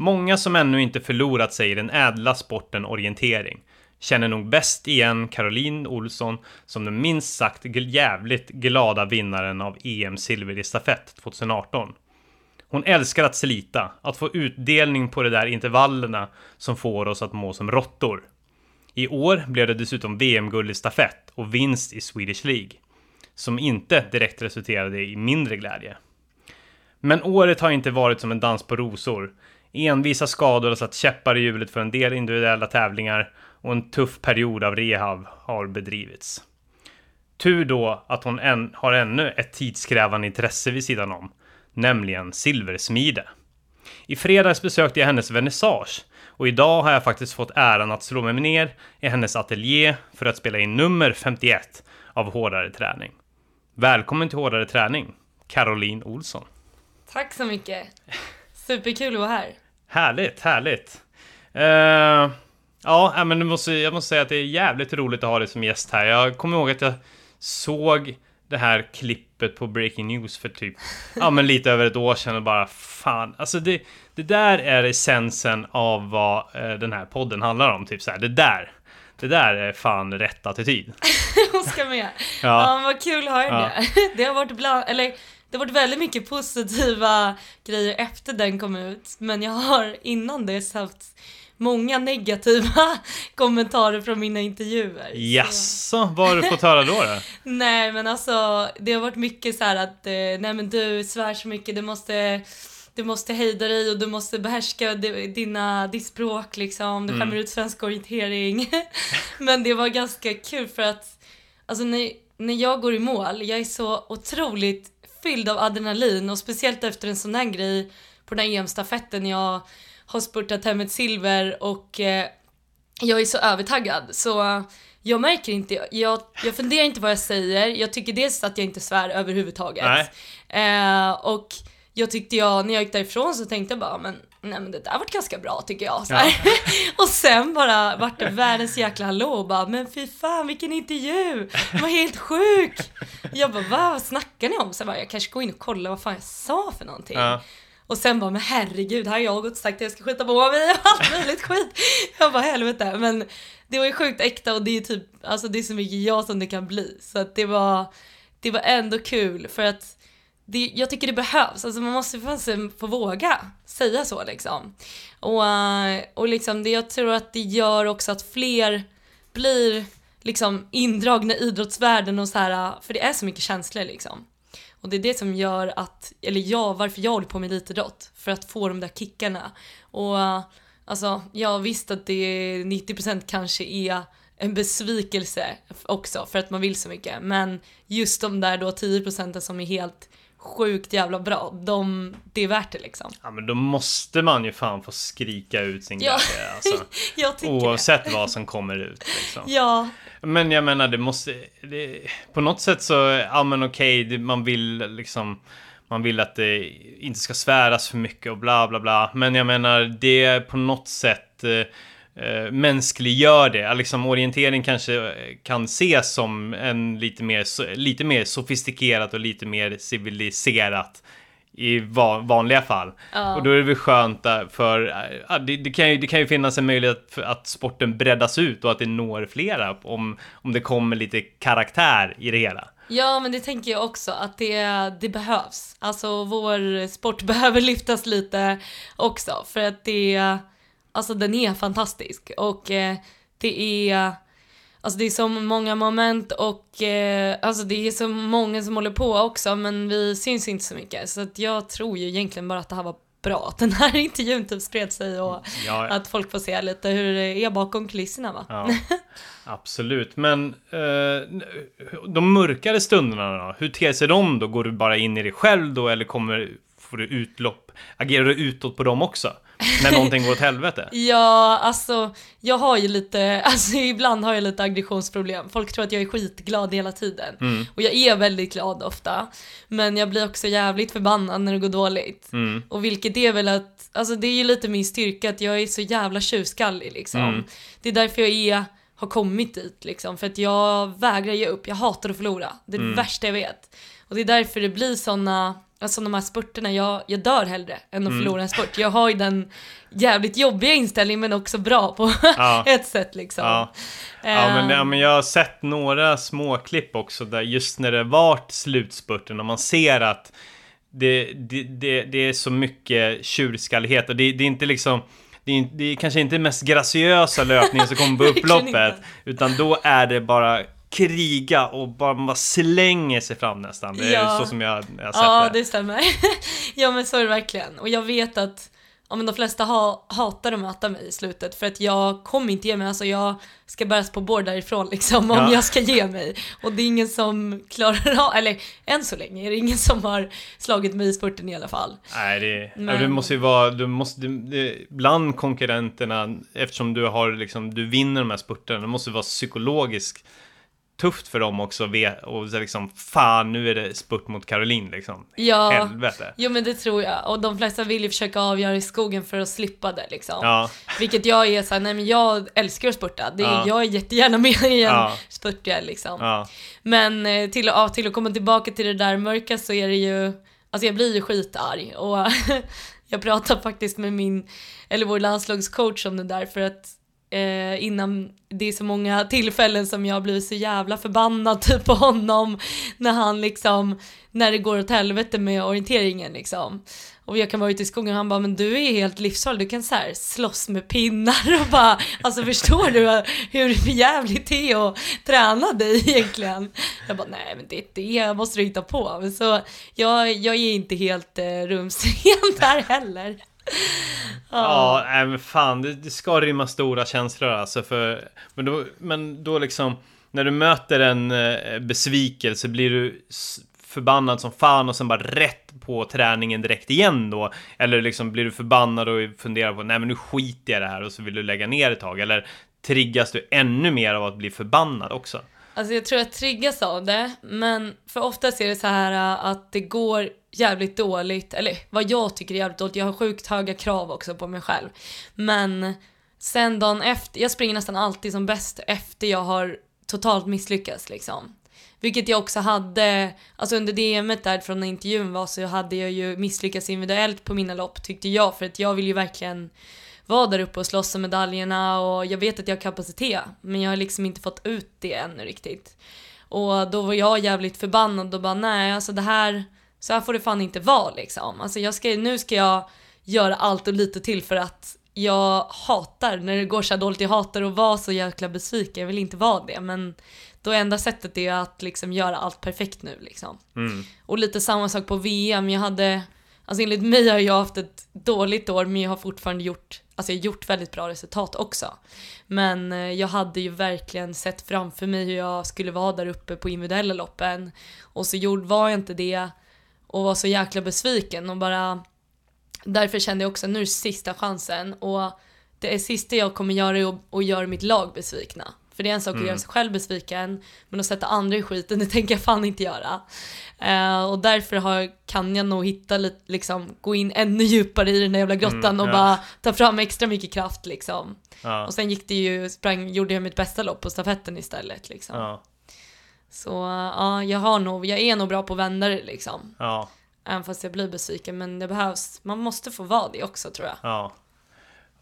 Många som ännu inte förlorat sig i den ädla sporten orientering känner nog bäst igen Caroline Olsson som den minst sagt jävligt glada vinnaren av EM silver i stafett 2018. Hon älskar att slita, att få utdelning på de där intervallerna som får oss att må som råttor. I år blev det dessutom VM-guld i stafett och vinst i Swedish League, som inte direkt resulterade i mindre glädje. Men året har inte varit som en dans på rosor. Envisa skador har satt käppar i hjulet för en del individuella tävlingar och en tuff period av rehab har bedrivits. Tur då att hon än, har ännu ett tidskrävande intresse vid sidan om, nämligen silversmide. I fredags besökte jag hennes vernissage och idag har jag faktiskt fått äran att slå mig ner i hennes ateljé för att spela in nummer 51 av Hårdare träning. Välkommen till Hårdare träning, Caroline Olsson. Tack så mycket. Superkul att vara här. Härligt, härligt. Uh, ja, men måste, jag måste säga att det är jävligt roligt att ha dig som gäst här. Jag kommer ihåg att jag såg det här klippet på Breaking News för typ, ja men lite över ett år sedan och bara fan, alltså det, det där är essensen av vad eh, den här podden handlar om, typ så här, det där. Det där är fan rätt attityd. Hon ska med. Ja. ja, vad kul att höra ja. det. Det har varit bland, eller det har varit väldigt mycket positiva grejer efter den kom ut, men jag har innan dess haft många negativa kommentarer från mina intervjuer. Jaså, vad har du fått höra då? då? nej men alltså, det har varit mycket så att, eh, nej men du svär så mycket, du måste du måste hejda dig och du måste behärska dina, ditt språk liksom. Du mm. skämmer ut svensk orientering. Men det var ganska kul för att alltså när, när jag går i mål, jag är så otroligt fylld av adrenalin och speciellt efter en sån här grej på den här EM-stafetten jag har spurtat hem ett silver och eh, jag är så övertaggad. Så jag märker inte, jag, jag funderar inte vad jag säger, jag tycker dels att jag inte svär överhuvudtaget. Eh, och jag tyckte jag, när jag gick därifrån så tänkte jag bara, men nej men det där vart ganska bra tycker jag. Så ja. och sen bara vart det världens jäkla hallå och bara, men fy fan vilken intervju! Den var helt sjuk! Jag bara, va, vad snackar ni om? Så jag bara, jag kanske går in och kollar vad fan jag sa för någonting. Ja. Och sen bara, men herregud, här har jag gått och sagt att jag ska skita på mig och allt möjligt skit. Jag bara, helvete. Men det var ju sjukt äkta och det är typ, alltså det är så mycket jag som det kan bli. Så att det var, det var ändå kul för att det, jag tycker det behövs, alltså man måste få, få våga säga så liksom. Och, och liksom det, jag tror att det gör också att fler blir liksom indragna i idrottsvärlden och så här, för det är så mycket känslor liksom. Och det är det som gör att, eller jag, varför jag håller på med elitidrott, för att få de där kickarna. Och alltså, jag visst att det är 90% kanske är en besvikelse också för att man vill så mycket, men just de där då 10% som är helt sjukt jävla bra. De, det är värt det liksom. Ja men då måste man ju fan få skrika ut sin ja. glädje. Alltså. jag tycker Oavsett det. vad som kommer ut. Liksom. Ja. Men jag menar det måste, det, på något sätt så, ja men okej, det, man vill liksom man vill att det inte ska sväras för mycket och bla bla bla. Men jag menar, det är på något sätt eh, eh, mänskliggör det. Liksom orientering kanske kan ses som en lite mer, lite mer sofistikerat och lite mer civiliserat i vanliga fall. Ja. Och då är det väl skönt för, ja, det, det, kan ju, det kan ju finnas en möjlighet att sporten breddas ut och att det når flera om, om det kommer lite karaktär i det hela. Ja men det tänker jag också att det, det behövs. Alltså vår sport behöver lyftas lite också för att det Alltså den är fantastisk och eh, det är Alltså det är så många moment och eh, alltså det är så många som håller på också men vi syns inte så mycket så att jag tror ju egentligen bara att det här var bra att den här intervjun typ spred sig och ja, ja. att folk får se lite hur det är bakom kulisserna va. Ja, absolut, men eh, de mörkare stunderna då? Hur ter sig de då? Går du bara in i dig själv då eller kommer, får du utlopp? Agerar du utåt på dem också? När någonting går åt helvete? ja, alltså jag har ju lite, alltså ibland har jag lite aggressionsproblem. Folk tror att jag är skitglad hela tiden. Mm. Och jag är väldigt glad ofta. Men jag blir också jävligt förbannad när det går dåligt. Mm. Och vilket är väl att, alltså det är ju lite min styrka att jag är så jävla tjurskallig liksom. Mm. Det är därför jag är, har kommit dit liksom. För att jag vägrar ge upp, jag hatar att förlora. Det är det mm. värsta jag vet. Och det är därför det blir såna alltså de här spurterna, jag, jag dör hellre än Mm. att förlora en spurt. Jag har ju den jävligt jobbiga inställningen men också bra på Ja. ett sätt liksom. Ja. Ja men, Ehm, ja men jag har sett några småklipp också där just när det varit slutspurten och man ser att det, det, det, det är så mycket tjurskallighet och det, det är inte liksom det är, det är kanske inte mest graciösa löpningen som kommer på upploppet utan då är det bara kriga och bara man slänger sig fram nästan. Det är Ja. så som jag, jag sett Ja, det. det stämmer. ja, men så är det verkligen. Och jag vet att ja, men de flesta ha, hatar att möta mig i slutet för att jag kommer inte ge mig. Alltså jag ska bäras på bord därifrån liksom om Ja. jag ska ge mig. Och det är ingen som klarar av, eller än så länge är det ingen som har slagit mig i spurten i alla fall. Nej, det, Men- det måste ju vara, du måste, det, det, bland konkurrenterna, eftersom du har liksom, du vinner de här spurterna, det måste vara psykologiskt tufft för dem också och liksom, fan nu är det spurt mot Caroline liksom. Ja. Helvete. Jo men det tror jag. Och de flesta vill ju försöka avgöra i skogen för att slippa det liksom. Ja, Vilket jag är såhär, nej men jag älskar att spurta. Det är, Ja. Jag är jättegärna med i en Ja. spurtduell liksom. ja, Men eh, till, ja, till att komma tillbaka till det där mörka så är det ju, alltså jag blir ju skitarg och jag pratade faktiskt med min, eller vår landslagscoach om det där för att eh, innan, det är så många tillfällen som jag har blivit så jävla förbannad typ på honom när han liksom, när det går åt helvete med orienteringen liksom. Och jag kan vara ute i skogen och han bara, men du är helt livsfarlig, du kan så här slåss med pinnar och bara, alltså förstår du hur jävligt det är att träna dig egentligen? Jag bara, nej men det är det måste du hitta på. Så jag, jag är inte helt eh, rumsren där heller ja, nej, men fan, det, det ska rymma stora känslor alltså för, men då, men då liksom, när du möter en eh, besvikelse blir du förbannad som fan och sen bara rätt på träningen direkt igen då? Eller liksom blir du förbannad och funderar på nej men nu skiter jag i det här och så vill du lägga ner ett tag? Eller triggas du ännu mer av att bli förbannad också? Alltså jag tror jag triggas av det, men för oftast är det så här äh, att det går jävligt dåligt, eller vad jag tycker är jävligt dåligt, jag har sjukt höga krav också på mig själv. Men sen dagen efter, jag springer nästan alltid som bäst efter jag har totalt misslyckats liksom. Vilket jag också hade, alltså under DMet där från när intervjun var så hade jag ju misslyckats individuellt på mina lopp tyckte jag för att jag vill ju verkligen vara där uppe och slåss om medaljerna och jag vet att jag har kapacitet men jag har liksom inte fått ut det ännu riktigt. Och då var jag jävligt förbannad och bara nej alltså det här, så här får det fan inte vara liksom. Alltså jag ska, nu ska jag göra allt och lite till för att jag hatar när det går så här dåligt, jag hatar att vara så jäkla besviken, jag vill inte vara det men då enda sättet är att liksom göra allt perfekt nu liksom. Mm. Och lite samma sak på VM, jag hade, alltså enligt mig har jag haft ett dåligt år men jag har fortfarande gjort, alltså jag har gjort väldigt bra resultat också. Men eh, jag hade ju verkligen sett framför mig hur jag skulle vara där uppe på individuella loppen och så gjord var jag inte det och var så jäkla besviken och bara därför kände jag också nu är sista chansen och det är sista jag kommer göra är att, att göra mitt lag besvikna. För det är en sak att göra sig själv besviken, men att sätta andra i skiten, det tänker jag fan inte göra. Eh, och därför har, kan jag nog hitta lite, liksom, gå in ännu djupare i den där jävla grottan Mm, och ja. bara ta fram extra mycket kraft liksom. Ja, Och sen gick det ju, sprang, gjorde jag mitt bästa lopp på stafetten istället liksom. ja, Så ja, jag har nog, jag är nog bra på att vända det liksom. ja, Även fast jag blir besviken, men det behövs, man måste få vara det också tror jag. ja.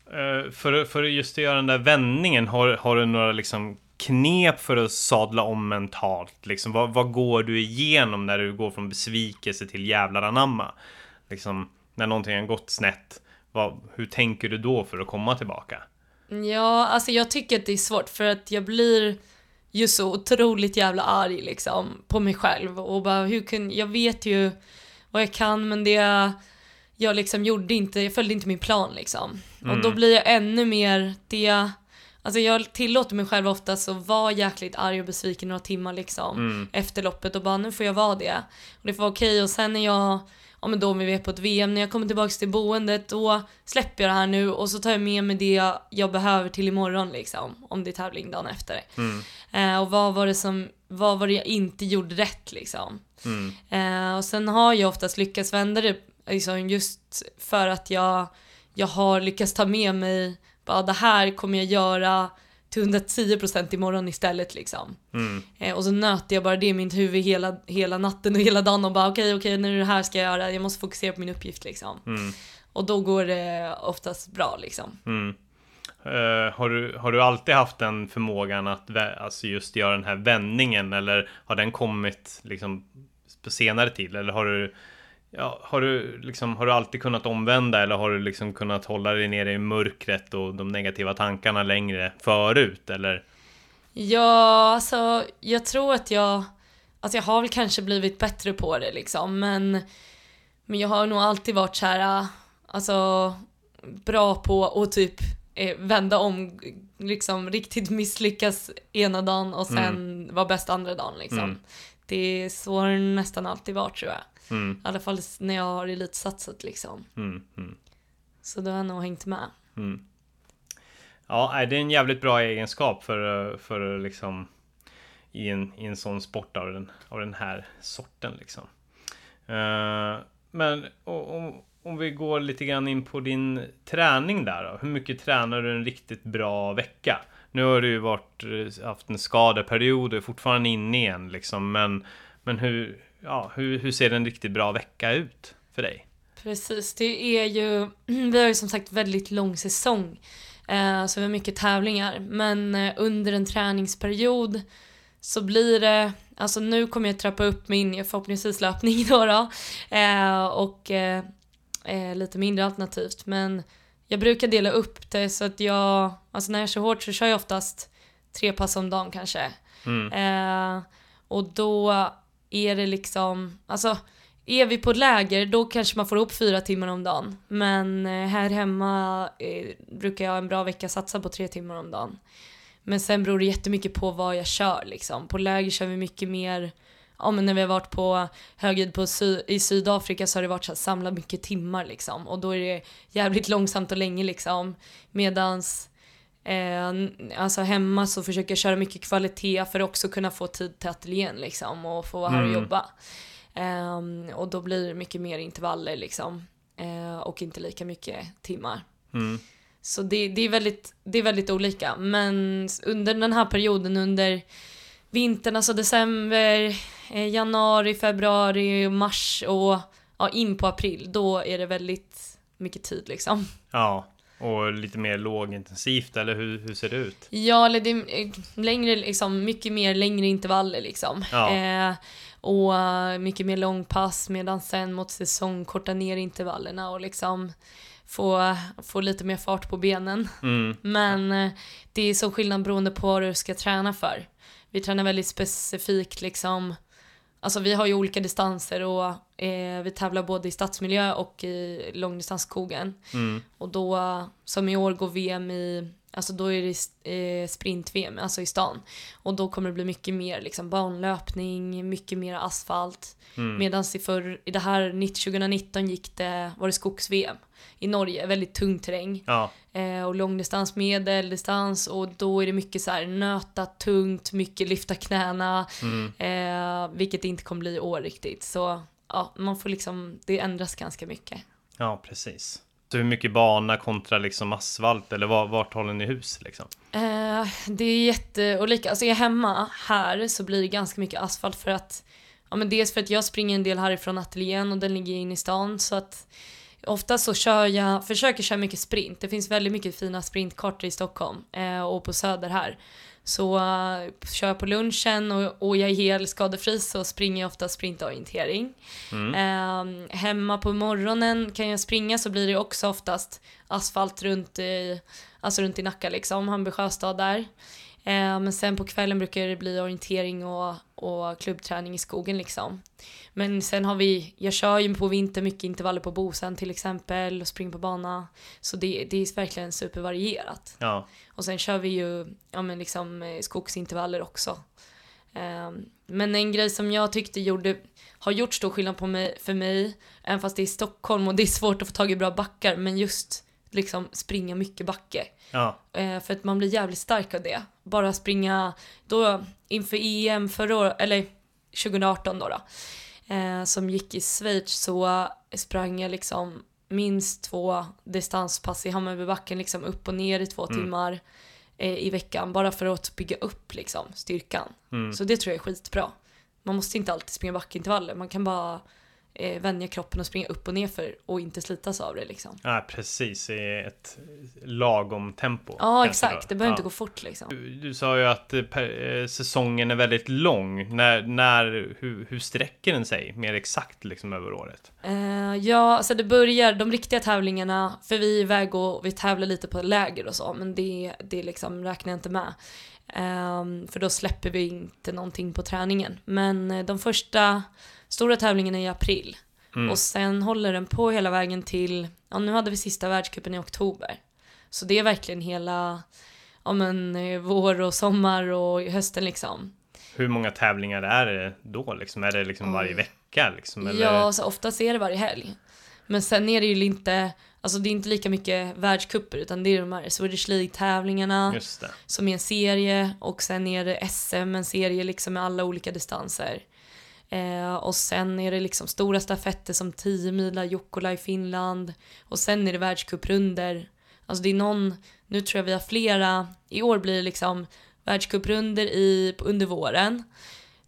Eh, För, för just att göra den där vändningen, har, har du några liksom knep för att sadla om mentalt? Liksom, vad, vad går du igenom när du går från besvikelse till jävlar anamma? Liksom, när någonting har gått snett, vad, hur tänker du då för att komma tillbaka? Ja, alltså jag tycker att det är svårt för att jag blir ju så otroligt jävla arg liksom på mig själv och bara hur kan, jag vet ju vad jag kan men det jag liksom gjorde inte, jag följde inte min plan liksom. Och då blir jag ännu mer det, alltså jag tillåter mig själv oftast att vara jäkligt arg och besviken några timmar liksom efter loppet och bara nu får jag vara det. Och det får vara okej och sen när jag ja men då om vi är på ett VM, när jag kommer tillbaka till boendet då släpper jag det här nu och så tar jag med mig det jag behöver till imorgon liksom. Om det är tävling dagen efter. Eh, och vad var det som, vad var det jag inte gjorde rätt liksom. Mm. Eh, och sen har jag oftast lyckats vända det liksom, just för att jag, jag har lyckats ta med mig bara det här kommer jag göra till 110% imorgon istället liksom. Mm. Eh, och så nöter jag bara det i mitt huvud hela, hela natten och hela dagen och bara okej, okay, okej, okay, nu är det här ska jag göra, jag måste fokusera på min uppgift liksom. Mm. Och då går det oftast bra liksom. Mm. Uh, har, du, har du alltid haft den förmågan att alltså just göra den här vändningen eller har den kommit liksom på senare tid? Eller har du, ja, har du, liksom, har du alltid kunnat omvända eller har du liksom kunnat hålla dig nere i mörkret och de negativa tankarna längre förut? Eller? Ja, alltså jag tror att jag, alltså jag har väl kanske blivit bättre på det liksom men, men jag har nog alltid varit så här, alltså bra på att typ eh, vända om, liksom riktigt misslyckas ena dagen och sen mm. vara bäst andra dagen liksom. Mm. Det är så har det nästan alltid varit tror jag. Mm. I alla fall när jag har elitsatsat liksom. Mm. Mm. Så då har jag nog hängt med. Mm. Ja, det är en jävligt bra egenskap för, för liksom i en, i en sån sport av den, av den här sorten liksom. Uh, men och, om vi går lite grann in på din träning där då. Hur mycket tränar du en riktigt bra vecka? Nu har du ju varit, eh, haft en skadeperiod och är fortfarande inne igen liksom. Men, men hur, ja, hur, hur ser en riktigt bra vecka ut för dig? Precis, det är ju, vi har ju som sagt väldigt lång säsong. Eh, så vi har mycket tävlingar. Men eh, under en träningsperiod så blir det, alltså nu kommer jag trappa upp min förhoppningsvis löpning då, då. Eh, och eh, eh, lite mindre alternativt. Men jag brukar dela upp det så att jag, alltså när jag kör hårt så kör jag oftast tre pass om dagen kanske. Mm. Eh, och då är det liksom, alltså är vi på läger då kanske man får ihop fyra timmar om dagen. Men eh, här hemma eh, brukar jag en bra vecka satsa på tre timmar om dagen. Men sen beror det jättemycket på vad jag kör liksom. På läger kör vi mycket mer ja, men när vi har varit på högljudd på sy i Sydafrika så har det varit så att samla mycket timmar liksom och då är det jävligt långsamt och länge liksom medans eh, alltså hemma så försöker jag köra mycket kvalitet för att också kunna få tid till ateljén liksom och få vara här och mm. jobba eh, och då blir det mycket mer intervaller liksom eh, och inte lika mycket timmar. Mm. Så det, det, är väldigt, det är väldigt olika men under den här perioden under vintern, alltså december, eh, januari, februari, mars och ja, in på april, då är det väldigt mycket tid liksom. Ja, och lite mer lågintensivt eller hur, hur ser det ut? Ja, eller det är eh, längre, liksom, mycket mer längre intervaller liksom. Ja. Eh, och uh, mycket mer långpass medan sen mot säsong korta ner intervallerna och liksom få, få lite mer fart på benen. Mm. Men uh, det är så skillnad beroende på vad du ska träna för vi tränar väldigt specifikt liksom. Alltså vi har ju olika distanser och eh, vi tävlar både i stadsmiljö och i långdistansskogen. Mm. Och då, som i år går VM i, alltså då är det eh, sprint-VM, alltså i stan. Och då kommer det bli mycket mer liksom banlöpning, mycket mer asfalt. Mm. Medan i, i det här 2019 gick det, var det skogs-VM i Norge, väldigt tung terräng. Ja. Eh, och långdistans, medeldistans och då är det mycket så här nöta tungt, mycket lyfta knäna. Mm. Eh, vilket det inte kommer bli i år riktigt. Så ja, man får liksom, det ändras ganska mycket. Ja, precis. Så hur mycket bana kontra liksom asfalt eller var, vart håller ni hus liksom? Eh, det är jätteolika. Alltså är jag hemma här så blir det ganska mycket asfalt för att Ja men dels för att jag springer en del härifrån ateljén och den ligger inne i stan så att Ofta så kör jag, försöker köra mycket sprint. Det finns väldigt mycket fina sprintkartor i Stockholm eh, och på Söder här. Så uh, kör jag på lunchen och, och jag är helt skadefri så springer jag ofta sprintorientering. Mm. Eh, hemma på morgonen kan jag springa så blir det också oftast asfalt runt i, alltså runt i Nacka liksom, Hammarby sjöstad där. Eh, men sen på kvällen brukar det bli orientering och, och klubbträning i skogen liksom. Men sen har vi, jag kör ju på vinter mycket intervaller på Bosön till exempel och springer på bana. Så det, det är verkligen supervarierat. Ja. Och sen kör vi ju ja, men liksom, eh, skogsintervaller också. Eh, men en grej som jag tyckte gjorde, har gjort stor skillnad på mig, för mig, även fast det är Stockholm och det är svårt att få tag i bra backar, men just liksom springa mycket backe. Ja. Eh, för att man blir jävligt stark av det. Bara springa, då inför EM förra året, eller 2018 då, då eh, som gick i Schweiz så sprang jag liksom minst två distanspass i Hammarbybacken liksom upp och ner i två mm. timmar. eh, i veckan bara för att bygga upp liksom styrkan. Så det tror jag är skitbra. Man måste inte alltid springa backintervaller, man kan bara eh, vänja kroppen och springa upp och ner för och inte slitas av det liksom. Ja, precis. I ett lagom tempo. Ja exakt, då. det behöver Ja. inte gå fort liksom. Du, du sa ju att eh, per, eh, säsongen är väldigt lång. När, när, hur, hur sträcker den sig mer exakt liksom över året? Eh, ja, alltså det börjar, de riktiga tävlingarna, för vi är iväg och vi tävlar lite på läger och så, men det, det liksom räknar jag inte med. Ehm, för då släpper vi inte någonting på träningen. Men eh, de första stora tävlingarna är i april. Och sen håller den på hela vägen till, ja nu hade vi sista världscupen i oktober. Så det är verkligen hela, ja men eh, vår och sommar och hösten liksom. Hur många tävlingar är det då? Liksom? Är det liksom varje vecka? Liksom, eller? Ja, så oftast är det varje helg. Men sen är det ju inte, alltså det är inte lika mycket världscuper utan det är de här Swedish League-tävlingarna som är en serie och sen är det SM, en serie liksom med alla olika distanser. Eh, och sen är det liksom stora stafetter som 10 mila Jukkola i Finland. Och sen är det världscuprundor. Alltså det är någon, nu tror jag vi har flera, i år blir det liksom världscuprundor i, under våren.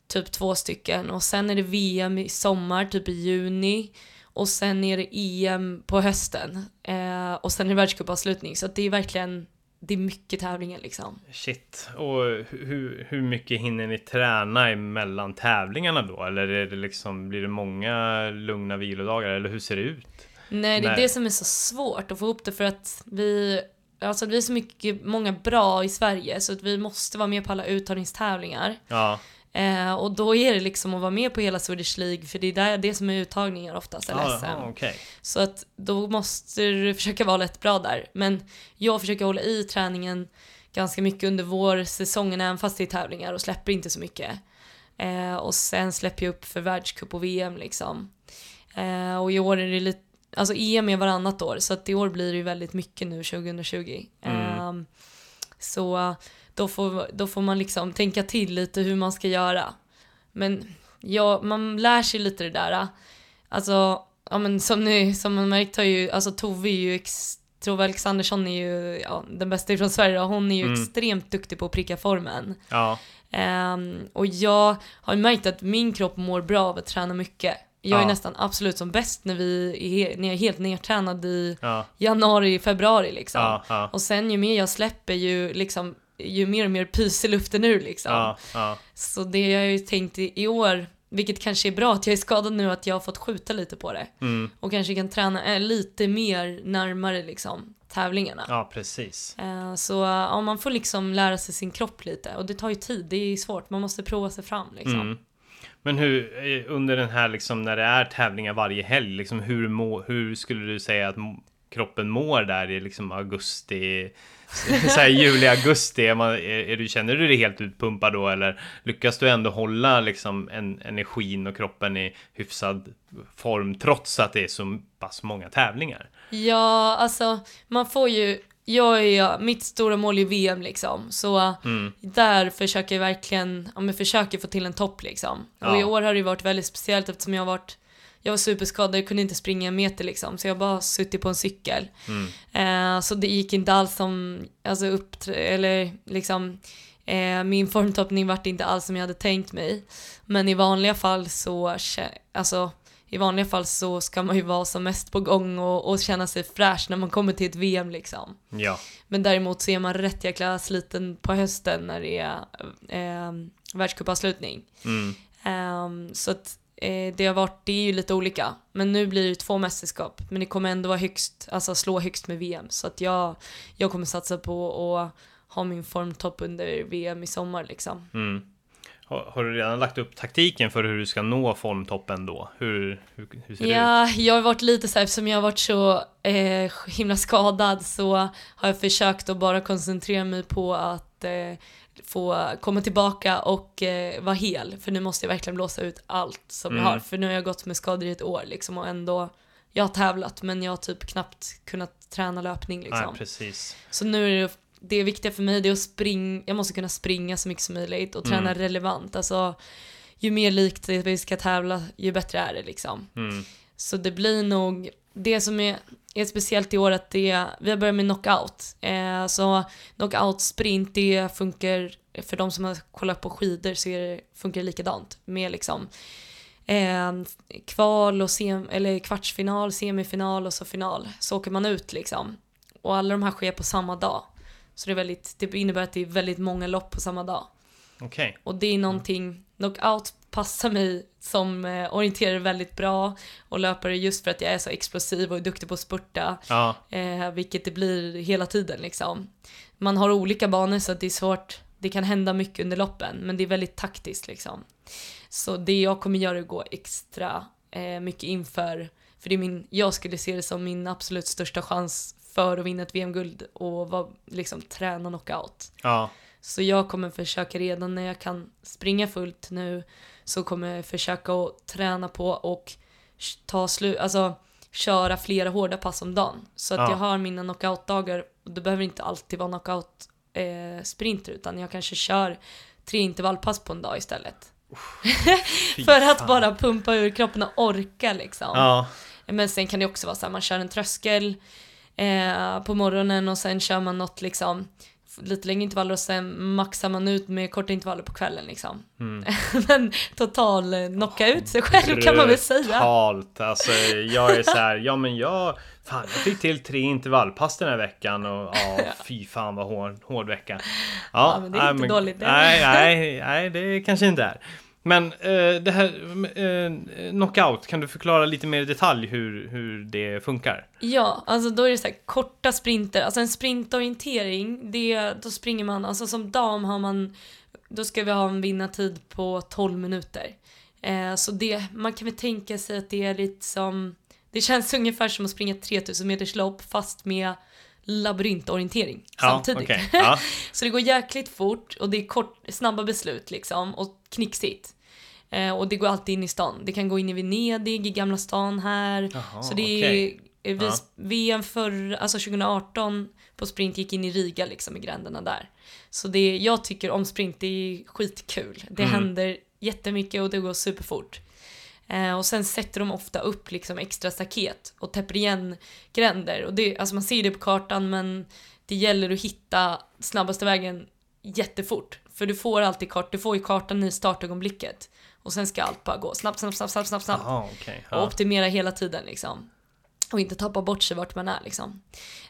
Typ två stycken. Och sen är det VM i sommar, typ i juni. Och sen är det EM på hösten. Eh, och sen är det världscupavslutning. Så att det är verkligen det är mycket tävlingar liksom. Shit. Och hur, hur mycket hinner ni träna emellan tävlingarna då? Eller är det liksom, blir det många lugna vilodagar? Eller hur ser det ut? Nej, det är Nej. det som är så svårt att få ihop det för att vi, alltså vi är så mycket, många bra i Sverige så att vi måste vara med på alla uttagningstävlingar. Ja, Eh, och då är det liksom att vara med på hela Swedish League för det är där, det som är uttagningar oftast, eller ja, SM. okej. Så att då måste du försöka vara rätt bra där. Men jag försöker hålla i träningen ganska mycket under vårsäsongen även fast det är tävlingar och släpper inte så mycket. Eh, och sen släpper jag upp för världscup och VM liksom. Eh, och i år är det lite, alltså EM är varannat år så att i år blir det ju väldigt mycket nu 2020. Eh, så då får, då får man liksom tänka till lite hur man ska göra. Men ja, man lär sig lite det där. Alltså, ja men som ni, som man märkt har ju, alltså Tove är ju ex, Tove Alexandersson är ju ja, den bästa från Sverige och hon är ju Mm. extremt duktig på att pricka formen. Ja, Ehm, och jag har märkt att min kropp mår bra av att träna mycket. Jag är Ja. nästan absolut som bäst när, vi är, när jag är helt nedtränad i ja, januari, februari liksom. ja, Och sen ju mer jag släpper ju liksom, ju mer och mer pyser luften ur liksom. ja, ja, Så det jag har ju tänkt i, i år, vilket kanske är bra att jag är skadad nu, att jag har fått skjuta lite på det. mm, Och kanske kan träna eh, lite mer närmare liksom tävlingarna. ja, precis. Eh, Så ja, man får liksom lära sig sin kropp lite och det tar ju tid, det är svårt, man måste prova sig fram liksom. Mm. Men hur, eh, under den här liksom när det är tävlingar varje helg, liksom hur, må, hur skulle du säga att kroppen mår där i liksom augusti, så här juli, augusti? Är man, är, är du, känner du dig helt utpumpad då eller lyckas du ändå hålla liksom en, energin och kroppen i hyfsad form trots att det är så pass många tävlingar? Ja, alltså man får ju, jag är mitt stora mål är VM liksom, så Mm. där försöker jag verkligen, ja men försöker få till en topp liksom. Och Ja. i år har det varit väldigt speciellt eftersom jag har varit jag var superskadad, jag kunde inte springa en meter liksom, så jag bara suttit på en cykel. Mm. Eh, så det gick inte alls som, alltså upp, eller liksom, eh, min formtoppning vart inte alls som jag hade tänkt mig. Men i vanliga fall så, alltså i vanliga fall så ska man ju vara som mest på gång och, och känna sig fräsch när man kommer till ett VM liksom. Ja, Men däremot så är man rätt jäkla sliten på hösten när det är eh, världscupavslutning. mm. Ehm, så att eh, det har varit, det är ju lite olika. Men nu blir det två mästerskap. Men det kommer ändå vara högst, alltså slå högst med VM. Så att jag, jag kommer satsa på att ha min formtopp under VM i sommar liksom. Mm. Har, har du redan lagt upp taktiken för hur du ska nå formtoppen då? Hur, hur, hur ser det ut? Ja, jag har varit lite så här, eftersom jag har varit så eh, himla skadad så har jag försökt att bara koncentrera mig på att eh, få komma tillbaka och eh, vara hel. För nu måste jag verkligen blåsa ut allt som jag Mm. har. För nu har jag gått med skador i ett år liksom och ändå, jag har tävlat men jag har typ knappt kunnat träna löpning liksom. Nej, precis. Så nu är det, det viktiga för mig det är att springa, jag måste kunna springa så mycket som möjligt och träna Mm. relevant. Alltså ju mer likt det vi ska tävla ju bättre är det liksom. Mm. Så det blir nog, det som är, är speciellt i år att det, vi har börjat med knockout. Eh, så knockout sprint, det funkar, för de som har kollat på skidor så det, funkar det likadant. Med liksom eh, kval och sem, eller kvartsfinal, semifinal och så final. Så åker man ut liksom. Och alla de här sker på samma dag. Så det, är väldigt, det innebär att det är väldigt många lopp på samma dag. Okej. Och det är någonting, knockout passar mig som eh, orienterar väldigt bra och löpare just för att jag är så explosiv och är duktig på att spurta. Ja. Eh, vilket det blir hela tiden liksom. Man har olika banor så det är svårt, det kan hända mycket under loppen men det är väldigt taktiskt liksom. Så det jag kommer göra är att gå extra eh, mycket inför, för det är min, jag skulle se det som min absolut största chans för att vinna ett VM-guld och vara, liksom träna knockout. Ja. Så jag kommer försöka redan när jag kan springa fullt nu så kommer jag försöka att träna på och ta slut, alltså köra flera hårda pass om dagen. Så att Ja. jag har mina knockoutdagar det behöver inte alltid vara knockout eh, sprinter utan jag kanske kör tre intervallpass på en dag istället. För att bara pumpa ur kroppen och orka liksom. Ja. Men sen kan det också vara så här, man kör en tröskel eh, på morgonen och sen kör man något liksom lite längre intervaller och sen maxar man ut med korta intervaller på kvällen liksom. Mm. Men total eh, knocka ut sig själv kan man väl säga. Brutalt. Alltså, jag är så här, ja men jag... Fan, jag fick till tre intervallpass den här veckan och ja, fy fan vad hård, hård vecka. Ja, Ja, men det är inte dåligt, det. Nej, nej, nej, det kanske inte är. Men eh, det här eh, eh, knockout, kan du förklara lite mer i detalj hur, hur det funkar? Ja, alltså då är det så här korta sprinter, alltså en sprintorientering, det, då springer man, alltså som dam har man, då ska vi ha en vinnartid på 12 minuter. Eh, så det, man kan väl tänka sig att det är lite som, det känns ungefär som att springa 3000 meters lopp fast med labyrintorientering samtidigt. okej. Ja, Så det går jäkligt fort och det är kort, snabba beslut liksom och knixigt. Eh, och det går alltid in i stan. Det kan gå in i Venedig, i Gamla stan här. Jaha, så det är okej. eh, vi, Ja. VM för, alltså 2018 på sprint gick in i Riga liksom i gränderna där. Så det, jag tycker om sprint, det är skitkul. Det Mm. händer jättemycket och det går superfort. Eh, och sen sätter de ofta upp liksom extra staket och täpper igen gränder. Och det, alltså man ser det på kartan men det gäller att hitta snabbaste vägen jättefort. För du får alltid kart, du får ju kartan i startögonblicket. Och sen ska allt bara gå snabbt, snabbt, snabbt, snabbt, snabbt, snabbt. Jaha, okej. Och Ja. optimera hela tiden liksom. Och inte tappa bort sig vart man är liksom.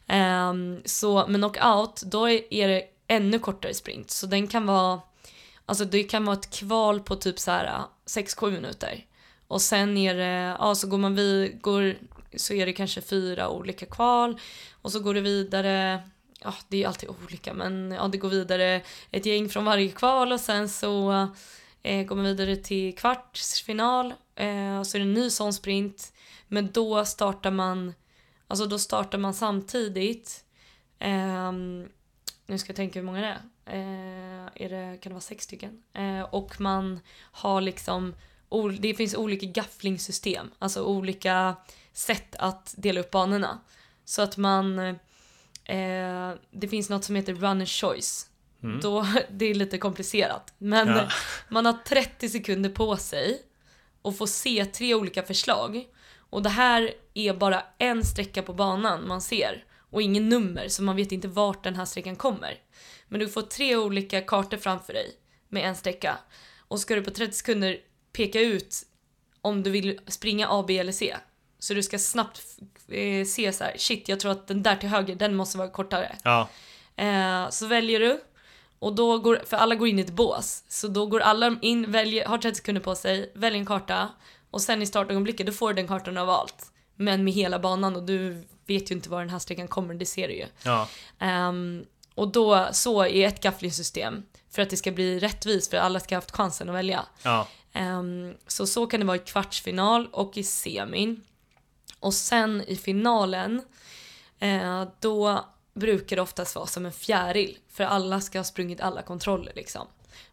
Ehm, så med knockout, då är är det ännu kortare sprint. Så den kan vara, alltså det kan vara ett kval på typ så här 6-7 minuter. Och sen är det, ja så går man vid, går, så är det kanske fyra olika kval. Och så går det vidare, ja det är alltid olika men ja det går vidare ett gäng från varje kval och sen så eh, går man vidare till kvartsfinal. Eh, och så är det en ny sån sprint. Men då startar man, alltså då startar man samtidigt. Eh, nu ska jag tänka hur många det är. Eh, är det, kan det vara sex stycken? Eh, och man har liksom, det finns olika gafflingssystem. Alltså olika sätt att dela upp banorna. Så att man, eh, det finns något som heter runner choice. Mm. Då, det är lite komplicerat. Men Ja. man har 30 sekunder på sig och får se tre olika förslag. Och det här är bara en sträcka på banan man ser och ingen nummer så man vet inte vart den här sträckan kommer. Men du får tre olika kartor framför dig med en sträcka och ska du på 30 sekunder peka ut om du vill springa A, B eller C. Så du ska snabbt eh, se så här, shit jag tror att den där till höger den måste vara kortare. Ja, Eh, så väljer du och då går, för alla går in i ett bås, så då går alla in, väljer, har 30 sekunder på sig, väljer en karta och sen i startögonblicket då får du den kartan av allt. Men med hela banan och du vet ju inte var den här sträckan kommer, det ser du ju. ja, Ehm, och då, så är ett gafflingssystem för att det ska bli rättvist för alla ska ha haft chansen att välja. ja. Ehm, så så kan det vara i kvartsfinal och i semin. Och sen i finalen, eh, då brukar det oftast vara som en fjäril. För alla ska ha sprungit alla kontroller liksom.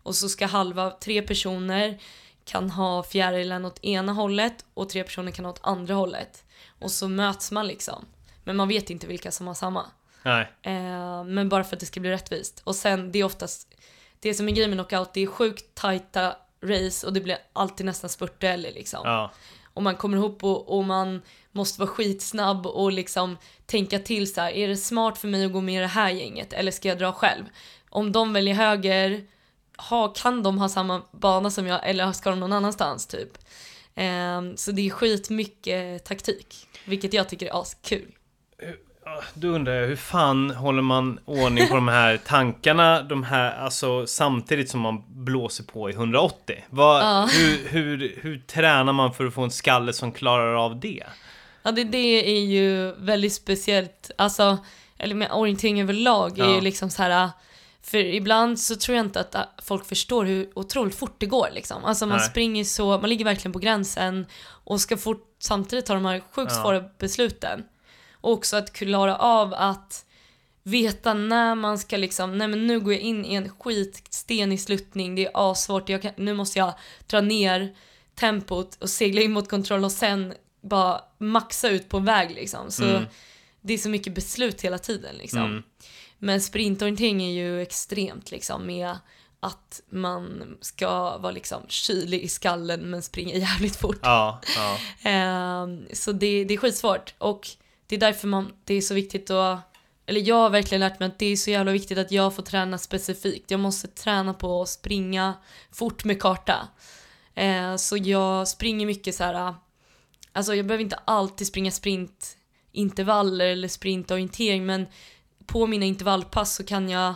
Och så ska halva, tre personer kan ha fjärilen åt ena hållet och tre personer kan ha åt andra hållet. Och så möts man liksom. Men man vet inte vilka som har samma. Nej. Eh, men bara för att det ska bli rättvist. Och sen, det är oftast, det som är grejen med knockout, det är sjukt tajta race och det blir alltid nästan spurtdueller liksom. Ja. och man kommer ihop och, och man måste vara skitsnabb och liksom tänka till så här, är det smart för mig att gå med i det här gänget eller ska jag dra själv? Om de väljer höger, ha, kan de ha samma bana som jag eller ska de någon annanstans typ? Eh, så det är skitmycket taktik, vilket jag tycker är askul. Då undrar jag, hur fan håller man ordning på de här tankarna, de här, alltså samtidigt som man blåser på i 180? Vad, Ja. hur, hur, hur tränar man för att få en skalle som klarar av det? Ja, det, det är ju väldigt speciellt, alltså, eller med orientering överlag är Ja. ju liksom så här. För ibland så tror jag inte att äh, folk förstår hur otroligt fort det går liksom. Alltså man Nej. springer så, man ligger verkligen på gränsen och ska fort samtidigt ta de här sjukt Ja. svåra besluten. Och också att klara av att veta när man ska liksom, nej men nu går jag in i en skitstenig sluttning, det är assvårt, jag kan, nu måste jag dra ner tempot och segla in mot kontroll och sen bara maxa ut på en väg liksom. Så Mm. det är så mycket beslut hela tiden liksom. Mm. Men sprintorientering är ju extremt liksom med att man ska vara liksom kylig i skallen men springa jävligt fort. Ja, ja. Ehm, så det, det är skitsvårt och det är därför man, det är så viktigt att eller jag har verkligen lärt mig att det är så jävla viktigt att jag får träna specifikt. Jag måste träna på att springa fort med karta. Eh, så jag springer mycket så här. alltså jag behöver inte alltid springa sprintintervaller eller sprintorientering men på mina intervallpass så kan jag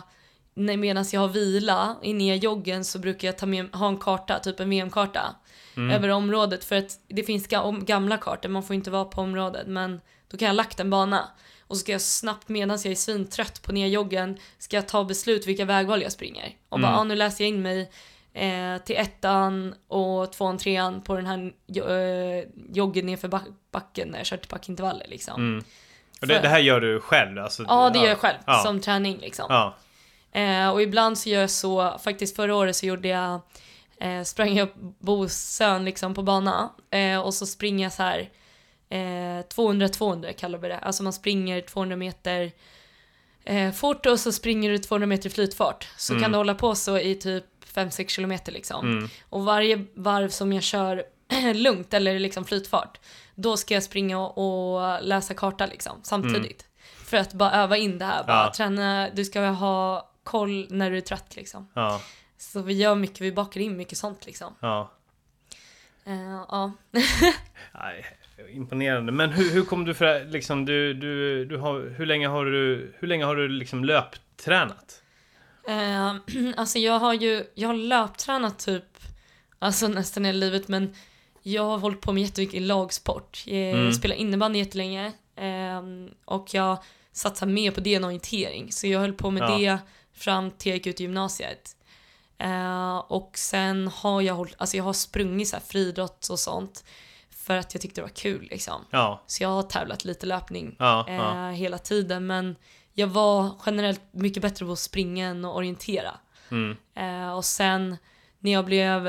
medan jag har vila inne i joggen så brukar jag ta med, ha en karta, typ en VM-karta över området för att det finns gamla kartor, man får inte vara på området men då kan jag ha lagt en bana och så ska jag snabbt medan jag är svintrött på joggen ska jag ta beslut vilka vägval jag springer och bara Mm. ah, nu läser jag in mig eh, till ettan och tvåan, trean på den här eh, joggen nerför back- backen när jag kör till backintervaller liksom. Mm. Och det, det här gör du själv? Alltså, Ja det gör jag själv Ja. som träning liksom. Ja. Eh, och ibland så gör jag så, faktiskt förra året så gjorde jag, eh, sprang jag Bosön liksom på bana eh, och så springer jag så här 200-200 kallar vi det. Alltså man springer 200 meter eh, fort och så springer du 200 meter i flytfart. Så Mm. kan du hålla på så i typ 5-6 kilometer liksom. Mm. Och varje varv som jag kör lugnt eller liksom flytfart, då ska jag springa och, och läsa karta liksom samtidigt. För att bara öva in det här, bara Mm. Ja. träna, du ska ha koll när du är trött liksom. Ja. Så vi gör mycket, vi bakar in mycket sånt liksom. Ja. Eh, ja. Nej, imponerande. Men hur, hur kom du för liksom du, du, du har, hur länge har du, hur länge har du liksom löptränat? Eh, alltså jag har ju, jag har löptränat typ, alltså nästan hela livet men jag har hållit på med jättemycket lagsport. Jag Mm. spelar innebandy jättelänge eh, och jag satsar mer på det än orientering. Så jag höll på med Ja. det fram till jag gick ut gymnasiet. Eh, och sen har jag hållit, alltså jag har sprungit så här friidrott och sånt för att jag tyckte det var kul liksom. Ja, Så jag har tävlat lite löpning ja, eh, ja. hela tiden men jag var generellt mycket bättre på att springa än att orientera. Mm. Eh, och sen när jag blev,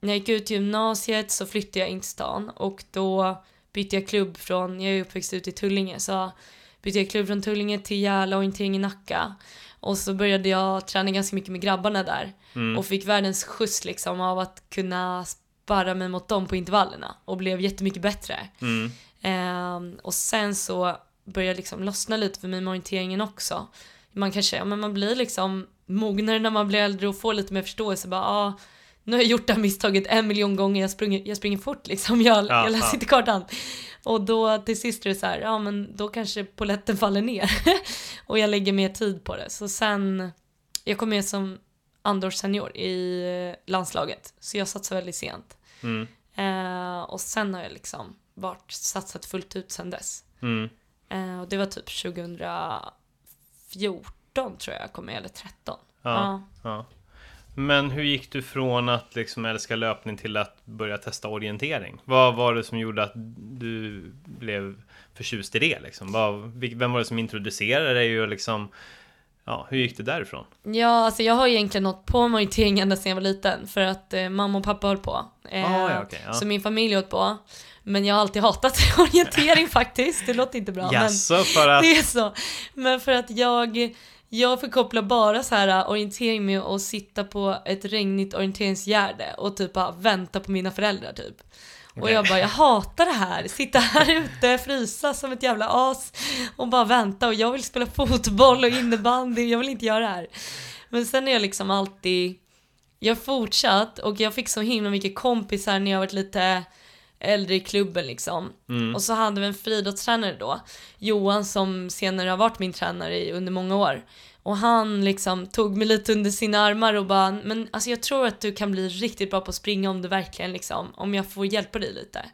när jag gick ut gymnasiet så flyttade jag in till stan och då bytte jag klubb från, jag är uppväxt ute i Tullinge så bytte jag klubb från Tullinge till Järla orientering i Nacka. Och så började jag träna ganska mycket med grabbarna där Mm. och fick världens skjuts liksom av att kunna sparra mig mot dem på intervallerna och blev jättemycket bättre. Mm. Ehm, och sen så började jag liksom lossna lite för mig med orienteringen också. Man kanske, ja men man blir liksom mognare när man blir äldre och får lite mer förståelse. Bara, ah, nu har jag gjort det här misstaget en miljon gånger, jag springer, jag springer fort liksom, jag, Ja, jag läser ja. inte kartan. Och då till sist är det så här, ja men då kanske poletten faller ner. och jag lägger mer tid på det. Så sen, jag kom med som andra i eh, landslaget, så jag satsade väldigt sent. Mm. Eh, och sen har jag liksom varit satsat fullt ut sen dess. Mm. Eh, och det var typ 2014 tror jag jag kom med, eller 13. Ja. Ja. Men hur gick du från att liksom älska löpning till att börja testa orientering? Vad var det som gjorde att du blev förtjust i det? Liksom? Vad, vem var det som introducerade dig? Och liksom, ja, hur gick det därifrån? Ja, alltså jag har egentligen nått på med orientering ända sedan jag var liten för att eh, mamma och pappa höll på. Eh, Ah, ja, okej, ja. Så min familj höll på. Men jag har alltid hatat orientering faktiskt, det låter inte bra. Jaså, för att... Det är så. Men för att jag, jag förkopplar bara så här äh, orientering med att sitta på ett regnigt orienteringsgärde och typ bara vänta på mina föräldrar typ. Och jag bara, jag hatar det här. Sitta här ute, frysa som ett jävla as och bara vänta. Och jag vill spela fotboll och innebandy, jag vill inte göra det här. Men sen är jag liksom alltid, jag har fortsatt och jag fick så himla mycket kompisar när jag varit lite äldre i klubben liksom. Mm. Och så hade vi en friidrottstränare då, Johan som senare har varit min tränare i, under många år. Och han liksom tog mig lite under sina armar och bara, men alltså jag tror att du kan bli riktigt bra på att springa om du verkligen liksom, om jag får hjälpa dig lite.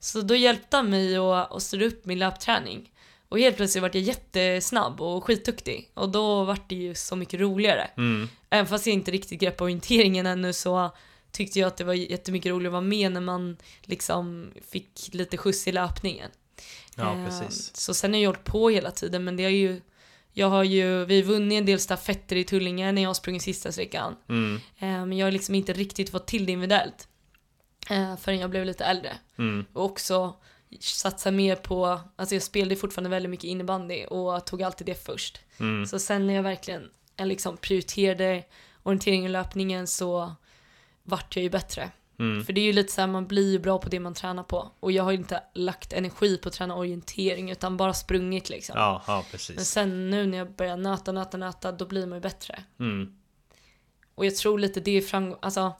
Så då hjälpte han mig att, att styra upp min löpträning. Och helt plötsligt vart jag jättesnabb och skitduktig. Och då vart det ju så mycket roligare. Mm. Även fast jag inte riktigt greppade orienteringen ännu så tyckte jag att det var jättemycket roligt att vara med när man liksom fick lite skjuts i löpningen. Ja, precis. Så sen har jag hållit på hela tiden men det har ju jag har ju, vi har vunnit en del stafetter i Tullinge när jag har sprungit sista sträckan. Mm. Eh, Men jag har liksom inte riktigt fått till det individuellt. eh, Förrän jag blev lite äldre. Mm. Och också satsa mer på, alltså jag spelade fortfarande väldigt mycket innebandy och tog alltid det först. Mm. Så sen när jag verkligen jag liksom prioriterade orienteringen och löpningen så vart jag ju bättre. Mm. För det är ju lite så här, man blir ju bra på det man tränar på. Och jag har ju inte lagt energi på att träna orientering utan bara sprungit liksom. Ja, ja, Men precis. sen nu när jag börjar nöta, nöta, nöta, då blir man ju bättre. Mm. Och jag tror lite det är framgång, alltså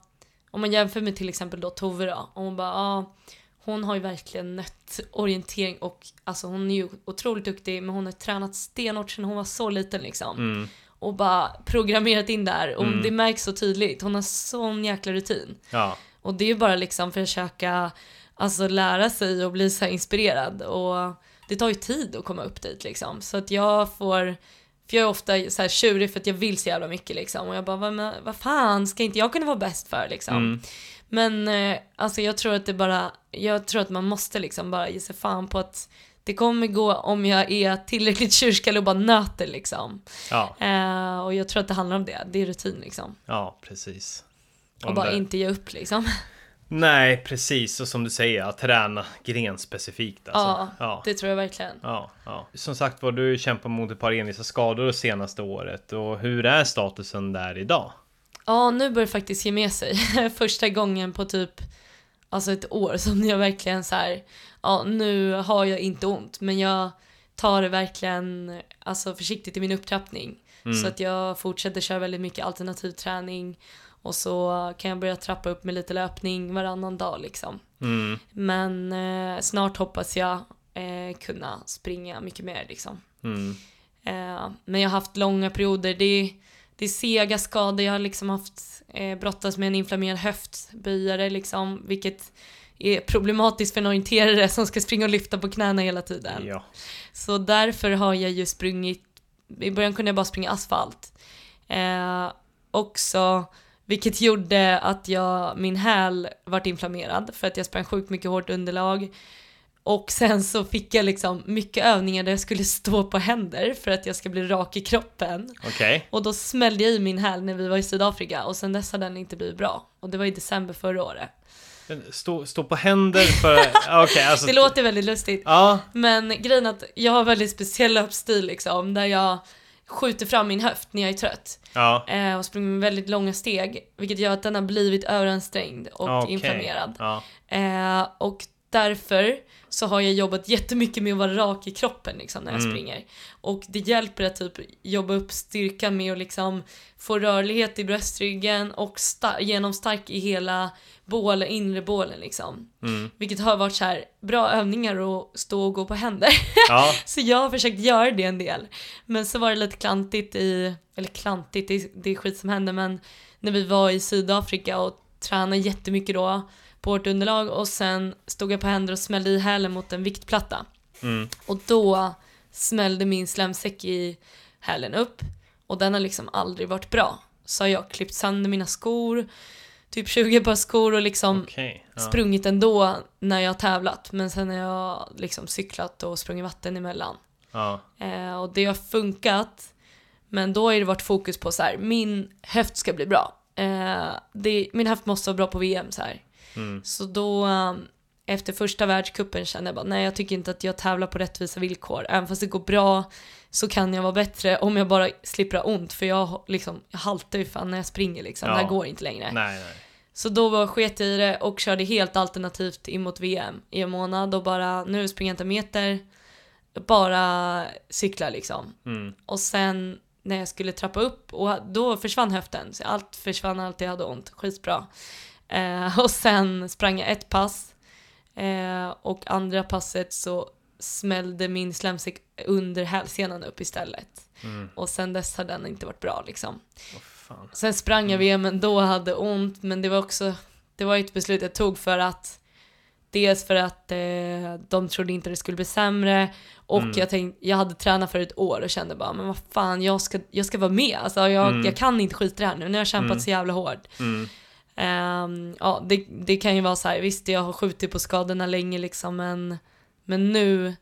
om man jämför med till exempel då Tove då, och hon bara ja, hon har ju verkligen nött orientering och alltså hon är ju otroligt duktig men hon har tränat stenhårt sedan hon var så liten liksom. Mm. Och bara programmerat in där och Mm. det märks så tydligt, hon har sån jäkla rutin. Ja. Och det är ju bara liksom försöka alltså lära sig och bli så här inspirerad och det tar ju tid att komma upp dit liksom. Så att jag får, för jag är ofta så här tjurig för att jag vill så jävla mycket liksom och jag bara vad, vad fan ska inte jag kunna vara bäst för liksom. Mm. Men eh, alltså jag tror att det bara, jag tror att man måste liksom bara ge sig fan på att det kommer gå om jag är tillräckligt tjurskallig och bara nöter liksom. Ja. Eh, och jag tror att det handlar om det, det är rutin liksom. Ja, precis. Och bara det- inte ge upp liksom. Nej, precis. Och som du säger, att träna grenspecifikt. Alltså. Ja, ja. Det tror jag verkligen. Ja, ja. Som sagt var, du kämpar mot ett par envisa skador det senaste året. Och hur är statusen där idag? Ja, nu börjar det faktiskt ge med sig. Första gången på typ alltså ett år som jag verkligen så här, ja nu har jag inte ont men jag tar det verkligen alltså försiktigt i min upptrappning. Mm. Så att jag fortsätter köra väldigt mycket alternativ träning och så kan jag börja trappa upp med lite löpning varannan dag liksom. Mm. Men eh, snart hoppas jag eh, kunna springa mycket mer liksom. Mm. Eh, men jag har haft långa perioder. Det är, det är sega skador. Jag har liksom haft eh, brottas med en inflammerad höftböjare liksom, vilket är problematiskt för en orienterare som ska springa och lyfta på knäna hela tiden. Ja. Så därför har jag ju sprungit, i början kunde jag bara springa asfalt. Eh, också, vilket gjorde att jag, min häl vart inflammerad för att jag sprang sjukt mycket hårt underlag. Och sen så fick jag liksom mycket övningar där jag skulle stå på händer för att jag ska bli rak i kroppen. Okej. Och då smällde jag i min häl när vi var i Sydafrika och sen dess har den inte blivit bra. Och det var i december förra året. Stå, stå på händer för... Okej, alltså... Det låter väldigt lustigt. Ja. Men grejen att jag har väldigt speciell löpstil liksom, där jag skjuter fram min höft när jag är trött. Ja. Eh, och springer med väldigt långa steg, vilket gör att den har blivit överansträngd och okej. inflammerad. Ja. Eh, och därför så har jag jobbat jättemycket med att vara rak i kroppen liksom, när jag Mm. springer. Och det hjälper att typ jobba upp styrkan med att liksom få rörlighet i bröstryggen och sta- genomstark i hela bål, inre bålen liksom. Mm. Vilket har varit så här bra övningar att stå och gå på händer. Ja. Så jag har försökt göra det en del. Men så var det lite klantigt i, eller klantigt, det är skit som hände men när vi var i Sydafrika och tränade jättemycket då underlag och sen stod jag på händer och smällde i hälen mot en viktplatta. Mm. Och då smällde min slemsäck i hälen upp och den har liksom aldrig varit bra. Så har jag klippt sönder mina skor, typ 20 par skor och liksom Okej. Ja. sprungit ändå när jag har tävlat men sen har jag liksom cyklat och sprungit vatten emellan. Ja. Eh, och det har funkat men då har det varit fokus på så här, min höft ska bli bra. Eh, det, min höft måste vara bra på VM så här. Mm. Så då eh, efter första världscupen kände jag bara nej jag tycker inte att jag tävlar på rättvisa villkor. Även fast det går bra så kan jag vara bättre om jag bara slipper ha ont för jag liksom jag haltar ju fan när jag springer liksom. Ja. Det här går inte längre. Nej, nej. Så då var sket jag i det och körde helt alternativt in mot VM i en månad och bara nu springer jag inte meter, bara cykla liksom. Mm. Och sen när jag skulle trappa upp och då försvann höften. Så allt försvann, allt jag hade ont. Skitbra. Eh, och sen sprang jag ett pass. Eh, och andra passet så smällde min slemsäck under hälsenan upp istället. Mm. Och sen dess har den inte varit bra liksom. Fan. Sen sprang jag VM ändå och hade ont men det var också, det var ett beslut jag tog för att Dels för att eh, de trodde inte det skulle bli sämre och Mm. jag tänkte, jag hade tränat för ett år och kände bara men vad fan jag ska, jag ska vara med, alltså jag, Mm. jag kan inte skita det här nu, nu har jag kämpat Mm. så jävla hårt. Ehm, ja, det, det kan ju vara så här, visst jag har skjutit på skadorna länge liksom men, men nu,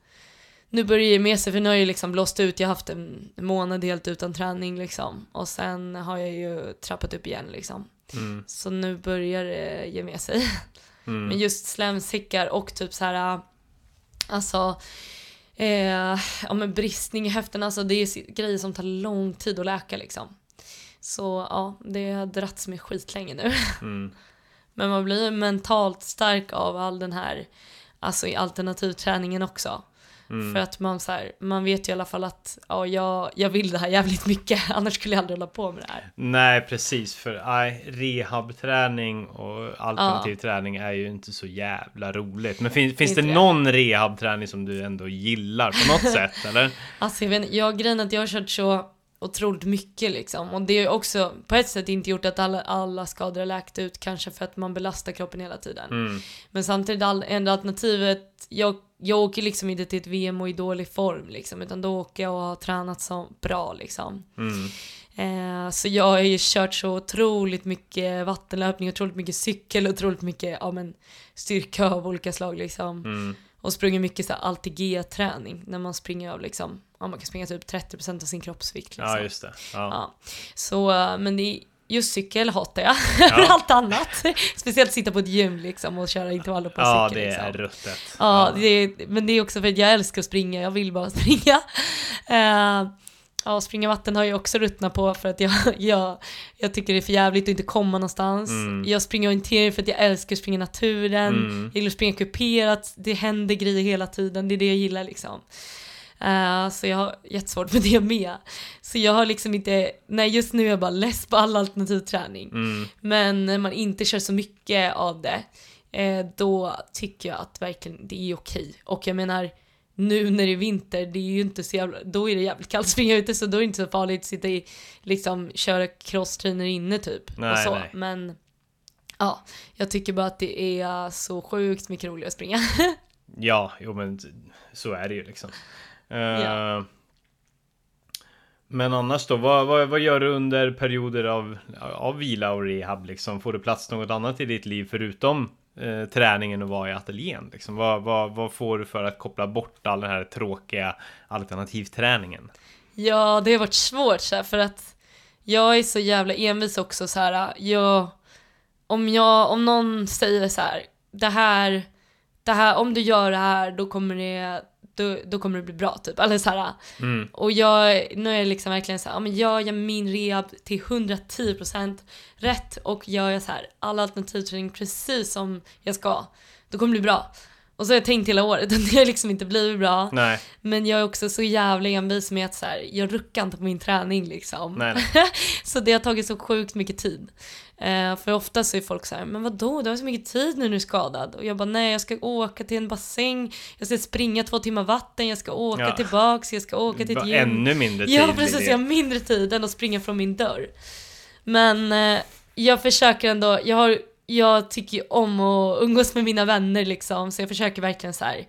nu börjar det med sig för nu har jag ju liksom blåst ut, jag har haft en månad helt utan träning liksom och sen har jag ju trappat upp igen liksom. Mm. Så nu börjar det ge med sig. Mm. Men just slemsäckar och typ så här, alltså eh, ja men bristning i höften, alltså det är grejer som tar lång tid att läka liksom. Så ja, det har dragits med skitlänge nu. Mm. Men man blir mentalt stark av all den här, alltså i alternativträningen också. Mm. För att man så här, man vet ju i alla fall att ja, jag, jag vill det här jävligt mycket, annars skulle jag aldrig hålla på med det här. Nej, precis. För nej, rehabträning och alternativ träning är ju inte så jävla roligt. Men fin, finns det det. någon rehabträning som du ändå gillar på något sätt? Eller? Alltså jag vet inte, jag grejen att jag har kört så otroligt mycket liksom. Och det är också på ett sätt inte gjort att alla, alla skador har läkt ut kanske för att man belastar kroppen hela tiden. Mm. Men samtidigt all, enda alternativet, jag, jag åker liksom inte till ett VM och i dålig form liksom. Utan då åker jag och har tränat så bra liksom. Mm. Eh, så jag har ju kört så otroligt mycket vattenlöpning, otroligt mycket cykel, otroligt mycket ja, men, styrka av olika slag liksom. Mm. Och sprungit mycket så här ALTG-träning när man springer av liksom, ja, man kan springa typ 30% av sin kroppsvikt liksom. Ja, just det. Ja. Ja. Så, men det är, just cykel hatar jag, Ja. allt annat. Speciellt sitta på ett gym liksom och köra intervaller på Ja, cykel det liksom. är ruttet. Ja, det är, men det är också för att jag älskar att springa, jag vill bara springa. Eh, ja, springa vatten har jag också ruttnat på för att jag, jag, jag tycker det är för jävligt att inte komma någonstans. Mm. Jag springer orientering för att jag älskar att springa i naturen. Mm. Jag gillar att springa kuperat, det händer grejer hela tiden, det är det jag gillar liksom. Eh, så jag har jättesvårt med det med. Så jag har liksom inte, nej just nu är jag bara less på all alternativ träning. Mm. Men när man inte kör så mycket av det, eh, då tycker jag att verkligen det är okej. Och jag menar, nu när det är vinter, det är ju inte så jävla, då är det jävligt kallt att springa ute så då är det inte så farligt att sitta i, liksom köra crosstrainer inne typ. och Nej, så. nej. Men ja, jag tycker bara att det är så sjukt mycket roligare att springa. Ja, jo men så är det ju liksom. Eh. Men annars då, vad, vad, vad gör du under perioder av, av vila och rehab liksom? Får du plats något annat i ditt liv förutom eh, träningen och vara i ateljén? Liksom? Vad, vad, vad får du för att koppla bort all den här tråkiga alternativträningen? Ja, det har varit svårt så här, för att jag är så jävla envis också så här. Jag, om, jag, om någon säger så här, det här, det här, om du gör det här då kommer det, då, då kommer det bli bra typ. Eller så här, Mm. och jag, nu är det liksom verkligen så här, ja, men gör jag min rehab till 110% rätt och gör jag så här all alternativträning precis som jag ska, då kommer det bli bra. Och så har jag tänkt hela året och det har liksom inte blivit bra. Nej, Men jag är också så jävla envis med att så här, jag ruckar inte på min träning liksom. nej, nej. så det har tagit så sjukt mycket tid. Eh, för ofta så är folk så här, men vadå, du har så mycket tid när du är skadad. Och jag bara, nej jag ska åka till en bassäng, jag ska springa två timmar vatten, jag ska åka Ja. tillbaks, jag ska åka till ett gym. Ännu mindre tid Ja precis, jag har mindre tid än att springa från min dörr. Men eh, jag försöker ändå, jag, har, jag tycker ju om att umgås med mina vänner liksom, så jag försöker verkligen så här.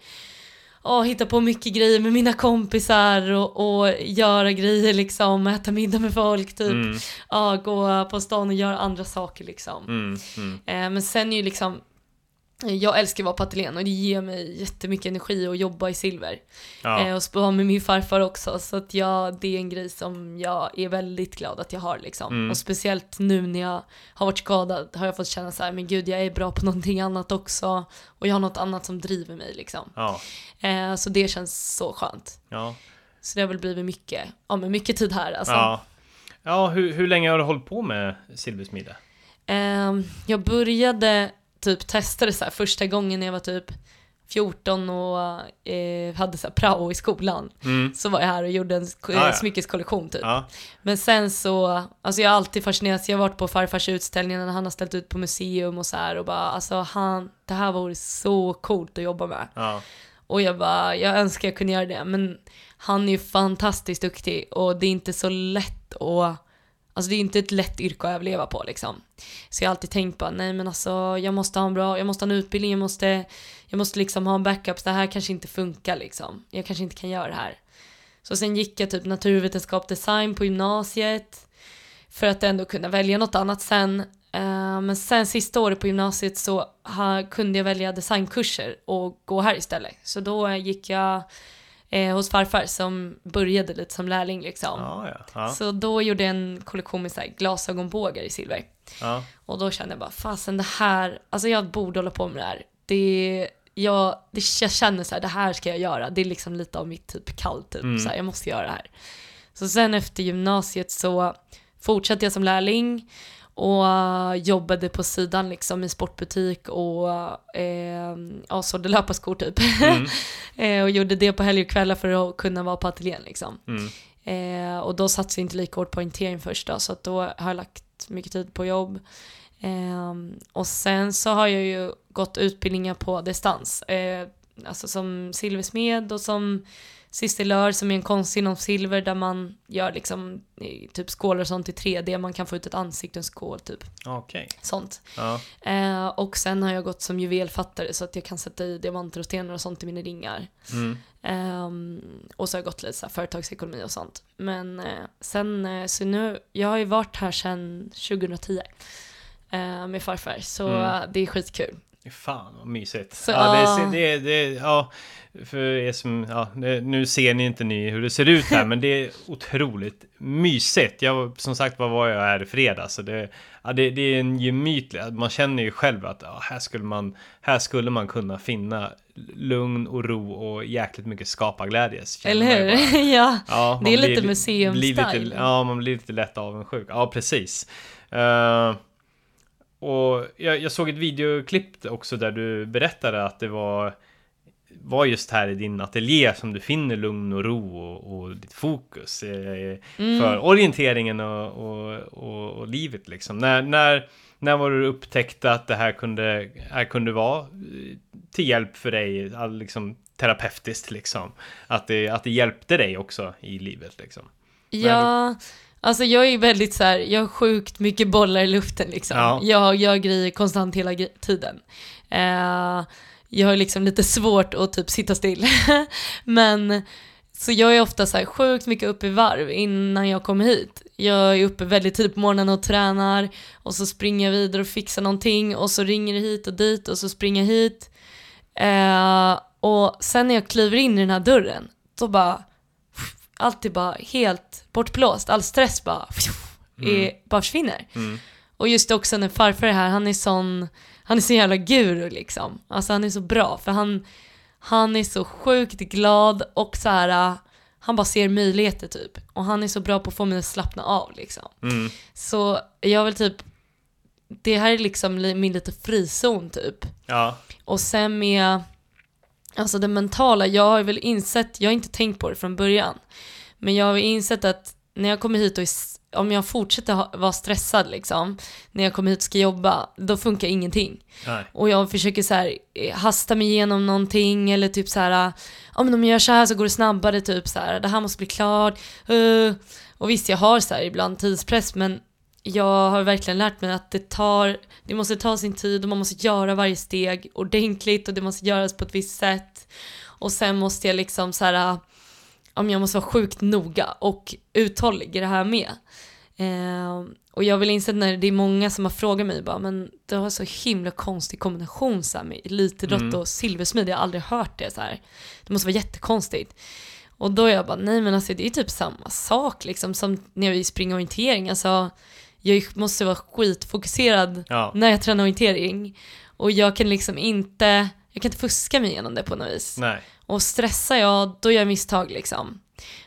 Ja, hitta på mycket grejer med mina kompisar och, och göra grejer liksom, äta middag med folk typ. Mm, Ja, gå på stan och göra andra saker liksom. mm, mm. Eh, men sen är ju liksom, jag älskar att vara på ateljén och det ger mig jättemycket energi att jobba i silver. Ja. Eh, och spara med min farfar också. Så att jag, det är en grej som jag är väldigt glad att jag har liksom. Mm. Och speciellt nu när jag har varit skadad har jag fått känna så här, men gud jag är bra på någonting annat också. Och jag har något annat som driver mig liksom. Ja, Eh, så det känns så skönt. ja. Så det har väl blivit mycket, ja men mycket tid här alltså. ja. ja hur, hur länge har du hållit på med silversmide? Ehm, jag började typ testa det så här första gången när jag var typ 14 och eh, hade så här prao i skolan. Mm. Så var jag här och gjorde en Ah, ja. smyckeskollektion typ. Ja. Men sen så, alltså jag har alltid fascinerats, jag har varit på farfars utställningar när han har ställt ut på museum och så här och bara alltså han, det här vore så coolt att jobba med. Ja. Och jag bara, jag önskar jag kunde göra det men han är ju fantastiskt duktig och det är inte så lätt att Alltså det är inte ett lätt yrke att överleva på liksom. Så jag har alltid tänkt bara, nej men alltså jag måste ha en bra, jag måste ha en utbildning, jag måste, jag måste liksom ha en backup, det här kanske inte funkar liksom. Jag kanske inte kan göra det här. Så sen gick jag typ naturvetenskap design på gymnasiet. För att ändå kunna välja något annat sen. Eh, men sen sista året på gymnasiet så kunde jag välja designkurser och gå här istället. Så då gick jag eh, hos farfar som började lite som lärling liksom. Ja, ja. Ja. Så då gjorde jag en kollektion med så här glasögonbågar i silver. Och då kände jag bara, fasen det här, alltså jag borde hålla på med det här. Det, jag, det, jag känner så här, det här ska jag göra. Det är liksom lite av mitt typ kall typ. Mm. Så här, jag måste göra det här. Så sen efter gymnasiet så fortsatte jag som lärling och eh, jobbade på sidan liksom i sportbutik och eh, ja, sålde löparskor typ. Mm. eh, och gjorde det på helger och kvällar för att kunna vara på ateljén liksom. Mm. Eh, och då satsade jag inte lika hårt på orientering först då, så att då har jag lagt mycket tid på jobb. Ehm, och sen så har jag ju gått utbildningar på distans. Eh, alltså som silversmed och som Sistelör som är en konst inom silver där man gör liksom eh, typ skålar och sånt i 3D. Man kan få ut ett ansikte och en skål typ. Okej. Sånt. Ja. Eh, och sen har jag gått som juvelfattare så att jag kan sätta i diamanter och stenar och sånt i mina ringar. Mm. Ehm, och så har jag gått lite så här företagsekonomi och sånt. Men eh, sen, eh, så nu, jag har ju varit här sedan 2010 eh, med farfar, så Mm. eh, det är skitkul. Fan vad mysigt. Så, ja, det, det, det, ja, för er som, ja, det, nu ser ni inte ni hur det ser ut här, men det är otroligt mysigt. Jag, som sagt var var jag här i fredags, så det, ja, det, det är en gemytlig, man känner ju själv att ja, här, skulle man, här skulle man kunna finna lugn och ro och jäkligt mycket skaparglädje. Eller hur? ja. Ja, Det är lite museumstyle. Ja, man blir lite lätt avundsjuk. Ja, precis. Eh, och jag, jag såg ett videoklipp också där du berättade att det var var just här i din ateljé som du finner lugn och ro och, och ditt fokus eh, Mm. för orienteringen och, och, och, och livet liksom. När, när, när var du upptäckte att det här kunde, här kunde vara eh, till hjälp för dig, liksom terapeutiskt liksom? Att det, att det hjälpte dig också i livet liksom? Ja, alltså jag är väldigt så här, jag har sjukt mycket bollar i luften liksom. Ja. Jag gör grejer konstant hela tiden. Eh, jag har liksom lite svårt att typ sitta still. Men så jag är ofta så här sjukt mycket uppe i varv innan jag kommer hit. Jag är uppe väldigt tidigt på morgonen och tränar och så springer jag vidare och fixar någonting och så ringer det hit och dit och så springer jag hit. Eh, och sen när jag kliver in i den här dörren, då bara allt är bara helt bortblåst, all stress bara, är, bara försvinner. Mm. Och just också när farfar är här, han är sån, han är så jävla guru liksom. Alltså han är så bra för han, han är så sjukt glad och så här, han bara ser möjligheter typ. Och han är så bra på att få mig att slappna av liksom. Mm. Så jag vill typ, det här är liksom li- min lite frizon typ. Ja. Och sen med, alltså det mentala, jag har väl insett, jag har inte tänkt på det från början, men jag har insett att när jag kommer hit och om jag fortsätter ha, vara stressad liksom, när jag kommer hit och ska jobba, då funkar ingenting. Nej. Och jag försöker så här eh, hasta mig igenom någonting eller typ så här, ja men om jag gör så här så går det snabbare typ så här, det här måste bli klart. Uh. Och visst, jag har så här ibland tidspress men jag har verkligen lärt mig att det tar, det måste ta sin tid och man måste göra varje steg ordentligt och det måste göras på ett visst sätt. Och sen måste jag liksom så här, om jag måste vara sjukt noga och uthållig i det här med. Eh, och jag vill inse när det är många som har frågat mig bara, men du har så himla konstig kombination så här, med elitidrott Mm. och silversmid, jag har aldrig hört det så här. Det måste vara jättekonstigt. Och då är jag bara, nej men alltså det är typ samma sak liksom som när vi springer orientering, alltså jag måste vara skitfokuserad Ja. när jag tränar orientering och jag kan liksom inte, jag kan inte fuska mig igenom det på något vis. Nej. Och stressar jag, då gör jag misstag liksom.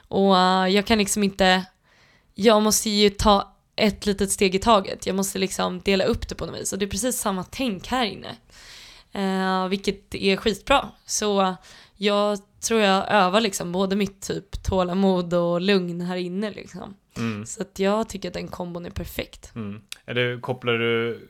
Och eh, jag kan liksom inte, jag måste ju ta ett litet steg i taget. Jag måste liksom dela upp det på något vis och det är precis samma tänk här inne. Eh, vilket är skitbra. Så jag tror jag övar liksom både mitt typ tålamod och lugn här inne liksom. Mm. Så att jag tycker att den kombon är perfekt. Mm. Är det, kopplar du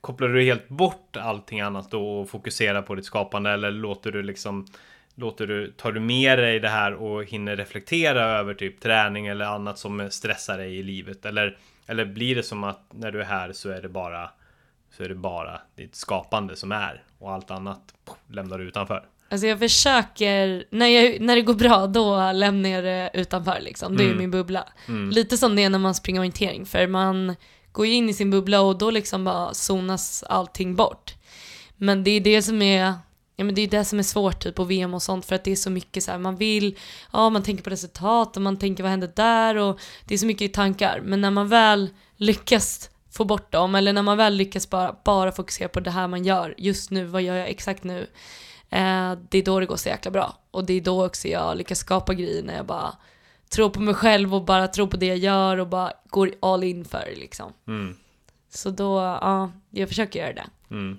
Kopplar du helt bort allting annat då och fokuserar på ditt skapande eller låter du liksom Låter du, tar du med dig det här och hinner reflektera över typ träning eller annat som stressar dig i livet? Eller, eller blir det som att när du är här så är det bara Så är det bara ditt skapande som är och allt annat lämnar du utanför? Alltså jag försöker, när, jag, när det går bra då lämnar jag det utanför liksom. Det är Mm. min bubbla. Mm. Lite som det är när man springer orientering för man går ju in i sin bubbla och då liksom bara zonas allting bort. Men det är det som är Ja men det är det som är svårt typ på VM och sånt för att det är så mycket så här, man vill, ja man tänker på resultat och man tänker vad händer där och det är så mycket tankar. Men när man väl lyckas få bort dem eller när man väl lyckas bara, bara fokusera på det här man gör just nu, vad gör jag exakt nu? Eh, det är då det går så jäkla bra. Och det är då också jag lyckas skapa grejer när jag bara tror på mig själv och bara tror på det jag gör och bara går all in för det, liksom. Mm. Så då, ja, jag försöker göra det. Mm.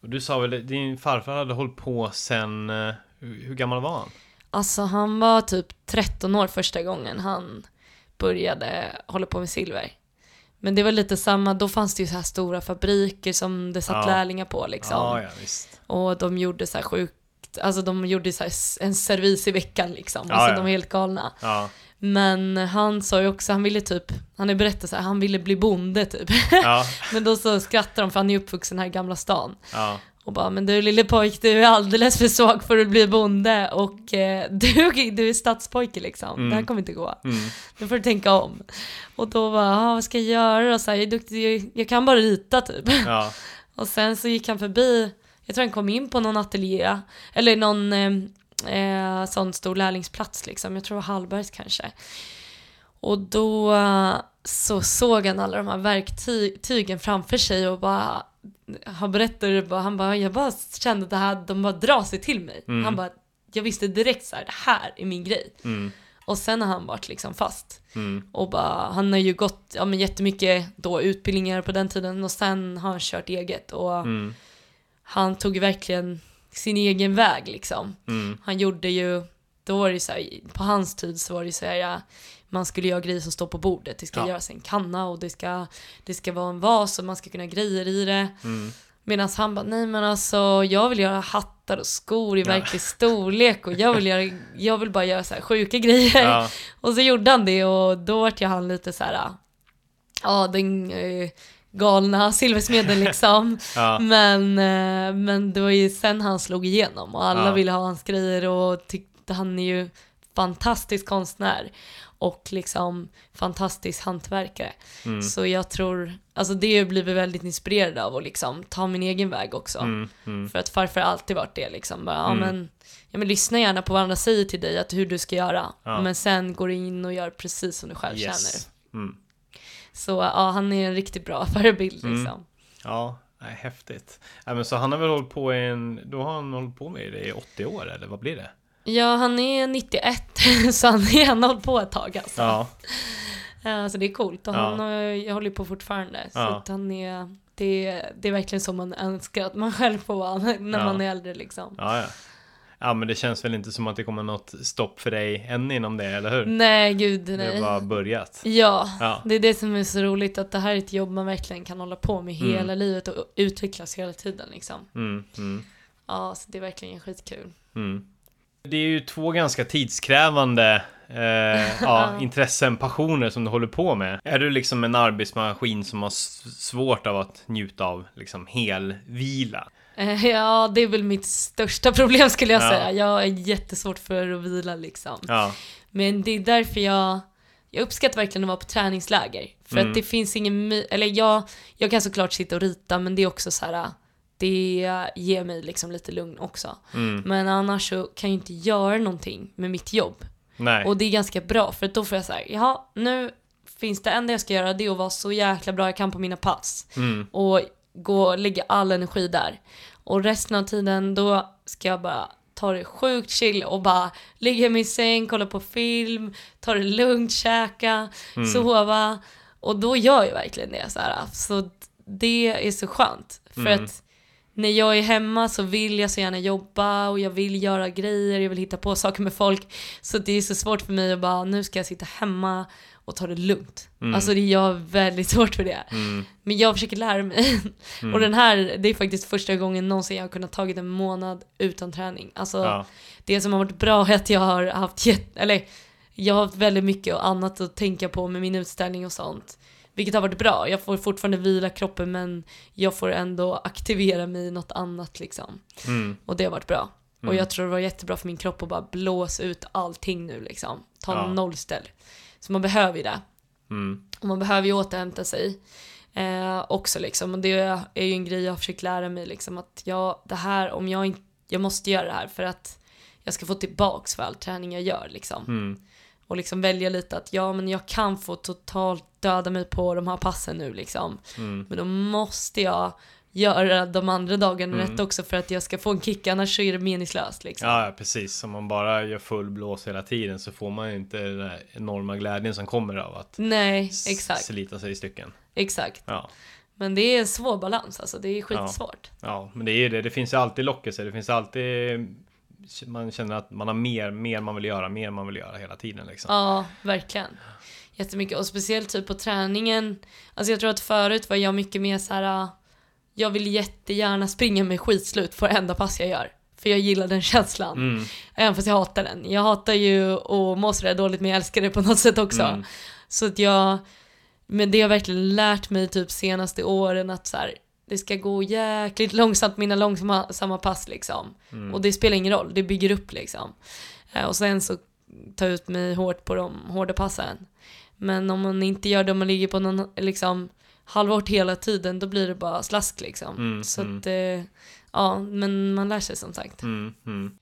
Och du sa väl din farfar hade hållit på sen eh, hur, hur gammal var han? Alltså han var typ 13 år första gången han började hålla på med silver. Men det var lite samma, då fanns det ju så här stora fabriker som det satt Ja. lärlingar på liksom. Ja, ja visst. Och de gjorde så här sjukt, alltså de gjorde så här en servis i veckan liksom. Ja, alltså ja. de var helt galna. Ja, Men han sa ju också, han ville typ, han har berättat så här, han ville bli bonde typ. ja, men då så skrattar de för han är uppvuxen här i Gamla stan. ja. Och bara, men du lille pojk, du är alldeles för svag för att bli bonde och eh, du, du är stadspojke liksom. Mm. Det här kommer inte gå. Mm. Nu får du tänka om. Och då var ah, vad ska jag göra då? Så här, jag är duktig, jag, jag kan bara rita typ. Ja, Och sen så gick han förbi, jag tror han kom in på någon ateljé, eller någon eh, eh, sån stor lärlingsplats liksom, jag tror det var Hallbergs kanske. Och då eh, så såg han alla de här verktygen framför sig och bara, han berättade bara, han bara, jag bara kände det här, de bara drar sig till mig. Mm. Han bara, jag visste direkt så här, det här är min grej. mm. Och sen har han varit liksom fast. Mm. Och bara, han har ju gått ja, men jättemycket då utbildningar på den tiden och sen har han kört eget och Mm. Han tog verkligen sin egen väg liksom. Mm. Han gjorde ju, då var det ju så här, på hans tid så var det ju så här, ja, man skulle göra grejer som står på bordet. Det ska Ja. göras en kanna och det ska, det ska vara en vas och man ska kunna ha grejer i det. Mm. Medan han bara, nej men alltså jag vill göra hattar och skor i Ja. verklig storlek och jag vill, göra, jag vill bara göra så här sjuka grejer. Ja, Och så gjorde han det och då vart ju han lite så här, ja den eh, galna silversmeden liksom. ja, Men, eh, men det var ju sen han slog igenom och alla Ja. ville ha hans grejer och tyckte han är ju fantastisk konstnär och liksom fantastisk hantverkare. mm. Så jag tror, alltså det blir vi väldigt inspirerade av och liksom ta min egen väg också. Mm. Mm. För att farfar har alltid varit det liksom. Bara, ja, Mm. men, ja men lyssna gärna på vad andra säger till dig, att hur du ska göra. Ja. Men sen går du in och gör precis som du själv känner. Yes. Mm. Så ja, han är en riktigt bra förebild Mm. liksom. Ja, nej, häftigt. Ja, men så han har väl hållit på i en, då har han hållit på med det i 80 år eller vad blir det? Ja, han är 91, så han, har hållit på ett tag alltså. Ja, Ja, så det är coolt och Ja. han jag håller på fortfarande. Så Ja. han är, det, det är verkligen så man önskar att man själv får vara när Ja. man är äldre liksom. ja, ja. Ja, men det känns väl inte som att det kommer något stopp för dig än inom det, eller hur? Nej, gud Det nej. har bara börjat. Ja, Ja, det är det som är så roligt att det här är ett jobb man verkligen kan hålla på med Mm. hela livet och utvecklas hela tiden liksom. mm, mm, Ja, så det är verkligen skitkul. mm. Det är ju två ganska tidskrävande eh, ja, intressen, passioner som du håller på med. Är du liksom en arbetsmaskin som har svårt av att njuta av liksom helvila? Eh, Ja, det är väl mitt största problem skulle jag Ja. säga. Jag är jättesvårt för att vila liksom. Ja, Men det är därför jag, jag uppskattar verkligen att vara på träningsläger. För Mm. att det finns ingen, eller jag, jag kan såklart sitta och rita men det är också så här. Det ger mig liksom lite lugn också. mm, Men annars så kan jag inte göra någonting med mitt jobb. nej. Och det är ganska bra för att då får jag säga, jaha, nu finns det enda jag ska göra det är att vara så jäkla bra jag kan på mina pass. Mm, Och gå och lägga all energi där. Och resten av tiden då ska jag bara tar det sjukt chill och bara ligga i min säng, kolla på film, ta det lugnt, käka, Mm. sova. Och då gör jag verkligen det. Så, här. så det är så skönt. För Mm. att när jag är hemma så vill jag så gärna jobba och jag vill göra grejer, jag vill hitta på saker med folk. Så det är så svårt för mig att bara, nu ska jag sitta hemma och ta det lugnt. Alltså det är jag väldigt svårt för det. Mm. Men jag försöker lära mig. och den här, det är faktiskt första gången någonsin jag har kunnat tagit en månad utan träning. Alltså Ja. det som har varit bra är att jag har haft, eller jag har haft väldigt mycket och annat att tänka på med min utställning och sånt. Vilket har varit bra. Jag får fortfarande vila kroppen men jag får ändå aktivera mig i något annat liksom. Mm. Och det har varit bra. Och jag tror det var jättebra för min kropp att bara blåsa ut allting nu liksom. Ta Ja. nollställ. Så man behöver ju det. Mm. Och man behöver ju återhämta sig. Eh, också liksom. Och det är ju en grej jag har försökt lära mig liksom. Att jag, det här, om jag inte, jag måste göra det här för att jag ska få tillbaks för all träning jag gör liksom. Mm. Och liksom välja lite att ja men jag kan få totalt döda mig på de här passen nu liksom. Mm. Men då måste jag göra de andra dagarna Mm. rätt också för att jag ska få en kick annars så är det meningslöst liksom. Ja, ja, precis. Om man bara gör full blås hela tiden så får man ju inte den där enorma glädjen som kommer av att Nej, exakt, slita sig i stycken. exakt. Ja. Men det är en svår balans alltså, det är skitsvårt. ja, men det är ju det. Det finns ju alltid lockelse. Det finns alltid... Man känner att man har mer, mer man vill göra, mer man vill göra hela tiden liksom. Ja, verkligen. Jättemycket. Och speciellt typ på träningen. Alltså jag tror att förut var jag mycket mer så här. Jag vill jättegärna springa med skitslut på varenda pass jag gör. För jag gillar den känslan. Mm. Även fast jag hatar den. Jag hatar ju att må sådär dåligt men jag älskar det på något sätt också. Mm. Så att jag, men det har verkligen lärt mig typ senaste åren att så här, det ska gå jäkligt långsamt mina långsamma samma pass liksom. Mm. Och det spelar ingen roll, det bygger upp liksom. Eh, Och sen så ta ut mig hårt på de hårda passen. Men om man inte gör det, om man ligger på någon liksom halvårt hela tiden, då blir det bara slask liksom. Mm, så mm. att, eh, ja, men man lär sig som sagt. Mm, mm.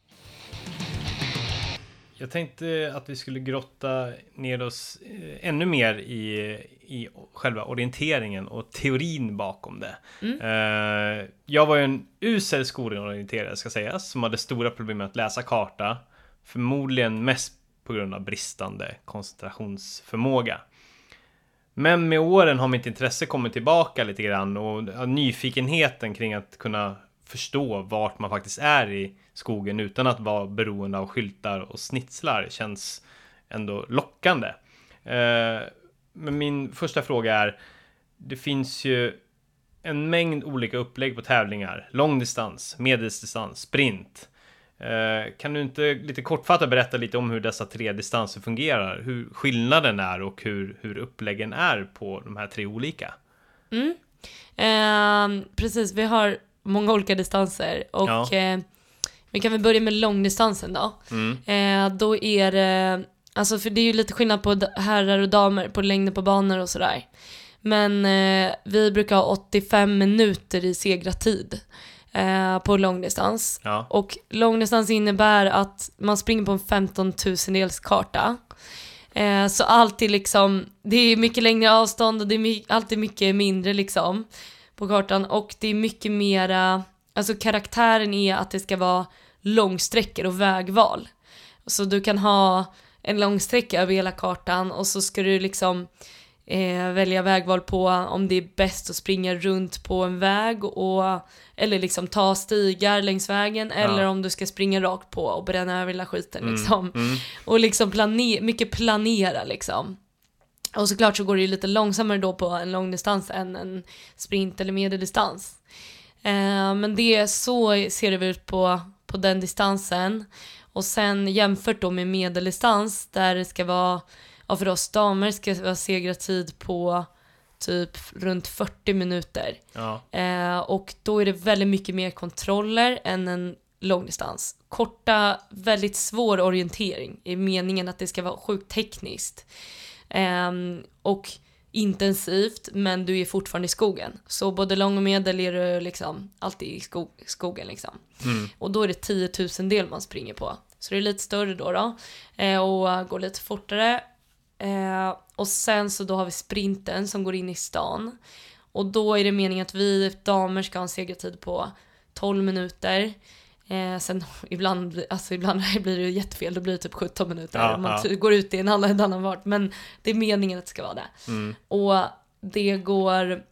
Jag tänkte att vi skulle grotta ner oss eh, ännu mer i, i själva orienteringen och teorin bakom det. Eh, jag var ju en usel skolorienterare ska sägas, som hade stora problem med att läsa karta. Förmodligen mest på grund av bristande koncentrationsförmåga. Men med åren har mitt intresse kommit tillbaka lite grann och nyfikenheten kring att kunna förstå vart man faktiskt är i skogen utan att vara beroende av skyltar och snitslar känns ändå lockande. Eh, men min första fråga är, det finns ju en mängd olika upplägg på tävlingar. Långdistans, medeldistans, sprint. Eh, Kan du inte lite kortfattat berätta lite om hur dessa tre distanser fungerar? Hur skillnaden är och hur, hur uppläggen är på de här tre olika? Eh, precis, vi har många olika distanser och Ja. eh, vi kan väl börja med långdistansen då. Mm. Eh, då är det, alltså för det är ju lite skillnad på herrar och damer på längden på banor och sådär. Men eh, vi brukar ha 85 minuter i segratid eh, på långdistans. Ja. Och långdistans innebär att man springer på en 15 000-dels karta. Eh, så alltid liksom, det är mycket längre avstånd och det är my- alltid mycket mindre liksom på kartan. Och det är mycket mera, alltså karaktären är att det ska vara långsträckor och vägval. Så du kan ha en långsträcka över hela kartan och så ska du liksom eh, välja vägval på om det är bäst att springa runt på en väg och eller liksom ta stigar längs vägen eller om du ska springa rakt på och bränna över hela skiten liksom. Mm. Och liksom plane- mycket planera liksom. Och såklart så går det ju lite långsammare då på en långdistans än en sprint eller medeldistans. Eh, men det så ser det ut på, på den distansen. Och sen jämfört då med medeldistans där det ska vara, ja för oss damer ska vara segratid på typ runt 40 minuter. Ja. Eh, och då är det väldigt mycket mer kontroller än en långdistans. Korta, väldigt svår orientering i meningen att det ska vara sjukt tekniskt. Ehm, och intensivt, men du är fortfarande i skogen. Så både lång och medel är du liksom alltid i skog, skogen liksom. Mm. Och då är det 10 000 del man springer på. Så det är lite större då, då eh, och går lite fortare. Eh, och sen så då har vi sprinten som går in i stan. Och då är det meningen att vi damer ska ha en segertid på 12 minuter. Eh, sen ibland, alltså ibland blir det jättefel, då blir det typ 17 minuter. Ja, man ja. går ut i en annan, en annan fart. Men det är meningen att det ska vara det. Mm. Och det går,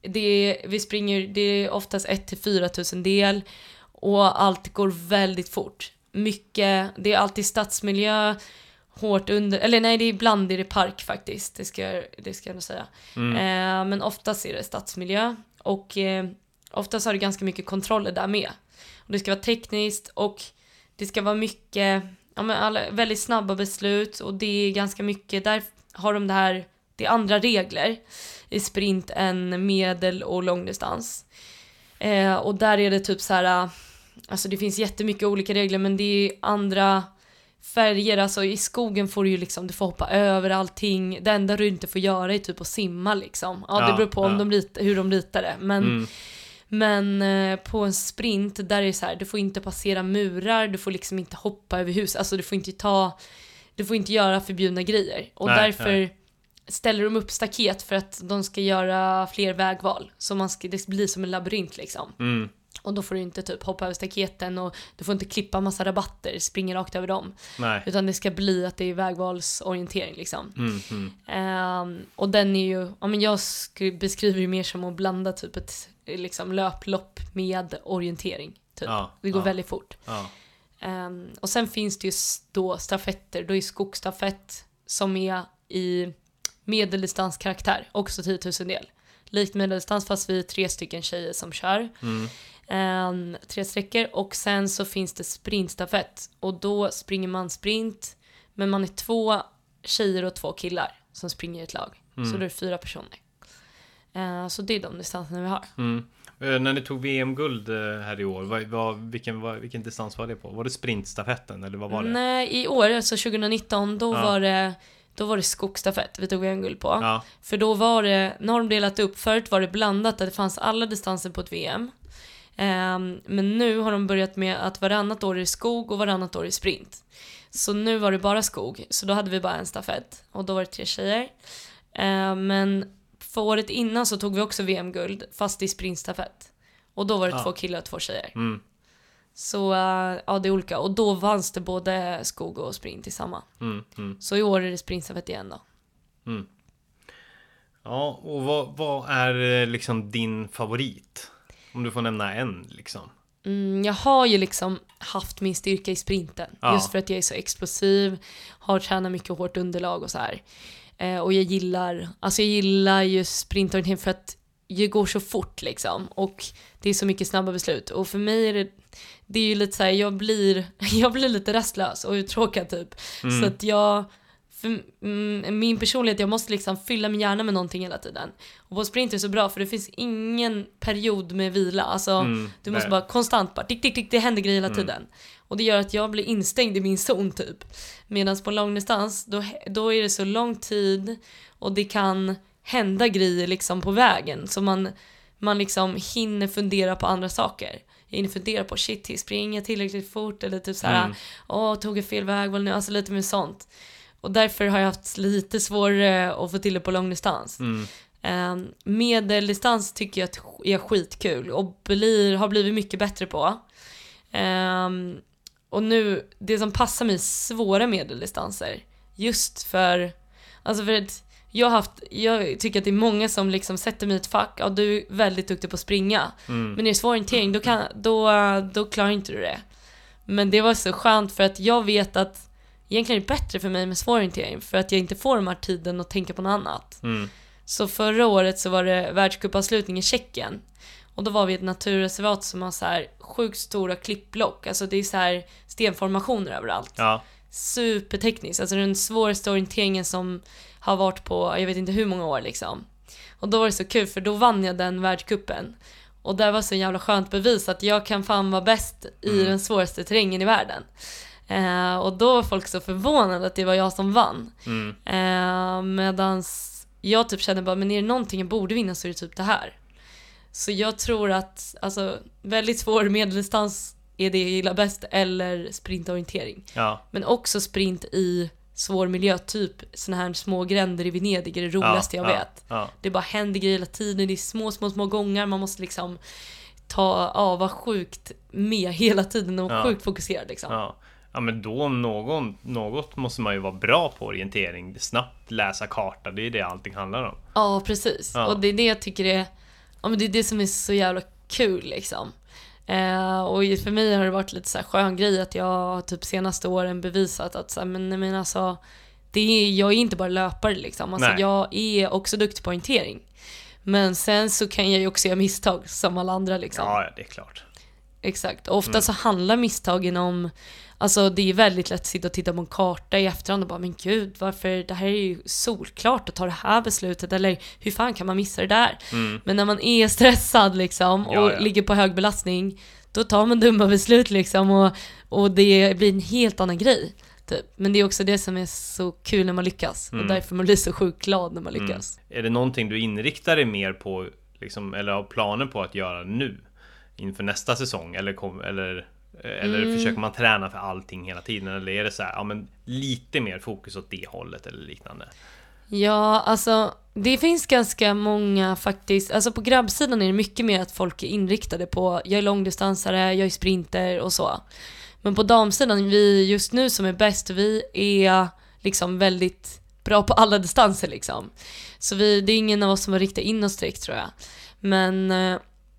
det är, vi springer, det är oftast 1 till 4 tusen del. Och allt går väldigt fort. Mycket, det är alltid stadsmiljö, hårt under, eller nej det är ibland är det park faktiskt, det ska, det ska jag nog säga. Mm. Eh, men oftast är det stadsmiljö och eh, oftast har det ganska mycket kontroller där med. Och det ska vara tekniskt och det ska vara mycket, ja men alla, väldigt snabba beslut och det är ganska mycket, där har de det här, det är andra regler i sprint än medel och långdistans. Eh, och där är det typ så här, alltså det finns jättemycket olika regler men det är andra färger, alltså i skogen får du ju liksom, du får hoppa över allting. Det enda du inte får göra är typ att simma liksom. Ja, det Ja, beror på om ja. de rit, hur de ritar det. Men, Mm. men eh, på en sprint, där är det så här, du får inte passera murar, du får liksom inte hoppa över hus, alltså du får inte ta, du får inte göra förbjudna grejer. Och Nej, därför nej. ställer de upp staket för att de ska göra fler vägval. Så man ska, det blir som en labyrint liksom. Mm. Och då får du inte typ hoppa över staketen och du får inte klippa massa rabatter, springa rakt över dem. Nej. Utan det ska bli att det är vägvalsorientering liksom. Mm. Mm. Ehm, och den är ju, ja men jag sk- beskriver ju mer som att blanda typ ett liksom löplopp med orientering. Typ. Ja, det går ja. väldigt fort. Ja. Ehm, och sen finns det ju då stafetter, då är skogsstafett som är i medeldistanskaraktär, också 10 000 del. Likt medeldistans fast vi är tre stycken tjejer som kör. Mm. Ehm, tre sträckor och sen så finns det sprintstafett och då springer man sprint men man är två tjejer och två killar som springer i ett lag. Mm. Så då är det fyra personer. Ehm, så det är de distanserna vi har. Mm. Eh, När ni tog VM-guld eh, här i år, vad, vad, vilken, vad, vilken distans var det på? Var det sprintstafetten eller vad var det? Nej, i år, alltså 2019, då var det då var det skogsstafett vi tog VM-guld på. För då var det, nu har de delat upp, förut var det blandat att det fanns alla distanser på ett VM. Ehm, men nu har de börjat med att varannat år är skog och varannat år är sprint. Så nu var det bara skog, så då hade vi bara en stafett och då var det tre tjejer. Ehm, men för året innan så tog vi också VM-guld, fast i sprintstafett. Och då var det Ja. två killar och två tjejer. Mm. Så eh, ja, det är olika. Och då vanns det både skog och sprint i samma. Mm. Mm. Så i år är det sprintstafett igen då. Mm. Ja, och vad, vad är eh, liksom din favorit? Om du får nämna en liksom. Mm, jag har ju liksom haft min styrka i sprinten. Ja. Just för att jag är så explosiv, har tränat mycket hårt underlag och så här. Eh, och jag gillar, alltså jag gillar ju sprintorientering för att det går så fort liksom. Och det är så mycket snabba beslut. Och för mig är det, det är ju lite så här, jag blir, jag blir lite rastlös och uttråkad typ. Mm. Så att jag, för mm, min personlighet, jag måste liksom fylla min hjärna med någonting hela tiden. Och på sprint är det så bra för det finns ingen period med vila. Alltså, Mm, du måste nej. bara konstant bara tick, tick, tick, det händer grejer hela Mm. tiden. Och det gör att jag blir instängd i min zon typ. Medan på långdistans, då, då är det så lång tid och det kan hända grejer liksom på vägen. Så man, man liksom hinner fundera på andra saker. Jag hinner fundera på shit, springer jag tillräckligt fort? Eller typ såhär, Mm. åh, tog jag fel nu? Alltså lite med sånt. Och därför har jag haft lite svårare att få till det på långdistans. Mm. Um, medeldistans tycker jag är skitkul och blir, har blivit mycket bättre på. Ehm, och nu, det som passar mig är svåra medeldistanser. Just för, alltså för att jag har haft, jag tycker att det är många som liksom sätter mig i ett fack, ja du är väldigt duktig på att springa. Mm. Men är det svår orientering då, kan, då, då klarar inte du det. Men det var så skönt för att jag vet att egentligen är det bättre för mig med svår orientering för att jag inte får de här tiden att tänka på något annat. Mm. Så förra året så var det världscupavslutning i Tjeckien. Och då var vi i ett naturreservat som har så här sjukt stora klippblock. Alltså det är så här stenformationer överallt. Ja. Supertekniskt. Alltså den svåraste orienteringen som har varit på, jag vet inte hur många år liksom. Och då var det så kul för då vann jag den världscupen. Och det var så jävla skönt bevis att jag kan fan vara bäst i Mm. den svåraste terrängen i världen. Eh, och då var folk så förvånade att det var jag som vann. Mm. Eh, medans jag typ känner bara, men är det någonting jag borde vinna så är det typ det här. Så jag tror att, alltså väldigt svår medeldistans är det jag gillar bäst, eller sprintorientering. Ja. Men också sprint i svår miljö, typ såna här små gränder i Venedig är det roligaste ja. jag ja. vet. Ja. Det bara händer grejer hela tiden, det är små, små, små gångar, man måste liksom ta, ja, vara sjukt med hela tiden och Ja. sjukt fokuserad liksom. Ja. men då om någon, något måste man ju vara bra på orientering. Snabbt läsa karta, det är det allting handlar om. Ja, precis. Ja. Och det är det jag tycker är, ja men det är det som är så jävla kul liksom. Eh, och för mig har det varit lite så här skön grej att jag typ senaste åren bevisat att så här, men, men alltså, det är, jag är inte bara löpare liksom. Alltså, Nej. jag är också duktig på orientering. Men sen så kan jag ju också göra misstag som alla andra liksom. Ja, det är klart. Exakt. Och ofta så handlar misstagen om Alltså det är väldigt lätt att sitta och titta på en karta i efterhand och bara men gud varför, det här är ju solklart att ta det här beslutet eller hur fan kan man missa det där? Men när man är stressad liksom och Ja, ja. ligger på hög belastning då tar man dumma beslut liksom och, och det blir en helt annan grej. Typ. Men det är också det som är så kul när man lyckas och därför man blir så sjukt glad när man lyckas. Är det någonting du inriktar dig mer på, liksom, eller har planer på att göra nu? Inför nästa säsong? Eller, kom, eller, eller Mm. försöker man träna för allting hela tiden? Eller är det så här, ja men lite mer fokus åt det hållet eller liknande? Ja, alltså det finns ganska många faktiskt, alltså på grabbsidan är det mycket mer att folk är inriktade på, jag är långdistansare, jag är sprinter och så. Men på damsidan, vi just nu som är bäst, vi är liksom väldigt bra på alla distanser liksom. Så vi, det är ingen av oss som har riktat in oss direkt tror jag. Men eh,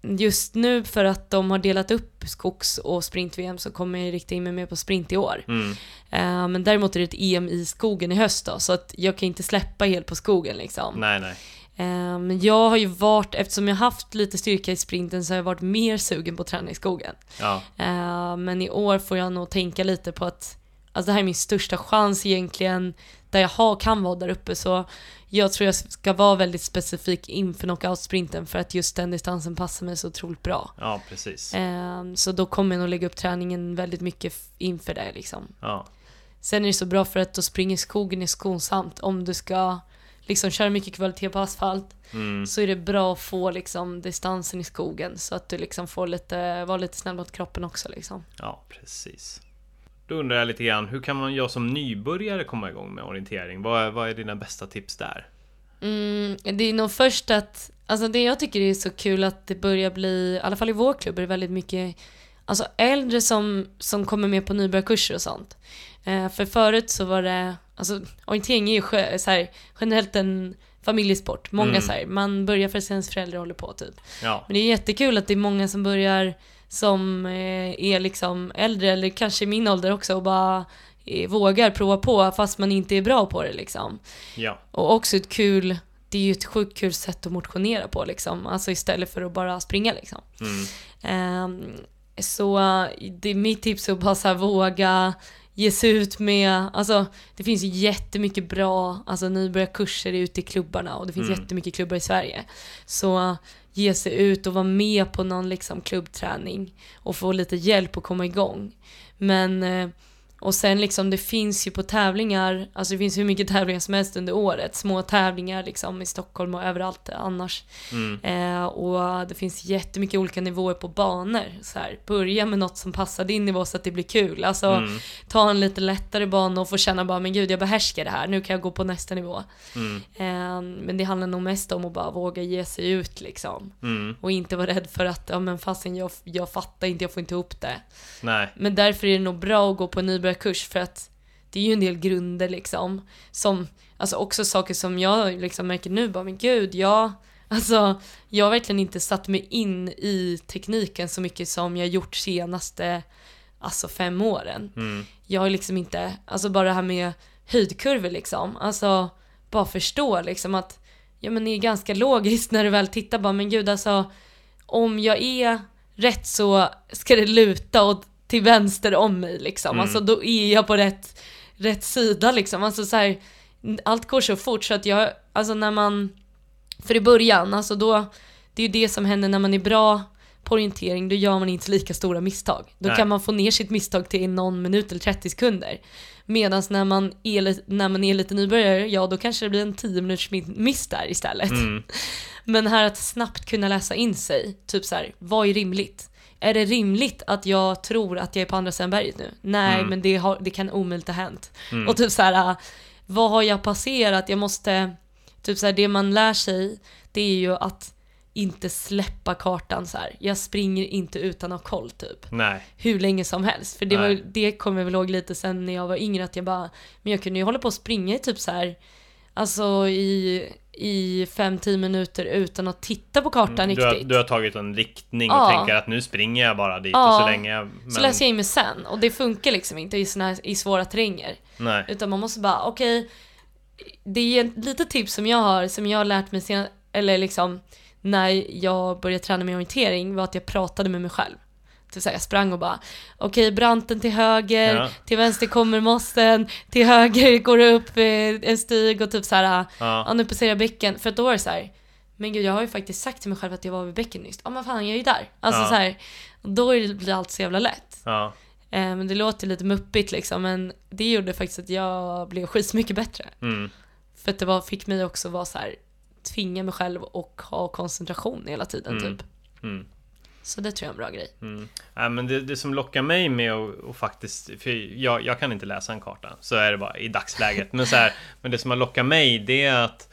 just nu för att de har delat upp skogs och sprint-VM så kommer jag rikta in mig mer på sprint i år. Mm. Eh, men däremot är det ett EM i skogen i höst då, så att jag kan inte släppa helt på skogen liksom. Nej, nej. Eh, men jag har ju varit, eftersom jag haft lite styrka i sprinten så har jag varit mer sugen på att träna i skogen. Ja, Eh, men i år får jag nog tänka lite på att Alltså det här är min största chans egentligen där jag har, kan vara där uppe så jag tror jag ska vara väldigt specifik inför knockout-sprinten för att just den distansen passar mig så otroligt bra. ja precis. Eh, så då kommer jag nog lägga upp träningen väldigt mycket inför det liksom. Ja, Sen är det så bra för att då springer skogen är skonsamt. Om du ska liksom köra mycket kvalitet på asfalt mm. så är det bra att få liksom distansen i skogen så att du liksom får lite, vara lite snäll mot kroppen också liksom. ja precis. Då undrar jag lite grann, hur kan man jag som nybörjare komma igång med orientering? Vad är, vad är dina bästa tips där? Mm, det är nog först att, alltså det jag tycker är så kul att det börjar bli, i alla fall i vår klubb är det väldigt mycket Alltså äldre som, som kommer med på nybörjarkurser och sånt. Eh, för förut så var det, alltså orientering är ju så här, generellt en familjesport. Många Mm. så här, man börjar för att ens föräldrar håller på typ. Ja, Men det är jättekul att det är många som börjar som eh, är liksom äldre eller kanske min ålder också och bara eh, vågar prova på fast man inte är bra på det liksom. ja, Och också ett kul, det är ju ett sjukt kul sätt att motionera på liksom. Alltså istället för att bara springa liksom. mm. Ehm, så det är mitt tips är att bara så här våga ge sig ut med, alltså det finns jättemycket bra alltså, nybörjarkurser ute i klubbarna och det finns Mm. jättemycket klubbar i Sverige. Så ge sig ut och vara med på någon liksom klubbträning och få lite hjälp att komma igång. Men eh, och sen liksom det finns ju på tävlingar, alltså det finns hur mycket tävlingar som helst under året. Små tävlingar liksom i Stockholm och överallt annars. Mm. Eh, och det finns jättemycket olika nivåer på banor. Så här, börja med något som passar din nivå så att det blir kul. Alltså Mm. ta en lite lättare bana och få känna bara men gud jag behärskar det här, nu kan jag gå på nästa nivå. Mm. Eh, men det handlar nog mest om att bara våga ge sig ut liksom. Mm. Och inte vara rädd för att, ja men fasen jag, jag fattar inte, jag får inte ihop det. Nej, Men därför är det nog bra att gå på en nybörjarkurs för att det är ju en del grunder liksom. Som, alltså också saker som jag liksom märker nu bara, men gud, jag, alltså, jag har verkligen inte satt mig in i tekniken så mycket som jag gjort senaste, alltså fem åren. mm. Jag har liksom inte, alltså bara det här med höjdkurvor liksom, alltså bara förstå liksom att, ja men det är ganska logiskt när du väl tittar bara, men gud alltså, om jag är rätt så ska det luta åt till vänster om mig liksom. Mm. Alltså då är jag på rätt, rätt sida liksom. Alltså så här, allt går så fort så att jag, alltså när man, för i början, alltså då, det är ju det som händer när man är bra på orientering, då gör man inte lika stora misstag. Då Nej. kan man få ner sitt misstag till någon minut eller 30 sekunder. Medan när man är, när man är lite nybörjare, ja då kanske det blir en 10 minuters mi- miss där istället. Mm. Men här att snabbt kunna läsa in sig, typ så här, vad är rimligt? Är det rimligt att jag tror att jag är på andra sidan berget nu? Nej, Mm. men det, har, det kan omöjligt ha hänt. Mm. Och typ så här, äh, vad har jag passerat? Jag måste, typ så här, det man lär sig, det är ju att inte släppa kartan så här. Jag springer inte utan att ha koll typ. Nej. Hur länge som helst. För det, var, Nej. det kommer jag väl ihåg lite sen när jag var yngre att jag bara, men jag kunde ju hålla på och springa i typ så här. Alltså i, i 5-10 minuter utan att titta på kartan Du har, riktigt. du har tagit en riktning Ja. och tänker att nu springer jag bara dit Ja. och så länge jag... Men, Så läser jag in mig sen och det funkar liksom inte i, såna här, i svåra terränger. Nej. Utan man måste bara, okej, det är ett litet tips som jag har, som jag har lärt mig sen, eller liksom när jag började träna med orientering var att jag pratade med mig själv. Typ såhär, jag sprang och bara, okej branten till höger, Ja. till vänster kommer mossen, till höger går det upp eh, en stig och typ såhär, Ja. ja nu passerar jag bäcken. För att då var det så här. men gud jag har ju faktiskt sagt till mig själv att jag var vid bäcken nyss. Ja men fan jag är ju där. Alltså Ja. så här, då blir allt så jävla lätt. Ja. Men det låter lite muppigt liksom, men det gjorde faktiskt att jag blev skitmycket bättre. Mm. För att det var, fick mig också vara så här, tvinga mig själv och ha koncentration hela tiden Mm. typ. Mm. Så det tror jag är en bra grej. Mm. Ja, men det, det som lockar mig med att och faktiskt, för jag, jag kan inte läsa en karta, så är det bara i dagsläget. Men, så här, men det som har lockat mig, det är att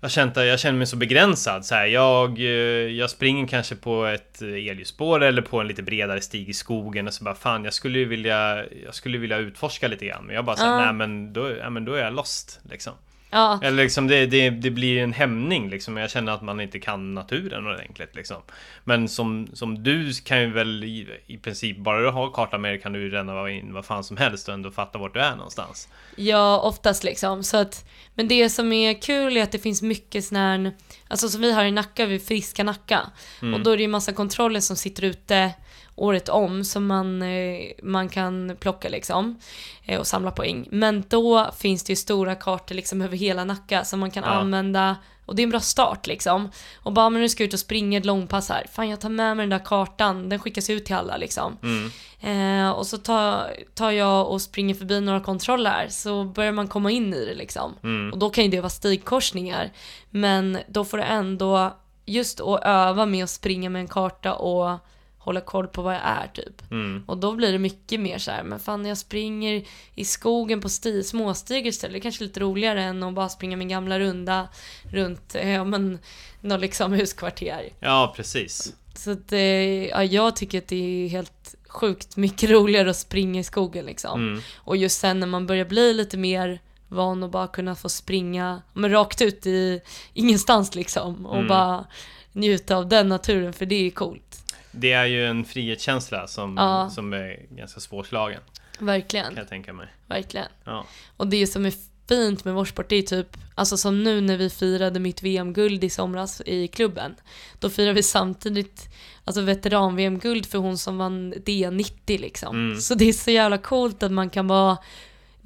jag, känt, jag känner mig så begränsad. Så här, jag, eh, jag springer kanske på ett elljusspår eller på en lite bredare stig i skogen och så bara fan, jag skulle ju vilja, jag skulle vilja utforska lite grann. Men jag bara såhär, Ja. nej men då, ja, men då är jag lost liksom. Ja, Eller liksom det, det, det blir en hämning liksom. Jag känner att man inte kan naturen ordentligt liksom. Men som, som du kan ju väl i, i princip, bara du har kartan med dig kan du ju ränna in vad fan som helst och ändå fatta vart du är någonstans. ja, oftast liksom. Så att, men det som är kul är att det finns mycket sån här, alltså som vi har i Nacka, vi friska Nacka. Mm. Och då är det ju massa kontroller som sitter ute året om som man, eh, man kan plocka liksom eh, och samla poäng. Men då finns det ju stora kartor liksom över hela Nacka som man kan Ja. använda och det är en bra start liksom. Och bara men nu ska jag ut och springa ett långpass här. Fan jag tar med mig den där kartan, den skickas ut till alla liksom. Mm. Eh, och så tar, tar jag och springer förbi några kontroller så börjar man komma in i det liksom. Mm. Och då kan ju det vara stigkorsningar. Men då får du ändå just att öva med att springa med en karta och hålla koll på vad jag är typ. Mm. Och då blir det mycket mer så här, men fan när jag springer i skogen på sti, småstigar istället, det är kanske lite roligare än att bara springa min gamla runda runt, ja men, något liksom huskvarter. Ja, precis. Så att, eh, ja, jag tycker att det är helt sjukt mycket roligare att springa i skogen liksom. Mm. Och just sen när man börjar bli lite mer van att bara kunna få springa men rakt ut i ingenstans liksom och Mm. bara njuta av den naturen för det är coolt. Det är ju en frihetskänsla som, Ja. som är ganska svårslagen, kan Verkligen, jag tänka mig. verkligen. Ja. Och det som är fint med vår sport det är typ, alltså som nu när vi firade mitt VM-guld i somras i klubben. Då firade vi samtidigt alltså veteran-VM-guld för hon som vann D90 liksom. Mm. Så det är så jävla coolt att man kan vara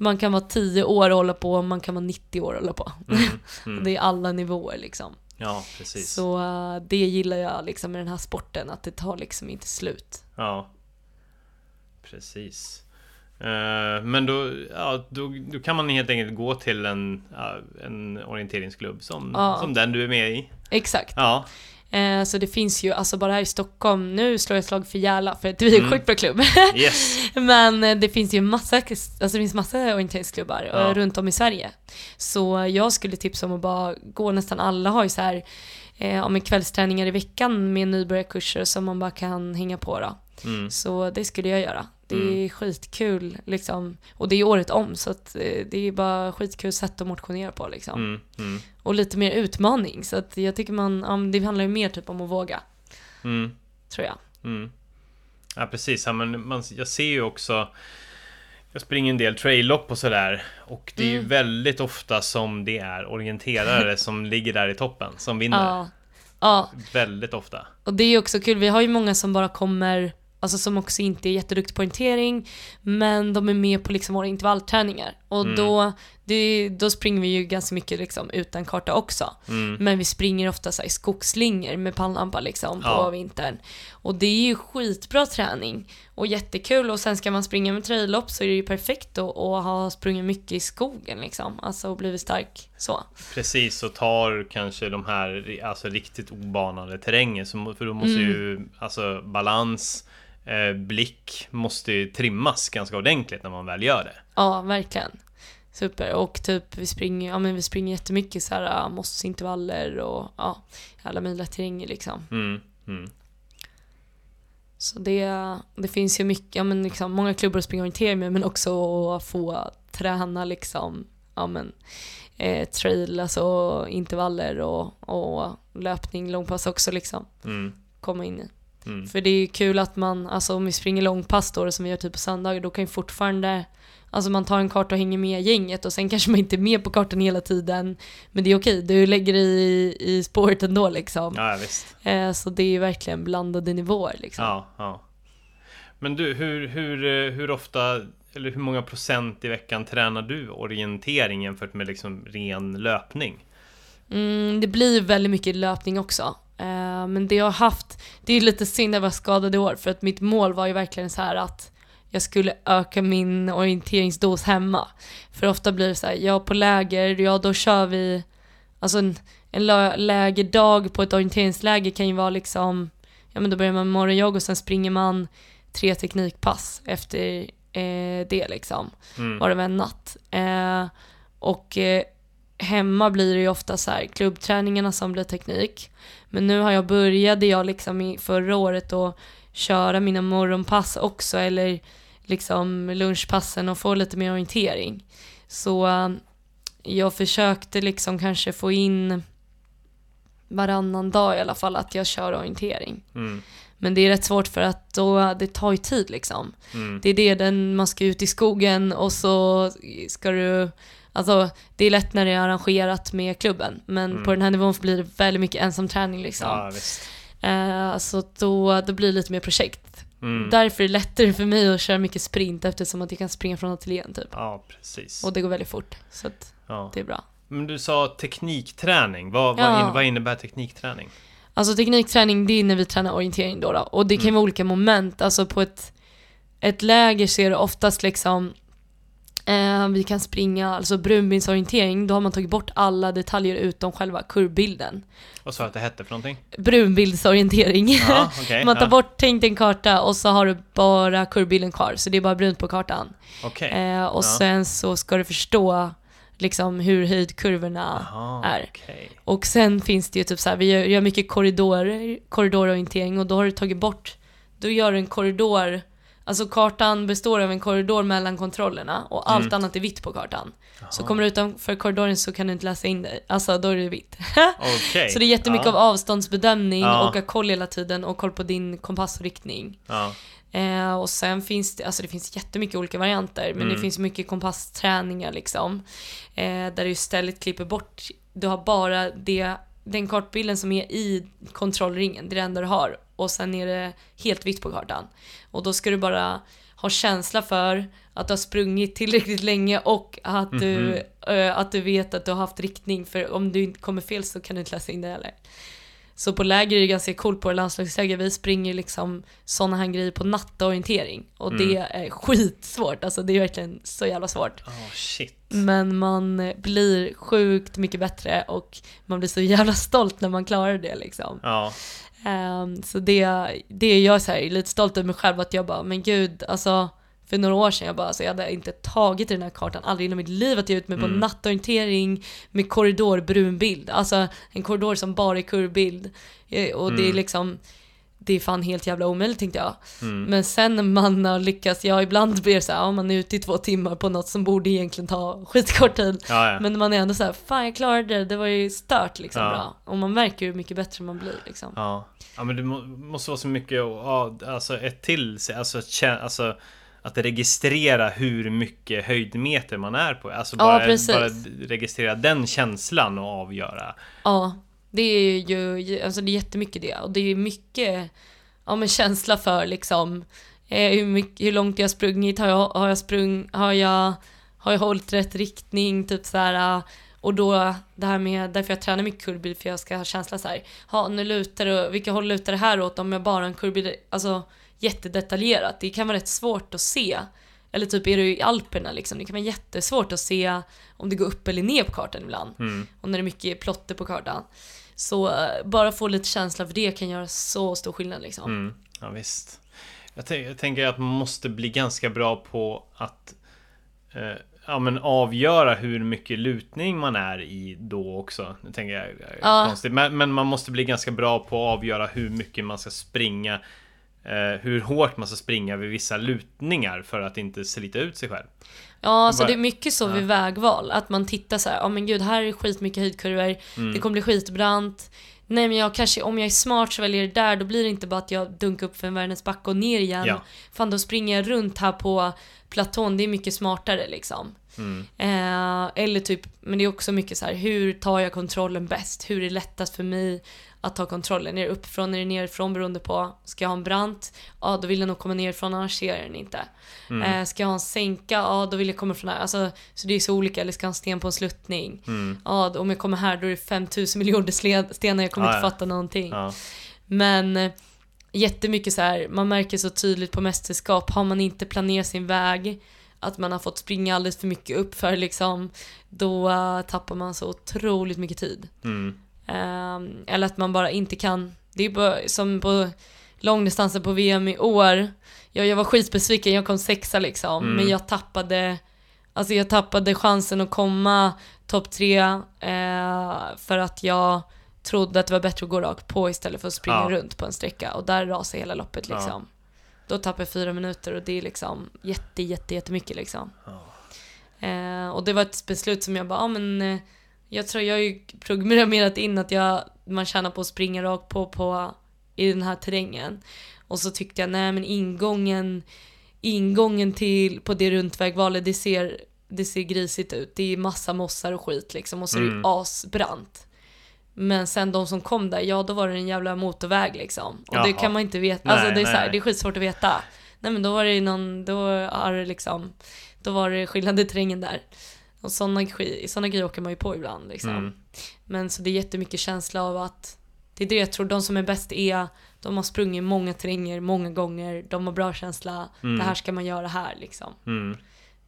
man kan vara 10 år och hålla på och man kan vara 90 år och hålla på. Mm. Mm. Det är alla nivåer liksom. Ja, precis. Så eh, det gillar jag liksom med den här sporten, att det tar liksom inte slut. Ja. Precis. Eh, men då, ja, då, då kan man helt enkelt gå till en, ja, en orienteringsklubb som, Ja. som den du är med i. Exakt. Ja, Eh, så det finns ju, alltså bara här i Stockholm, nu slår jag ett slag för Järla för att vi är en Mm. sjukt bra klubb. yes. Men eh, det finns ju massa, alltså det finns massa orienteringsklubbar eh, Ja. runt om i Sverige. Så jag skulle tipsa om att bara gå, nästan alla har ju så här eh, om en kvällsträningar i veckan med nybörjarkurser som man bara kan hänga på då. Mm. Så det skulle jag göra. Det är Mm. skitkul liksom. Och det är året om så att eh, det är bara skitkul sätt att motionera på liksom. Mm. Mm. Och lite mer utmaning så att jag tycker man, ja, det handlar ju mer typ om att våga. Mm. Tror jag. Mm. Ja precis, ja, men man, jag ser ju också Jag springer en del traillopp och sådär Och det är ju Mm. väldigt ofta som det är orienterare som ligger där i toppen Som vinner Ja. Ja, Väldigt ofta och det är ju också kul. Vi har ju många som bara kommer, alltså som också inte är jätteduktiga på orientering, men de är med på liksom våra intervallträningar. Och Mm. då, det, då springer vi ju ganska mycket liksom utan karta också. mm. Men vi springer ofta så i skogsslingor med pannlampa liksom på Ja. vintern. Och det är ju skitbra träning och jättekul och sen ska man springa med traillopp så är det ju perfekt att, ha sprungit mycket i skogen liksom. Alltså och blivit stark så. Precis, och tar kanske de här alltså, riktigt obanade terrängen För då måste Mm. ju alltså balans Blick måste ju trimmas ganska ordentligt när man väl gör det Ja, verkligen. Super. Och typ vi springer, ja men vi springer jättemycket så här äh, mossintervaller och ja, alla möjliga terränger liksom. Mm. Mm. Så det, det finns ju mycket, ja men liksom många klubbar att springa orientering med men också att få träna liksom, ja men eh, trail, alltså intervaller och, och löpning, långpass också liksom. Mm. Komma in i. Mm. För det är kul att man, alltså om vi springer långpass då som vi gör typ på söndagar, då kan ju fortfarande Alltså man tar en karta och hänger med gänget och sen kanske man inte är med på kartan hela tiden. Men det är okej, du lägger dig i, i spåret ändå liksom. Ja, visst. Eh, så det är ju verkligen blandade nivåer liksom. Ja, ja. Men du, hur, hur, eh, hur ofta eller hur många procent i veckan tränar du orientering jämfört med liksom ren löpning? Mm, det blir väldigt mycket löpning också. Eh, men det jag har haft, det är lite synd att jag var skadad i år för att mitt mål var ju verkligen så här att jag skulle öka min orienteringsdos hemma. För ofta blir det så här, ja på läger, ja då kör vi, alltså en, en lä- lägerdag på ett orienteringsläger kan ju vara liksom, ja men då börjar man med morgonjogg och sen springer man tre teknikpass efter eh, det liksom. Mm. Varannan en natt. Eh, och eh, hemma blir det ju ofta så här klubbträningarna som blir teknik. Men nu har jag började jag liksom i förra året att köra mina morgonpass också eller liksom lunchpassen och få lite mer orientering. Så eh, jag försökte liksom kanske få in varannan dag i alla fall att jag kör orientering. Mm. Men det är rätt svårt för att då, det tar ju tid liksom. Mm. Det är det, den, man ska ut i skogen och så ska du Alltså det är lätt när det är arrangerat med klubben men Mm. på den här nivån blir det väldigt mycket ensamträning liksom. Ja, visst. Eh, så då, då blir det lite mer projekt. Mm. Därför är det lättare för mig att köra mycket sprint eftersom att jag kan springa från ateljén typ. Ja, precis. Och det går väldigt fort så att Ja. det är bra. Men du sa teknikträning. Vad, Ja. vad, in, vad innebär teknikträning? Alltså teknikträning det är när vi tränar orientering då, då. och det kan Mm. vara olika moment. Alltså på ett, ett läger så är det oftast liksom eh, vi kan springa, alltså brunbildsorientering, då har man tagit bort alla detaljer utom själva kurvbilden. Vad sa du att det hette för någonting? Brunbildsorientering. Ja, okej. man tar ja. bort, tänk en karta och så har du bara kurvbilden kvar, så det är bara brunt på kartan. Okej. Eh, och Ja. sen så ska du förstå liksom hur höjdkurvorna Jaha, är. okej. Och sen finns det ju typ så här, vi gör, gör mycket korridor, korridororientering och då har du tagit bort, då gör du en korridor, alltså kartan består av en korridor mellan kontrollerna och allt Mm. annat är vitt på kartan. Så Jaha. kommer du utanför korridoren så kan du inte läsa in dig, alltså då är det vitt. Okej. Så det är jättemycket ja. av avståndsbedömning Ja. och att koll hela tiden och koll på din kompass och riktning. Ja. Eh, och sen finns det, alltså det finns jättemycket olika varianter, men Mm. det finns mycket kompassträningar liksom. Eh, där du istället klipper bort, du har bara det, den kartbilden som är i kontrollringen, det är det enda du har. Och sen är det helt vitt på kartan. Och då ska du bara ha känsla för att du har sprungit tillräckligt länge och att du, Mhm. eh, att du vet att du har haft riktning, för om du inte kommer fel så kan du inte läsa in det heller. Så på läger är det ganska coolt på landslagsläger, vi springer liksom sådana här grejer på nattorientering. Och Mm. det är skitsvårt, alltså det är verkligen så jävla svårt. Oh, shit. Men man eh, blir sjukt mycket bättre och man blir så jävla stolt när man klarar det liksom. Ja. Ehm, så det, det är jag så här, lite stolt över mig själv att jag bara, men gud, alltså för några år sedan jag bara, alltså, jag hade inte tagit den här kartan, aldrig inom mitt liv att jag ut mig på Mm. nattorientering med korridor brunbild. Alltså en korridor som bara är kurvbild. Eh, Och det är Mm. liksom, det är fan helt jävla omöjligt tänkte jag. Mm. Men sen när man har lyckats, ja ibland blir så här, ja, man är ute i två timmar på något som borde egentligen ta skitkort tid. Ja, ja. Men man är ändå så här, fan jag klarade det, det var ju stört liksom Ja. bra. Och man märker hur mycket bättre man blir liksom. Ja. ja, men det må, måste vara så mycket, ja, alltså ett till, alltså, kä- alltså att registrera hur mycket höjdmeter man är på. Alltså Ja, bara, precis. bara registrera den känslan och avgöra. Ja, det är ju, alltså det är jättemycket det. Och det är mycket, ja men känsla för liksom, eh, hur, mycket, hur långt jag har sprungit, har jag, har jag sprung, har jag, har jag hållit rätt riktning, typ så här. Eh, och då det här med, därför jag tränar mycket kurbil för jag ska ha känsla så här. ha nu lutar det, vilka håll lutar det här åt om jag bara har en kurbil, alltså jättedetaljerat. Det kan vara rätt svårt att se. Eller typ är du i Alperna liksom, det kan vara jättesvårt att se om det går upp eller ner på kartan ibland. Mm. Och när det är mycket plotter på kartan. Så eh, bara få lite känsla för det kan göra så stor skillnad liksom. Mm. Ja, visst. Jag, jag tänker att man måste bli ganska bra på att eh, ja, men avgöra hur mycket lutning man är i då också. Nu tänker jag är Ja. konstigt. Men, men man måste bli ganska bra på att avgöra hur mycket man ska springa. Eh, hur hårt man ska springa vid vissa lutningar för att inte slita ut sig själv. Ja, så Bara- det är mycket så vid vägval. Att man tittar så här, ja men gud, här är skitmycket höjdkurvor. Mm. Det kommer bli skitbrant. Nej men jag kanske, om jag är smart så väljer det där, då blir det inte bara att jag dunkar upp för en världens backe och ner igen. Ja. Fan då springer jag runt här på platån, det är mycket smartare liksom. Mm. Eh, eller typ, men det är också mycket så här, hur tar jag kontrollen bäst? Hur är det lättast för mig att ta kontrollen? Är det uppifrån, är det nerifrån beroende på, ska jag ha en brant? Ja, då vill jag nog komma nerifrån, annars ser jag den inte. Mm. Eh, ska jag ha en sänka? Ja, då vill jag komma från här. Alltså, så det är så olika, eller ska jag ha en sten på en sluttning? Mm. Ja, om jag kommer här då är det 5000 miljoner stenar, jag kommer Ja, inte fatta någonting. Ja. Men eh, jättemycket så här, man märker så tydligt på mästerskap, har man inte planerat sin väg, att man har fått springa alldeles för mycket upp för liksom, då eh, tappar man så otroligt mycket tid. Mm. Ehm, eller att man bara inte kan, det är bara som på långdistansen på VM i år, jag, jag var skitbesviken, jag kom sexa liksom, Mm. men jag tappade, alltså jag tappade chansen att komma topp tre eh, för att jag trodde att det var bättre att gå rakt på istället för att springa Ja. runt på en sträcka och där rasade hela loppet Ja. liksom. Då tappade jag fyra minuter och det är liksom jätte, jätte, jättemycket liksom. Ja. Eh, och det var ett beslut som jag bara, ja men eh, jag tror jag har ju programmerat in att jag, man tjänar på att springa rakt på, på i den här terrängen. Och så tyckte jag, nej men ingången, ingången till, på det runtvägvalet, det ser, det ser grisigt ut. Det är massa mossar och skit liksom och så är det Mm. asbrant. Men sen de som kom där, ja då var det en jävla motorväg liksom. Och det Jaha. kan man inte veta, Nej, alltså det är, så här, nej. det är skitsvårt att veta. Nej men då var det någon, då är det liksom, då var det skillnad i terrängen där. Och sådana såna grejer åker man ju på ibland liksom. Mm. Men så det är jättemycket känsla av att det är det jag tror, de som är bäst är, de har sprungit många terränger många gånger, de har bra känsla, Mm. det här ska man göra här liksom. Mm.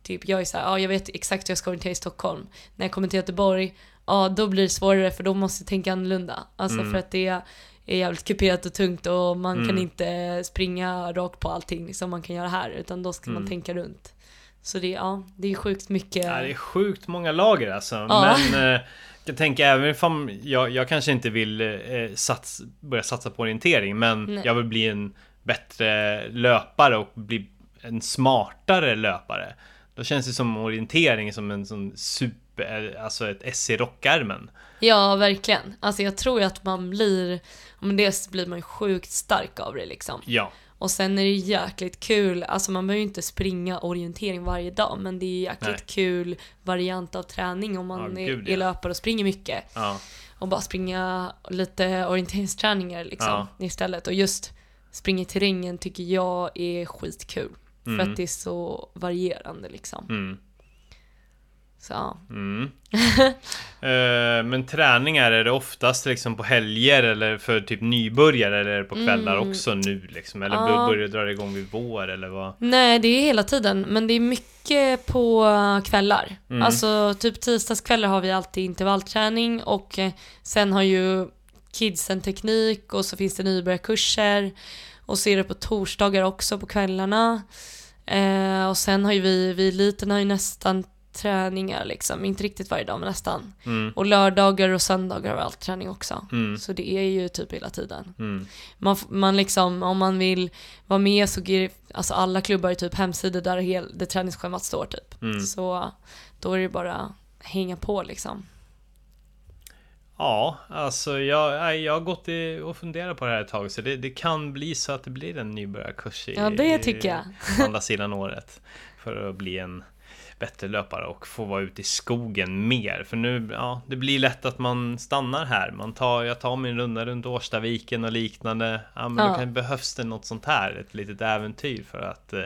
Typ jag är såhär, ja jag vet exakt hur jag ska orientera i Stockholm. När jag kommer till Göteborg, ja då blir det svårare för då måste jag tänka annorlunda. Alltså Mm. för att det är jävligt kuperat och tungt och man kan Mm. inte springa rakt på allting som man kan göra här utan då ska man Mm. tänka runt. Så det, ja, det är sjukt mycket. Ja, det är sjukt många lager alltså. Ja. Men eh, jag tänker även om jag, jag kanske inte vill eh, sats, börja satsa på orientering. Men Nej. jag vill bli en bättre löpare och bli en smartare löpare. Då känns det som orientering som en sån super, alltså ett S i rockärmen. Ja, verkligen. Alltså jag tror ju att man blir, men dels blir man ju sjukt stark av det liksom. Ja. Och sen är det jäkligt kul, alltså man behöver ju inte springa orientering varje dag, men det är jäkligt Nej. kul variant av träning om man Ja, är, gud, är ja. löpare och springer mycket. Ja. Och bara springa lite orienteringsträningar liksom istället. Och just springa i terrängen tycker jag är skitkul. För Mm. att det är så varierande liksom. Mm. Så. Mm. Eh, men träningar, är det oftast liksom på helger eller för typ nybörjare eller på kvällar Mm. också nu liksom? Eller Ja. börjar dra igång vid vår eller vad? Nej, det är hela tiden, men det är mycket på kvällar. Mm. Alltså typ tisdagskvällar har vi alltid intervallträning och eh, sen har ju kidsen teknik och så finns det nybörjarkurser och så är det på torsdagar också på kvällarna. Eh, och sen har ju vi, vi eliten har ju nästan träningar liksom, inte riktigt varje dag men nästan. Mm. Och lördagar och söndagar har vi alltid träning också. Mm. Så det är ju typ hela tiden. Mm. Man, man liksom, om man vill vara med så ger alltså alla klubbar har typ hemsidor där hel, det träningsschemat står typ. Mm. Så då är det bara att hänga på liksom. Ja, alltså jag, jag har gått och funderat på det här ett tag så det, det kan bli så att det blir en nybörjarkurs i, Ja, det tycker jag. andra sidan året. För att bli en bättre löpare och få vara ute i skogen mer. För nu, ja, det blir lätt att man stannar här. Man tar, jag tar min runda runt Årstaviken och liknande. Ja, men Ja. då kan, behövs det något sånt här, ett litet äventyr för att eh,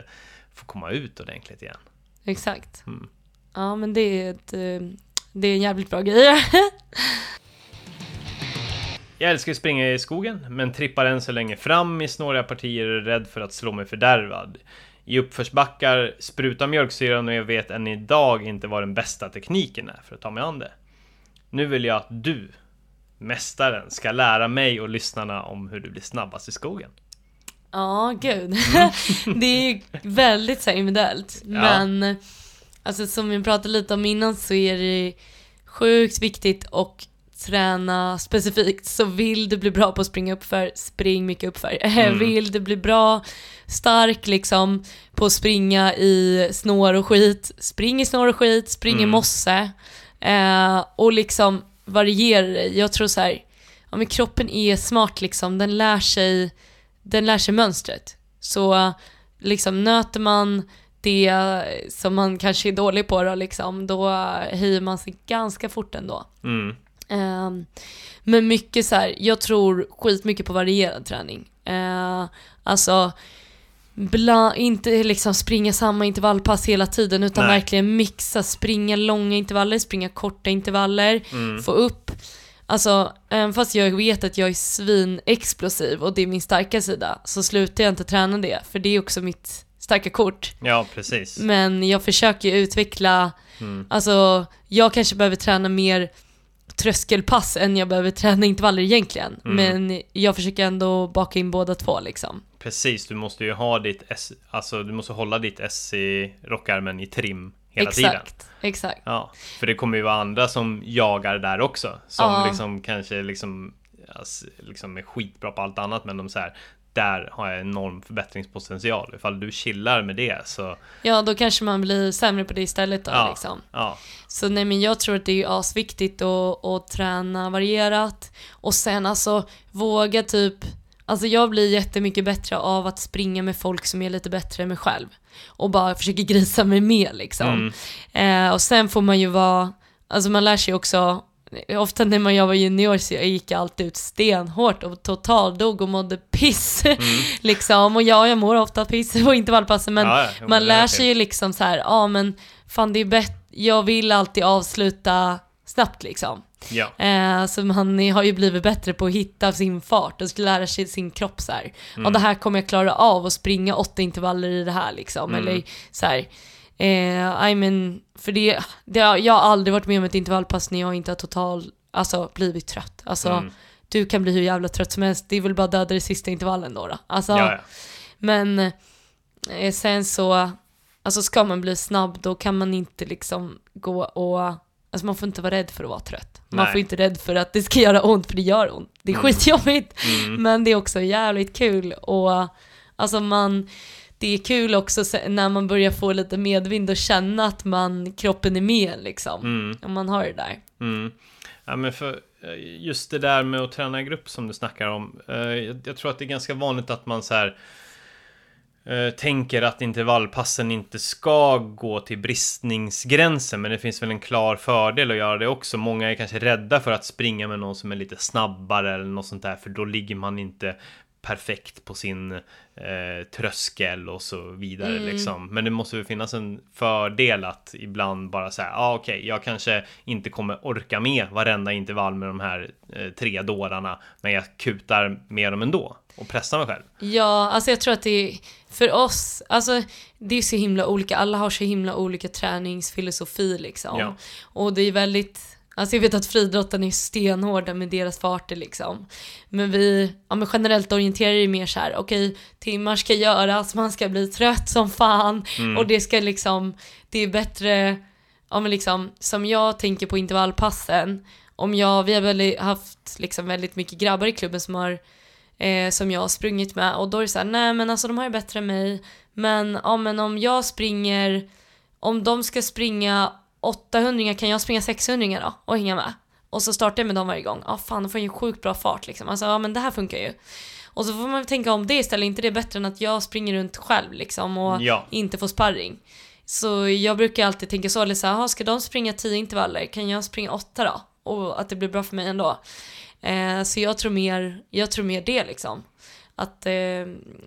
få komma ut ordentligt igen. Exakt. Mm. Ja men det är, ett, eh, det är en jävligt bra grej. Jag älskar att springa i skogen, men trippar än så länge fram i snåriga partier och är rädd för att slå mig fördärvad. I uppförsbackar sprutar mjölksyran och jag vet än idag inte vad den bästa tekniken är för att ta mig an det. Nu vill jag att du, mästaren, ska lära mig och lyssnarna om hur du blir snabbast i skogen. Ja, gud. det är ju väldigt så här individuellt. Ja. Men Alltså som vi pratade lite om innan så är det sjukt viktigt och träna specifikt så vill du bli bra på att springa uppför, spring mycket uppför. Mm. vill du bli bra, stark liksom på att springa i snår och skit, spring i snår och skit, spring mm. i mosse. Eh, och liksom variera dig. Jag tror så här, ja men kroppen är smart liksom, den lär sig, den lär sig mönstret. Så liksom nöter man det som man kanske är dålig på då liksom, då höjer man sig ganska fort ändå. Mm. Um, men mycket så här, jag tror skitmycket på varierad träning. Uh, alltså, bla, inte liksom springa samma intervallpass hela tiden utan Nej. verkligen mixa, springa långa intervaller, springa korta intervaller, mm. få upp Alltså, även fast jag vet att jag är svinexplosiv och det är min starka sida, så slutar jag inte träna det, för det är också mitt starka kort. Ja, precis. Men jag försöker utveckla, mm. alltså, jag kanske behöver träna mer tröskelpass än jag behöver träna intervaller egentligen. Mm. Men jag försöker ändå baka in båda två liksom. Precis, du måste ju ha ditt S, alltså du måste hålla ditt S i rockärmen i trim hela exakt, tiden. Exakt, Ja, för det kommer ju vara andra som jagar där också. Som ja. liksom kanske liksom, alltså, liksom är skitbra på allt annat men de så där har jag enorm förbättringspotential. Ifall du chillar med det så... Ja, då kanske man blir sämre på det istället då ja, liksom. Ja. Så nej men jag tror att det är asviktigt att, att träna varierat och sen alltså våga typ Alltså jag blir jättemycket bättre av att springa med folk som är lite bättre än mig själv. Och bara försöker grisa mig med liksom. Mm. Eh, och sen får man ju vara, alltså man lär sig också Ofta när man, jag var junior så jag gick alltid ut stenhårt och totaldog och mådde piss. Mm. liksom. Och ja, jag mår ofta piss på intervallpassen men ja, ja, man lär sig ju liksom så här, ja ah, men fan det är bättre, jag vill alltid avsluta snabbt liksom. Ja. Eh, så man har ju blivit bättre på att hitta sin fart och lära sig sin kropp så här. Mm. Och det här kommer jag klara av att springa åtta intervaller i det här liksom. Mm. Eller så här. Eh, I mean, för det, det, jag har aldrig varit med om ett intervallpass när jag inte har total, alltså blivit trött. Alltså, mm. du kan bli hur jävla trött som helst, det är väl bara döda i sista intervallen då. då. Alltså. Men eh, sen så, alltså ska man bli snabb då kan man inte liksom gå och Alltså man får inte vara rädd för att vara trött. Man Nej. får inte rädd för att det ska göra ont, för det gör ont. Det är mm. skitjobbigt. Mm. Men det är också jävligt kul och alltså man, det är kul också när man börjar få lite medvind och känna att man, kroppen är med liksom. Mm. Om man har det där. Mm. Ja men för eh, just det där med att träna i grupp som du snackar om. Eh, jag tror att det är ganska vanligt att man så här Eh, tänker att intervallpassen inte ska gå till bristningsgränsen, men det finns väl en klar fördel att göra det också. Många är kanske rädda för att springa med någon som är lite snabbare eller något sånt där, för då ligger man inte perfekt på sin eh, tröskel och så vidare mm. liksom. Men det måste väl finnas en fördel att ibland bara säga, ja ah, okej, okay, jag kanske inte kommer orka med varenda intervall med de här eh, tre dårarna, men jag kutar med dem ändå och pressar mig själv. Ja, alltså jag tror att det är för oss, alltså det är så himla olika, alla har så himla olika träningsfilosofi liksom. Ja. Och det är väldigt Alltså jag vet att friidrotten är stenhårda med deras farter liksom. Men vi, ja men generellt orienterar det mer så här, okej, okay, timmar ska göras, man ska bli trött som fan mm. och det ska liksom, det är bättre, ja men liksom, som jag tänker på intervallpassen, om jag, vi har väl haft liksom väldigt mycket grabbar i klubben som har, eh, som jag har sprungit med och då är det så här, nej men alltså de har ju bättre än mig, men ja men om jag springer, om de ska springa 800 kan jag springa 600 då och hänga med. Och så startar jag med dem varje gång. Ja ah, fan, då får jag ju sjukt bra fart liksom. Alltså ja men det här funkar ju. Och så får man tänka om det istället, inte det är bättre än att jag springer runt själv liksom och ja. inte får sparring. Så jag brukar alltid tänka så, eller så här, ska de springa 10 intervaller, kan jag springa 8 då? Och att det blir bra för mig ändå. Eh, så jag tror mer, jag tror mer det liksom att eh,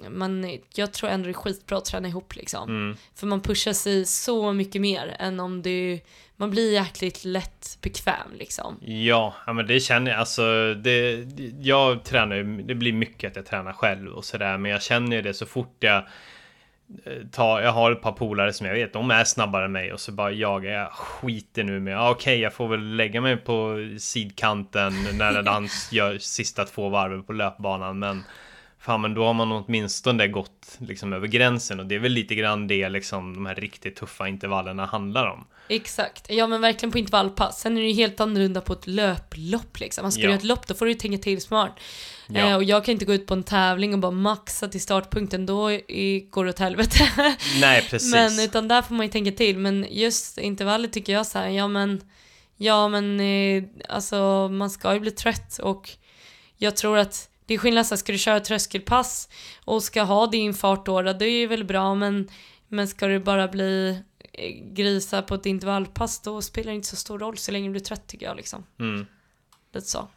man, jag tror ändå det är skitbra att träna ihop liksom. Mm. För man pushar sig så mycket mer än om du, man blir jäkligt lätt bekväm liksom. Ja, ja men det känner jag alltså. Det, jag tränar ju, det blir mycket att jag tränar själv och sådär, men jag känner ju det så fort jag eh, Ta, jag har ett par polare som jag vet, de är snabbare än mig och så bara jagar jag skiter nu med. Okej, okay, jag får väl lägga mig på sidkanten när han gör sista två varven på löpbanan, men fan men då har man åtminstone gått liksom över gränsen och det är väl lite grann det liksom de här riktigt tuffa intervallerna handlar om. Exakt, ja men verkligen på intervallpass. Sen är det ju helt annorlunda på ett löplopp liksom. Man ska Ja. göra ett lopp, då får du ju tänka till smart. Ja. Eh, och jag kan inte gå ut på en tävling och bara maxa till startpunkten, då i, går det åt helvete. Nej, precis. men utan där får man ju tänka till. Men just intervallet tycker jag så här, ja men, ja men eh, alltså man ska ju bli trött och jag tror att det är skillnad så här, ska du köra tröskelpass och ska ha din fart då, det är ju väl bra men, men ska du bara bli eh, grisa på ett intervallpass då spelar det inte så stor roll så länge du blir trött tycker jag liksom. Mm. Lite så.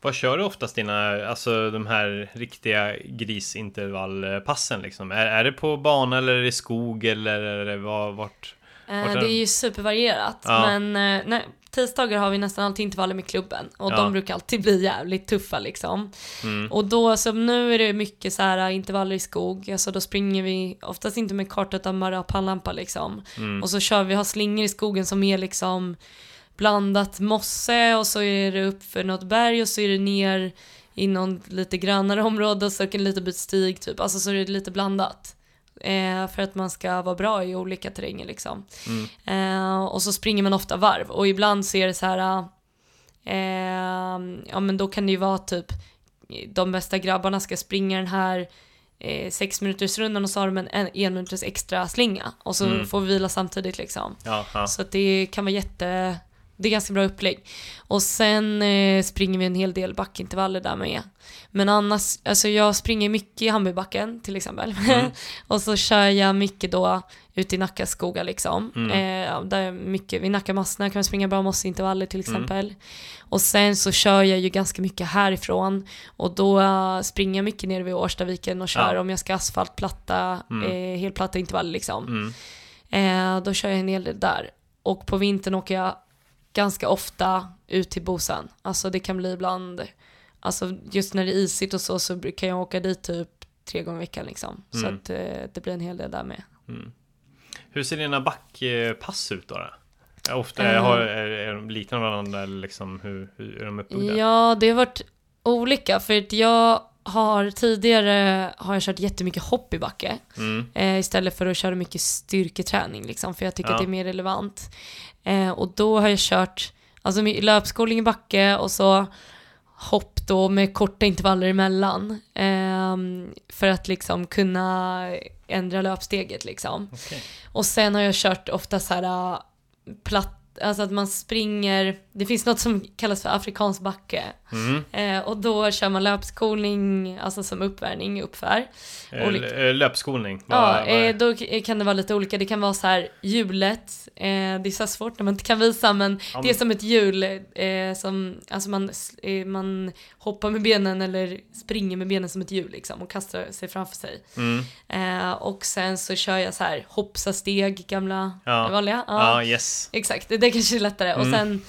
Vad kör du oftast dina, alltså de här riktiga grisintervallpassen liksom? Är, är det på bana eller är det i skog eller är det var, vart? Eh, det är ju supervarierat. Ja. Men eh, nej, tisdagar har vi nästan alltid intervaller med klubben. Och Ja. de brukar alltid bli jävligt tuffa liksom. Mm. Och då, som nu är det mycket så här intervaller i skog. Alltså då springer vi oftast inte med karta utan bara pannlampa liksom. Mm. Och så kör vi, har slingor i skogen som är liksom blandat mosse och så är det upp för något berg och så är det ner i någon lite grannare område och så en liten bit stig typ. Alltså så är det lite blandat. Eh, för att man ska vara bra i olika terränger liksom. Mm. Eh, och så springer man ofta varv och ibland så är det så här eh, ja men då kan det ju vara typ de bästa grabbarna ska springa den här eh, sex minuters rundan och så har de en, en, en minuters extra slinga och så Mm. får vi vila samtidigt liksom. Ja. Så att det kan vara jätte, det är ganska bra upplägg. Och sen eh, springer vi en hel del backintervaller där med. Men annars, alltså jag springer mycket i Hammarbybacken till exempel. Mm. och så kör jag mycket då ute i Nacka skogar liksom. Mm. Eh, där är mycket, vid Nacka Massna kan man springa bra mosseintervaller till Mm. exempel. Och sen så kör jag ju ganska mycket härifrån. Och då eh, springer jag mycket nere vid Årstaviken och kör Ja. om jag ska asfaltplatta, Mm. eh, helplatta intervaller liksom. Mm. Eh, då kör jag en hel del där. Och på vintern åker jag ganska ofta ut till Bosön. Alltså det kan bli ibland, alltså just när det är isigt och så, så kan jag åka dit typ tre gånger i veckan liksom. Så Mm. att eh, det blir en hel del där med. Hur ser dina backpass ut då? Ofta Eh. har, är, är de liknande varandra eller liksom hur, hur är de uppbyggda? Ja, det har varit olika för att jag har tidigare har jag kört jättemycket hopp i backe Mm. eh, istället för att köra mycket styrketräning liksom för jag tycker Ja. att det är mer relevant. Eh, och då har jag kört alltså löpskolning i backe och så hopp då med korta intervaller emellan ehm, för att liksom kunna ändra löpsteget liksom. Okej. Och sen har jag kört ofta så här äh, platt, alltså att man springer, det finns något som kallas för afrikansk backe. Mm. Eh, och då kör man löpskolning, alltså som uppvärmning uppför. Eh, Olika- eh, Löpskolning? Ja, eh, då kan det vara lite olika. Det kan vara så här hjulet, eh, det är så svårt när man inte kan visa men Ja, det är som ett hjul eh, som, alltså man, man hoppar med benen eller springer med benen som ett hjul liksom och kastar sig framför sig. Mm. Och sen så kör jag så här hoppsa steg, gamla Ja. vanliga. Ja, yes. Exakt, det, det kanske är lättare. Och Mm. sen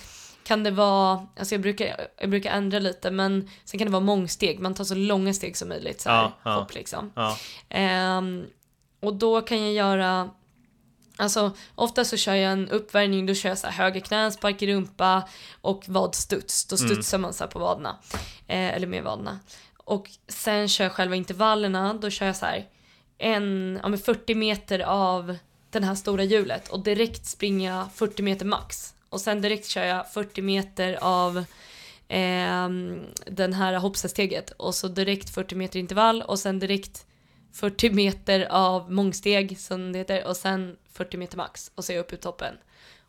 kan det vara, alltså jag brukar, jag brukar ändra lite men sen kan det vara mångsteg, man tar så långa steg som möjligt så här, Ja, ja. hopp liksom. Ja. Ehm, och då kan jag göra Alltså ofta så kör jag en uppvärmning, då kör jag så här höger knä, spark i rumpa och vadstuds. Då Mm. studsar man så på vaderna. Eh, eller med vaderna. Och sen kör jag själva intervallerna, då kör jag så här en, ja men 40 meter av den här stora hjulet och direkt springer jag 40 meter max. Och sen direkt kör jag 40 meter av eh, den här hoppsasteget och så direkt 40 meter intervall och sen direkt 40 meter av mångsteg som det heter och sen 40 meter max och så är jag uppe i toppen.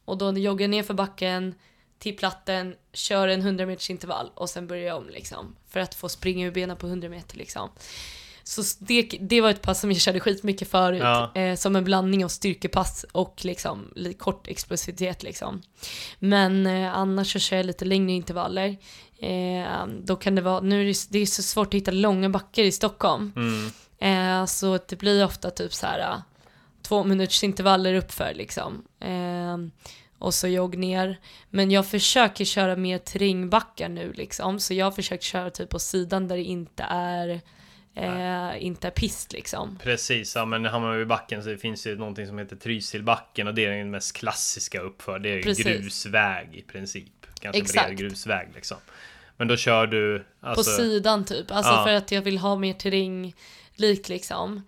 Och då joggar jag ner för backen till platten, kör en 100 meters intervall och sen börjar jag om liksom. För att få springa ur benen på 100 meter liksom. Så det, det var ett pass som jag körde skitmycket förut. Ja. Eh, som en blandning av styrkepass och liksom li- kort explosivitet liksom. Men eh, annars så kör jag lite längre intervaller. Eh, då kan det vara, nu är det, det är så svårt att hitta långa backar i Stockholm. Mm. Eh, så det blir ofta typ så här eh, två minuters intervaller uppför liksom. Eh, och så jogg ner. Men jag försöker köra mer terrängbackar nu liksom. Så jag har försökt köra typ på sidan där det inte är eh, inte är pist liksom. Precis, ja men Hammarbybacken så det finns ju någonting som heter Trysilbacken och det är den mest klassiska uppför. Det är Precis. grusväg i princip. Kanske Exakt. bred grusväg liksom. Men då kör du... Alltså, På sidan typ, alltså Ja. för att jag vill ha mer terränglik liksom.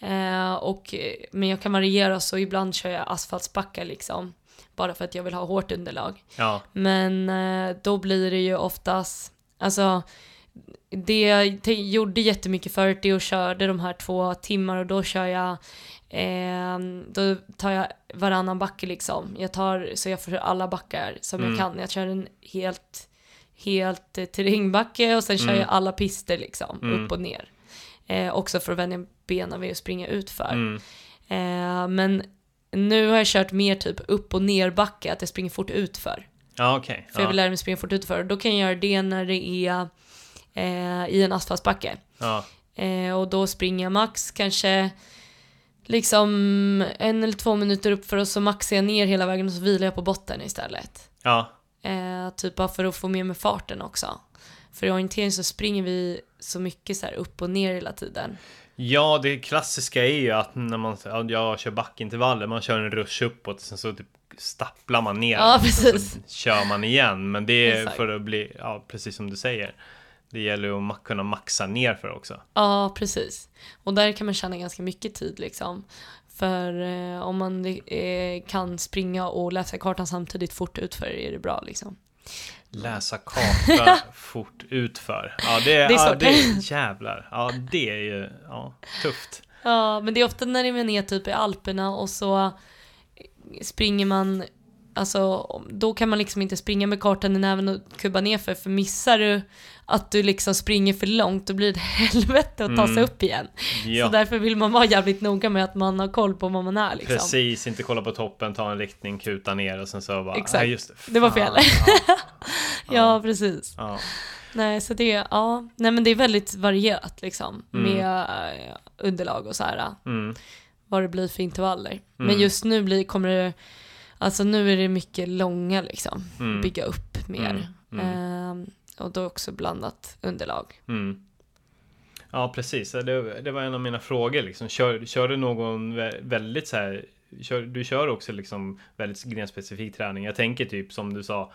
Eh, och, men jag kan variera så ibland kör jag asfaltsbackar liksom. Bara för att jag vill ha hårt underlag. ja, Men eh, då blir det ju oftast, alltså det jag gjorde jättemycket förut det att körde de här två timmar och då kör jag eh, då tar jag varannan backe liksom. Jag tar så jag får alla backar som Mm. jag kan. Jag kör en helt, helt eh, terrängbacke och sen kör Mm. jag alla pister liksom, Mm. upp och ner. Eh, också för att vänja benen vid att springa utför. mm, Eh, men nu har jag kört mer typ upp och ner backe, att jag springer fort utför. ja okej. För jag vill lära mig springa fort utför. Då kan jag göra det när det är eh, i en asfaltsbacke. ja, Eh, och då springer jag max kanske liksom en eller två minuter upp för och så maxar jag ner hela vägen och så vilar jag på botten istället. ja, Eh, typ bara för att få med mig farten också. För i orientering så springer vi så mycket så här upp och ner hela tiden. ja, det klassiska är ju att när man ja, jag kör backintervaller, man kör en rush uppåt, sen så typ stapplar man ner. Ja, och precis. Så kör man igen, men det är Exakt. för att bli, ja precis som du säger. Det gäller ju att kunna maxa ner för också. Ja, precis. Och där kan man tjäna ganska mycket tid liksom. För eh, om man eh, kan springa och läsa kartan samtidigt fort utför är det bra liksom. Läsa karta fort utför. Ja, det är, Det är ja, det är jävlar. Ja, det är ju ja, tufft. Ja, men det är ofta när man är typ i Alperna och så springer man, alltså då kan man liksom inte springa med kartan i näven och kubba ner för, missar du att du liksom springer för långt då blir det helvete att ta sig Mm. upp igen. Ja, Så därför vill man vara jävligt noga med att man har koll på var man är liksom. precis. Inte kolla på toppen, ta en riktning, kuta ner och sen så bara... Exakt. just det. Det var Fan, fel. Ja, Ja, precis. ja. Nej, så det, ja, nej men det är väldigt varierat liksom Mm. med eh, underlag och så här. Mm, vad det blir för intervaller. Men Mm. just nu blir, kommer det, alltså nu är det mycket långa liksom, Mm. bygga upp mer. Mm. Ehm, och då också blandat underlag. mm. Ja, precis. Det, det var en av mina frågor. Liksom. Kör, kör du någon vä- väldigt så här... Kör, du kör också liksom väldigt grenspecifik träning. Jag tänker typ som du sa, eh,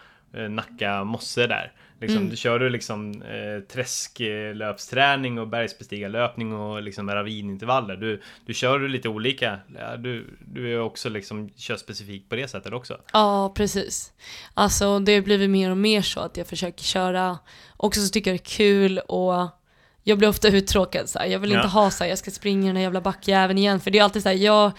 Nacka mosse där. Liksom, Mm. Du kör du liksom eh, träsklöpsträning och bergsbestigarlöpning och liksom ravinintervaller. Du, du kör du lite olika. Du, du är också liksom kör specifikt på det sättet också. Ja, precis. Alltså det har blivit mer och mer så att jag försöker köra, också så tycker jag det är kul och jag blir ofta uttråkad så här. Jag vill Ja. inte ha så här, jag ska springa den här jävla backjäveln igen, för det är alltid så här, jag,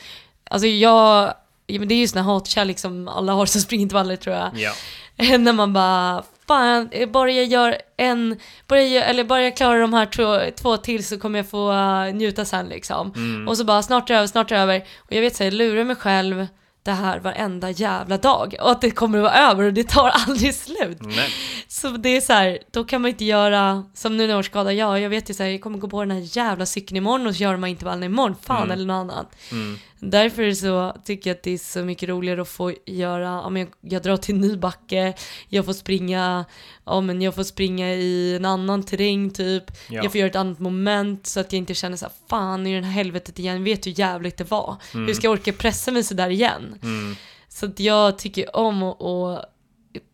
alltså jag, ja, men det är ju såna hatkärlek som alla har som springintervaller tror jag. Ja. när man bara, fan, bara jag gör en, bara jag, eller bara jag klarar de här två, två till så kommer jag få uh, njuta sen liksom. Mm. Och så bara, snart är det över, snart är det över. Och jag vet så här, jag lurar mig själv det här varenda jävla dag. Och att det kommer att vara över och det tar aldrig slut. Nej. Så det är så här, då kan man inte göra, som nu när jag har skadad, ja jag vet ju så här, jag kommer gå på den här jävla cykeln imorgon och så gör de här intervallerna imorgon, fan Mm. eller något annat. Mm. Därför så, tycker jag att det är så mycket roligare att få göra, ja, men jag, jag drar till en ny backe, jag får springa, ja men jag får springa i en annan terräng typ, Ja. jag får göra ett annat moment så att jag inte känner så här, fan i den här helvetet igen, vet hur jävligt det var. Hur ska jag orka pressa mig sådär igen? Mm. Så att jag tycker om att, att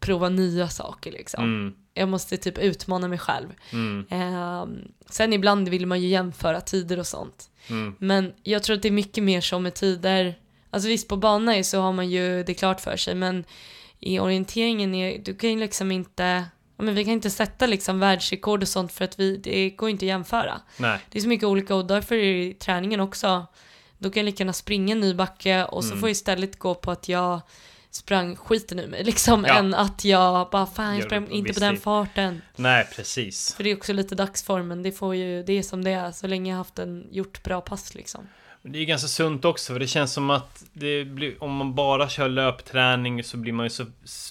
prova nya saker liksom. Mm. Jag måste typ utmana mig själv. Mm. Ehm, sen ibland vill man ju jämföra tider och sånt. Mm. Men jag tror att det är mycket mer så med tider. Alltså visst på bana så har man ju det klart för sig men i orienteringen är, du kan ju liksom inte, men vi kan inte sätta liksom världsrekord och sånt för att vi, det går inte att jämföra. Nej. Det är så mycket olika och därför är träningen också, då kan jag lika gärna springa en ny backe och så Mm. får jag istället gå på att jag sprang skiten ur mig liksom Ja. än att jag bara fan jag sprang inte på den farten. Nej, precis. För det är också lite dagsformen, det får ju, det är som det är så länge jag haft en, gjort bra pass liksom. Men Det är ganska sunt också, för det känns som att blir, om man bara kör löpträning så blir man ju så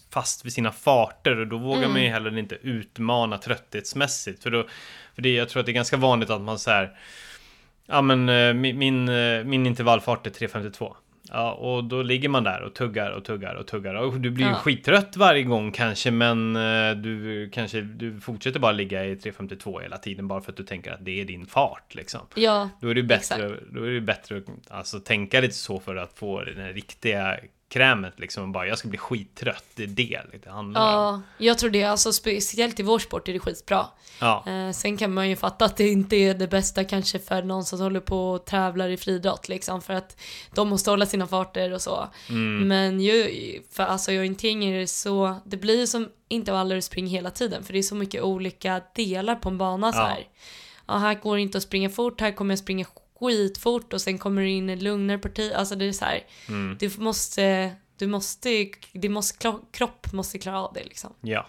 fast vid sina farter och då vågar Mm. man ju heller inte utmana trötthetsmässigt. För, då, för det, jag tror att det är ganska vanligt att man så här, ja men eh, min, min, eh, min intervallfart är 3.52. Ja, och då ligger man där och tuggar och tuggar och tuggar. Och du blir ju Ja. skittrött varje gång kanske, men eh, du kanske du fortsätter bara ligga i 3.52 hela tiden bara för att du tänker att det är din fart liksom. Ja, Då är det bättre, Exakt. då är det bättre att alltså, tänka lite så för att få den riktiga krämet liksom och bara jag ska bli skittrött. Det är det det handlar om. Ja, jag tror det. Alltså speciellt i vår sport är det skitbra. Ja, Eh, sen kan man ju fatta att det inte är det bästa kanske för någon som håller på och tävlar i friidrott liksom för att de måste hålla sina farter och så. mm, Men ju, för alltså orientering är det så, det blir ju som intervaller och spring hela tiden för det är så mycket olika delar på en bana så Ja. här. Ja, här går det inte att springa fort, här kommer jag springa skitfort och sen kommer det in ett lugnare parti. Alltså det är så här, mm, du måste, du måste, det måste, kropp måste klara av det liksom ja,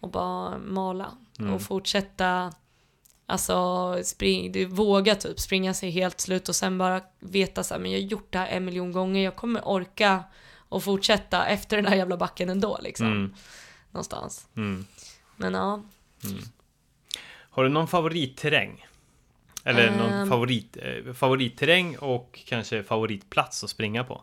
och bara mala Mm. och fortsätta Alltså spring, du våga typ springa sig helt slut och sen bara veta så här, men jag har gjort det här en miljon gånger, jag kommer orka och fortsätta efter den här jävla backen ändå liksom. mm, Någonstans. mm. Men ja. Har du någon favoritterräng? Eller någon Ehm. favorit, eh, favoritterräng och kanske favoritplats att springa på?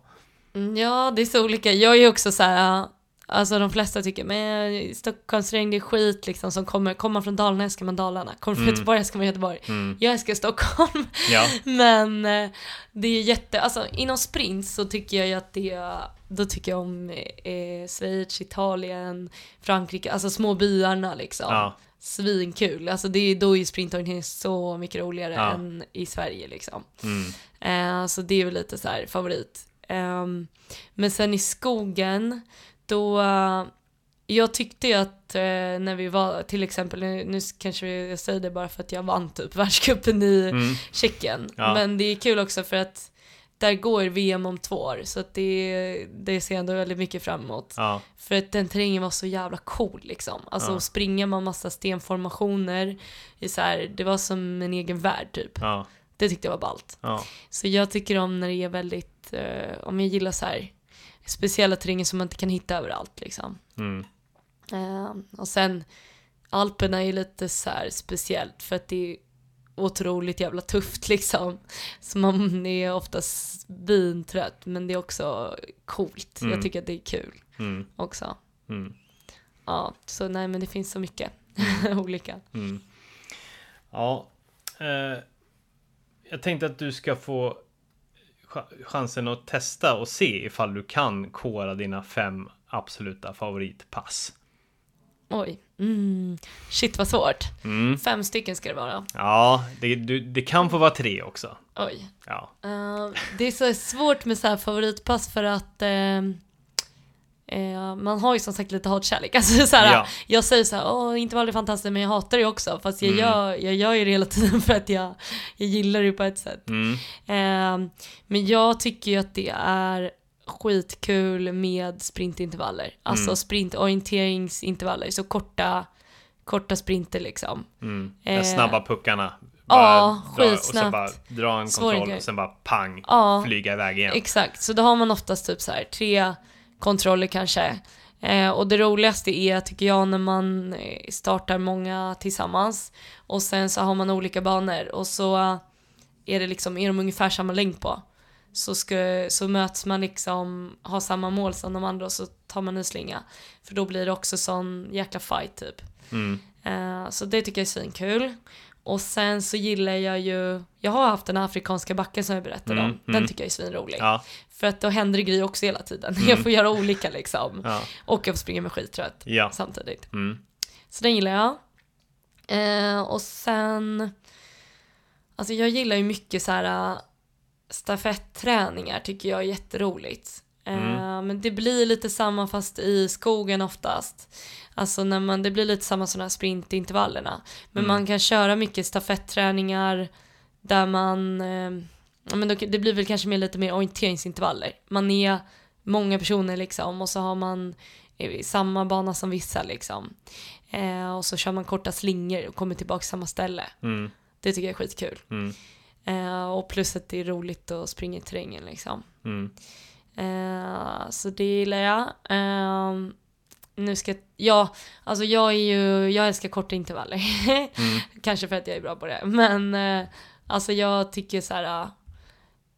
Mm, Ja, det är så olika. Jag är ju också så här, alltså de flesta tycker, men Stockholmsregn det är skit liksom som kommer, kommer man från Dalarna älskar man Dalarna, kommer från Mm. Göteborg älskar man Göteborg. Mm. Jag älskar Stockholm. Ja, Men eh, det är jätte, alltså inom sprint så tycker jag ju att det, då tycker jag om eh, Schweiz, Italien, Frankrike, alltså små byarna liksom. ja, Svinkul, alltså det är, då är ju sprintorientering så mycket roligare Ja. än i Sverige liksom. mm, Eh, så det är väl lite så här favorit. Ehm, men sen i skogen, då, eh, jag tyckte ju att eh, när vi var, till exempel, nu, nu kanske jag säger det bara för att jag vann typ världscupen i mm, Tjeckien. Ja. Men det är kul också för att där går VM om två år så att det, det ser jag ändå väldigt mycket fram emot. ja, För att den terrängen var så jävla cool liksom. Alltså Ja. springa med massa stenformationer. I så här, det var som en egen värld typ. ja, Det tyckte jag var ballt. Så jag tycker om när det är väldigt, eh, om jag gillar så här speciella terränger som man inte kan hitta överallt liksom. mm, Eh, och sen Alperna är ju lite så speciellt för att det är otroligt jävla tufft liksom. Så man är oftast vintrött men det är också coolt. Mm. Jag tycker att det är kul mm, också. mm, Ja, så nej men det finns så mycket olika. mm. Ja, eh, jag tänkte att du ska få chansen att testa och se ifall du kan kora dina fem absoluta favoritpass. Oj. Mm. Shit vad svårt. Mm. Fem stycken ska det vara. Ja, det, du, det kan få vara tre också. Oj. Ja, Eh, det är så svårt med så här favoritpass för att eh, eh, man har ju som sagt lite hatkärlek. Alltså, Ja. Jag säger så här, åh intervall är fantastiskt men jag hatar det också. Fast jag, Mm. gör, jag gör ju det hela tiden för att jag, jag gillar det på ett sätt. mm, Eh, men jag tycker ju att det är skitkul med sprintintervaller. Alltså Mm. sprintorienteringsintervaller, så korta, korta sprinter liksom. mm. De Eh, snabba puckarna. ja, dra, och sen skitsnabbt. bara dra en kontroll och sen bara pang, Ja. flyga iväg igen. Exakt, så då har man oftast typ så här tre kontroller kanske. Eh, och det roligaste är, tycker jag, när man eh, startar många tillsammans och sen så har man olika banor och så är det liksom, är de ungefär samma längd på. Så, ska, så möts man liksom, har samma mål som de andra och så tar man en slinga. För då blir det också sån jäkla fight typ. Mm, Eh, så det tycker jag är svinkul. Och sen så gillar jag ju, jag har haft den afrikanska backen som jag berättade Mm, om. Den mm. tycker jag är svinrolig. ja, För att då händer det grejer också hela tiden. Jag får göra olika liksom. ja, Och jag får springa med skittrött ja. samtidigt. Mm, Så den gillar jag. Eh, och sen, alltså jag gillar ju mycket så här äh, stafetträningar tycker jag är jätteroligt. Eh, Mm. Men det blir lite samma fast i skogen oftast. Alltså när man, det blir lite samma sådana här sprintintervallerna. Men Mm. man kan köra mycket stafetträningar där man, eh, ja men då, det blir väl kanske mer lite mer orienteringsintervaller. Man är många personer liksom och så har man eh, samma bana som vissa liksom. Eh, och så kör man korta slingor och kommer tillbaka till samma ställe. mm, Det tycker jag är skitkul. mm, Eh, och plus att det är roligt att springa i terrängen liksom. mm. Eh, så det gillar jag. Eh, nu ska ja, alltså jag är ju, jag älskar korta intervaller. Mm. Kanske för att jag är bra på det. Men eh, alltså jag tycker så här.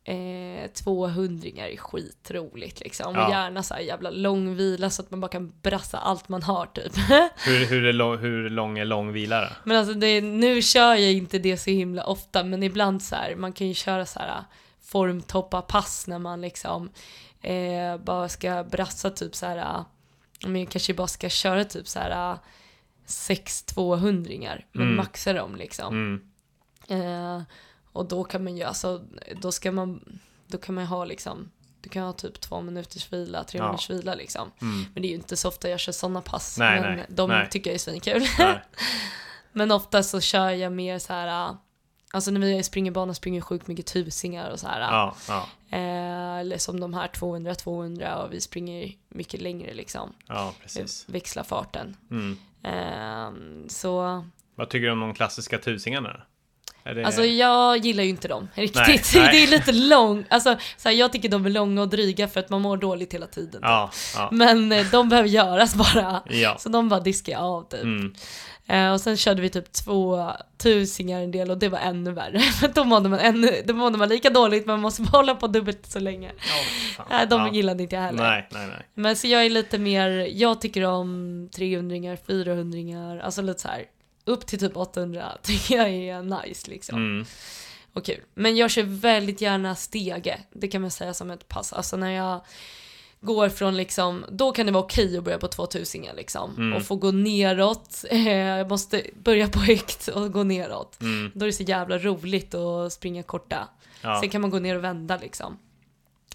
Eh, 200 är skitroligt liksom. Ja. Gärna så här jävla lång vila så att man bara kan brassa allt man har typ. Hur, hur, är lång, hur lång är lång vila då? Men alltså det, nu kör jag inte det så himla ofta men ibland så här, man kan ju köra så här formtoppa pass när man liksom eh, bara ska brassa typ så här, jag kanske bara ska köra typ så här 6 200 men Mm. maxa dem liksom. Mm. Eh, och då kan man ju, alltså, då ska man, då kan man ha liksom, du kan ha typ två minuters vila, tre Ja. minuters vila liksom. Mm. Men det är ju inte så ofta jag kör sådana pass. Nej, men nej, de nej. tycker jag är svinkul. Men ofta så kör jag mer så här. äh, Alltså när vi springer bana springer jag sjukt mycket tusingar och så här. Ja, ja, Eh, eller som de här 200-200 och vi springer mycket längre liksom. ja, precis. Växla farten. Mm. Eh, så Vad tycker du om de klassiska tusingarna? Det... Alltså jag gillar ju inte dem riktigt. Nej, nej. Det är lite lång, alltså så här, jag tycker de är långa och dryga för att man mår dåligt hela tiden. Ja, ja, Men eh, de behöver göras bara. ja. Så de bara diskar jag av typ. Mm. Eh, och sen körde vi typ två tusingar en del och det var ännu värre. För då mådde man, ännu, då mådde man lika dåligt men man måste bara hålla på dubbelt så länge. Ja, fan. Nej, de ja. gillade inte jag heller. Nej, nej, nej. Men så jag är lite mer, jag tycker om 300 400 alltså lite så här. Upp till typ 800 tycker jag är nice liksom. Mm. och kul. Men jag kör väldigt gärna stege, det kan man säga som ett pass. Alltså när jag går från liksom, då kan det vara okej att börja på 2000 liksom. Mm. Och få gå neråt, jag måste börja på högt och gå neråt. Mm. Då är det så jävla roligt att springa korta. Ja. Sen kan man gå ner och vända liksom.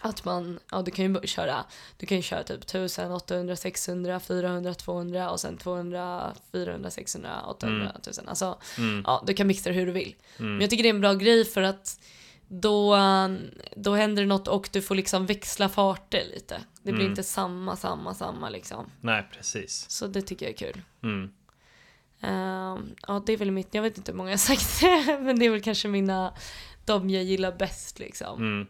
Att man, ja du kan ju köra, du kan ju köra typ 1000, 800, 600, 400, 200 och sen 200, 400, 600, 800, 1000. Alltså, Mm. ja du kan mixa det hur du vill. Mm. Men jag tycker det är en bra grej för att då, då händer det något och du får liksom växla farter lite. Det blir Mm. inte samma, samma, samma liksom. Nej, precis. Så det tycker jag är kul. Mm. Ehm, ja, det är väl mitt, jag vet inte hur många jag har sagt, men det är väl kanske mina, de jag gillar bäst liksom.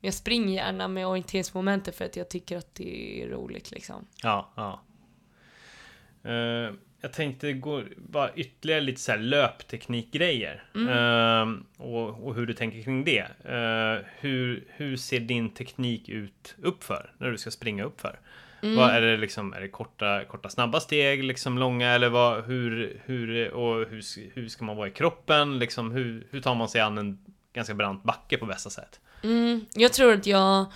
Jag springer gärna med orienteringsmomentet för att jag tycker att det är roligt liksom. Ja, ja. Eh, jag tänkte gå bara ytterligare lite så här löpteknikgrejer. Mm. Eh, och, och hur du tänker kring det. Eh, hur, hur ser din teknik ut uppför när du ska springa uppför? Mm. Vad är det liksom? Är det korta, korta snabba steg, liksom långa eller vad? Hur, hur och hur, hur ska man vara i kroppen? Liksom hur, hur tar man sig an en ganska brant backe på bästa sätt? Mm, jag tror att jag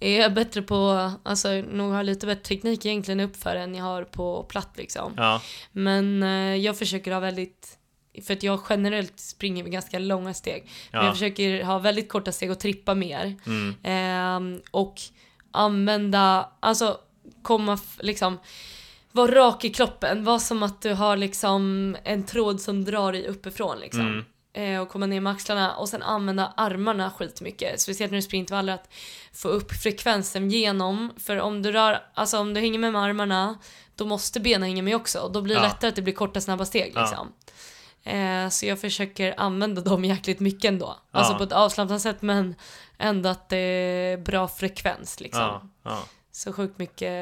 är bättre på, alltså nog har lite bättre teknik egentligen uppför än jag har på platt liksom. Ja, Men eh, jag försöker ha väldigt, för att jag generellt springer med ganska långa steg. Men Ja. jag försöker ha väldigt korta steg och trippa mer. mm, Ehm, och använda, alltså komma liksom vara rak i kroppen, var som att du har liksom en tråd som drar dig uppifrån liksom. Mm. Eh, och komma ner med axlarna och sen använda armarna skitmycket. Speciellt när du springer intervaller att få upp frekvensen genom. För om du rör, alltså om du hänger med med armarna då måste benen hänga med också. Då blir det Ja. lättare att det blir korta snabba steg Ja. liksom. Eh, så jag försöker använda dem jäkligt mycket ändå. Alltså Ja. på ett avslappnat sätt men ändå att det är bra frekvens liksom. ja, ja. Så sjukt mycket,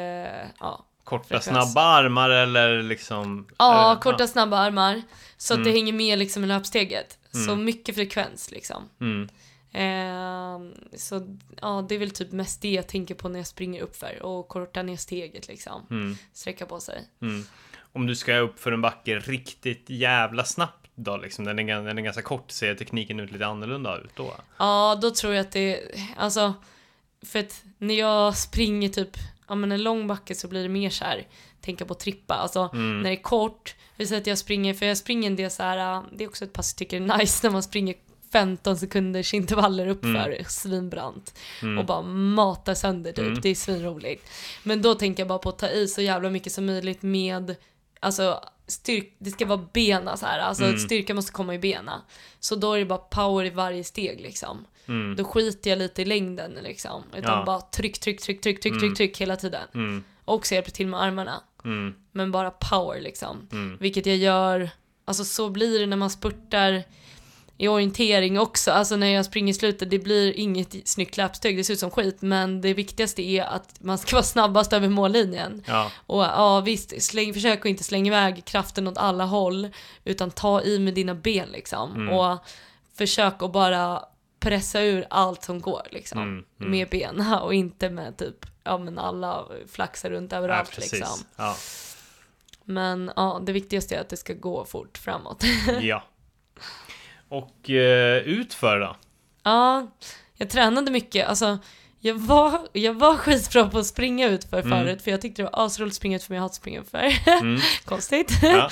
ja. Korta Frekvens. snabba armar eller liksom? Ja, eller- korta snabba armar. Så att det Mm. hänger med liksom i löpsteget. Så Mm. mycket frekvens liksom. Mm. Ehm, så ja, det är väl typ mest det jag tänker på när jag springer uppför och korta ner steget liksom. Mm. Sträcka på sig. Mm. Om du ska upp för en backe riktigt jävla snabbt då liksom, den är, den är ganska kort, ser tekniken ut lite annorlunda ut då? Ja, då tror jag att det, alltså, för att när jag springer typ, ja men en lång backe så blir det mer så här, tänka på trippa, alltså Mm. när det är kort, vi säger att jag springer, för jag springer en del så här, äh, det är också ett pass jag tycker är nice när man springer 15 sekunders intervaller uppför, svinbrant. Mm. Och bara matar sönder typ, Mm. det är svinroligt. Men då tänker jag bara på att ta i så jävla mycket som möjligt med, alltså styrk, det ska vara bena så här, alltså Mm. styrka måste komma i bena. Så då är det bara power i varje steg liksom. Mm. Då skiter jag lite i längden liksom. Utan Ja. bara tryck, tryck, tryck, tryck, tryck, Mm. tryck, tryck hela tiden. Mm. Och så hjälper till med armarna. Mm. Men bara power liksom. Mm. Vilket jag gör, alltså så blir det när man spurtar i orientering också. Alltså när jag springer i slutet, det blir inget snyggt löpsteg, det ser ut som skit. Men det viktigaste är att man ska vara snabbast över mållinjen. Ja, Och ja visst, släng, försök att inte slänga iväg kraften åt alla håll. Utan ta i med dina ben liksom. Mm. Och försök att bara pressa ur allt som går liksom. Mm, mm. Med benen och inte med typ, ja men alla flaxar runt ja överallt precis. liksom. Ja. Men ja, det viktigaste är att det ska gå fort framåt. ja. Och eh, utför då? ja, Jag tränade mycket, alltså jag var, jag var skitbra på att springa ut för Mm. förut för jag tyckte det var asroligt att springa ut för jag hatar springa utför. Mm. Konstigt. Ja.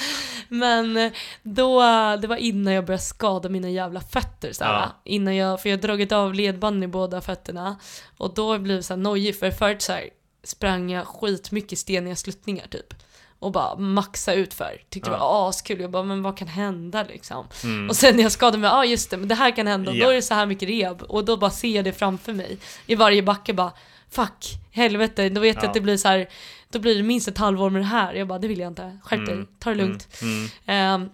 Men eh, då, det var innan jag började skada mina jävla fötter såhär. Ja. Innan jag, för jag har dragit av ledbanden i båda fötterna. Och då har jag såhär nojig för förut såhär sprang jag skitmycket steniga sluttningar typ. Och bara maxa ut för. Tyckte det Ja. var askul. Jag bara, men vad kan hända liksom? Mm. Och sen när jag skadade mig, ja ah, just det, men det här kan hända. Ja. då är det så här mycket rehab. Och då bara ser jag det framför mig. I varje backe bara, fuck, helvete. Då vet jag Ja. att det blir så här, då blir det minst ett halvår med det här. Jag bara, det vill jag inte. Skärp dig, Mm. ta det lugnt. Mm. Ehm,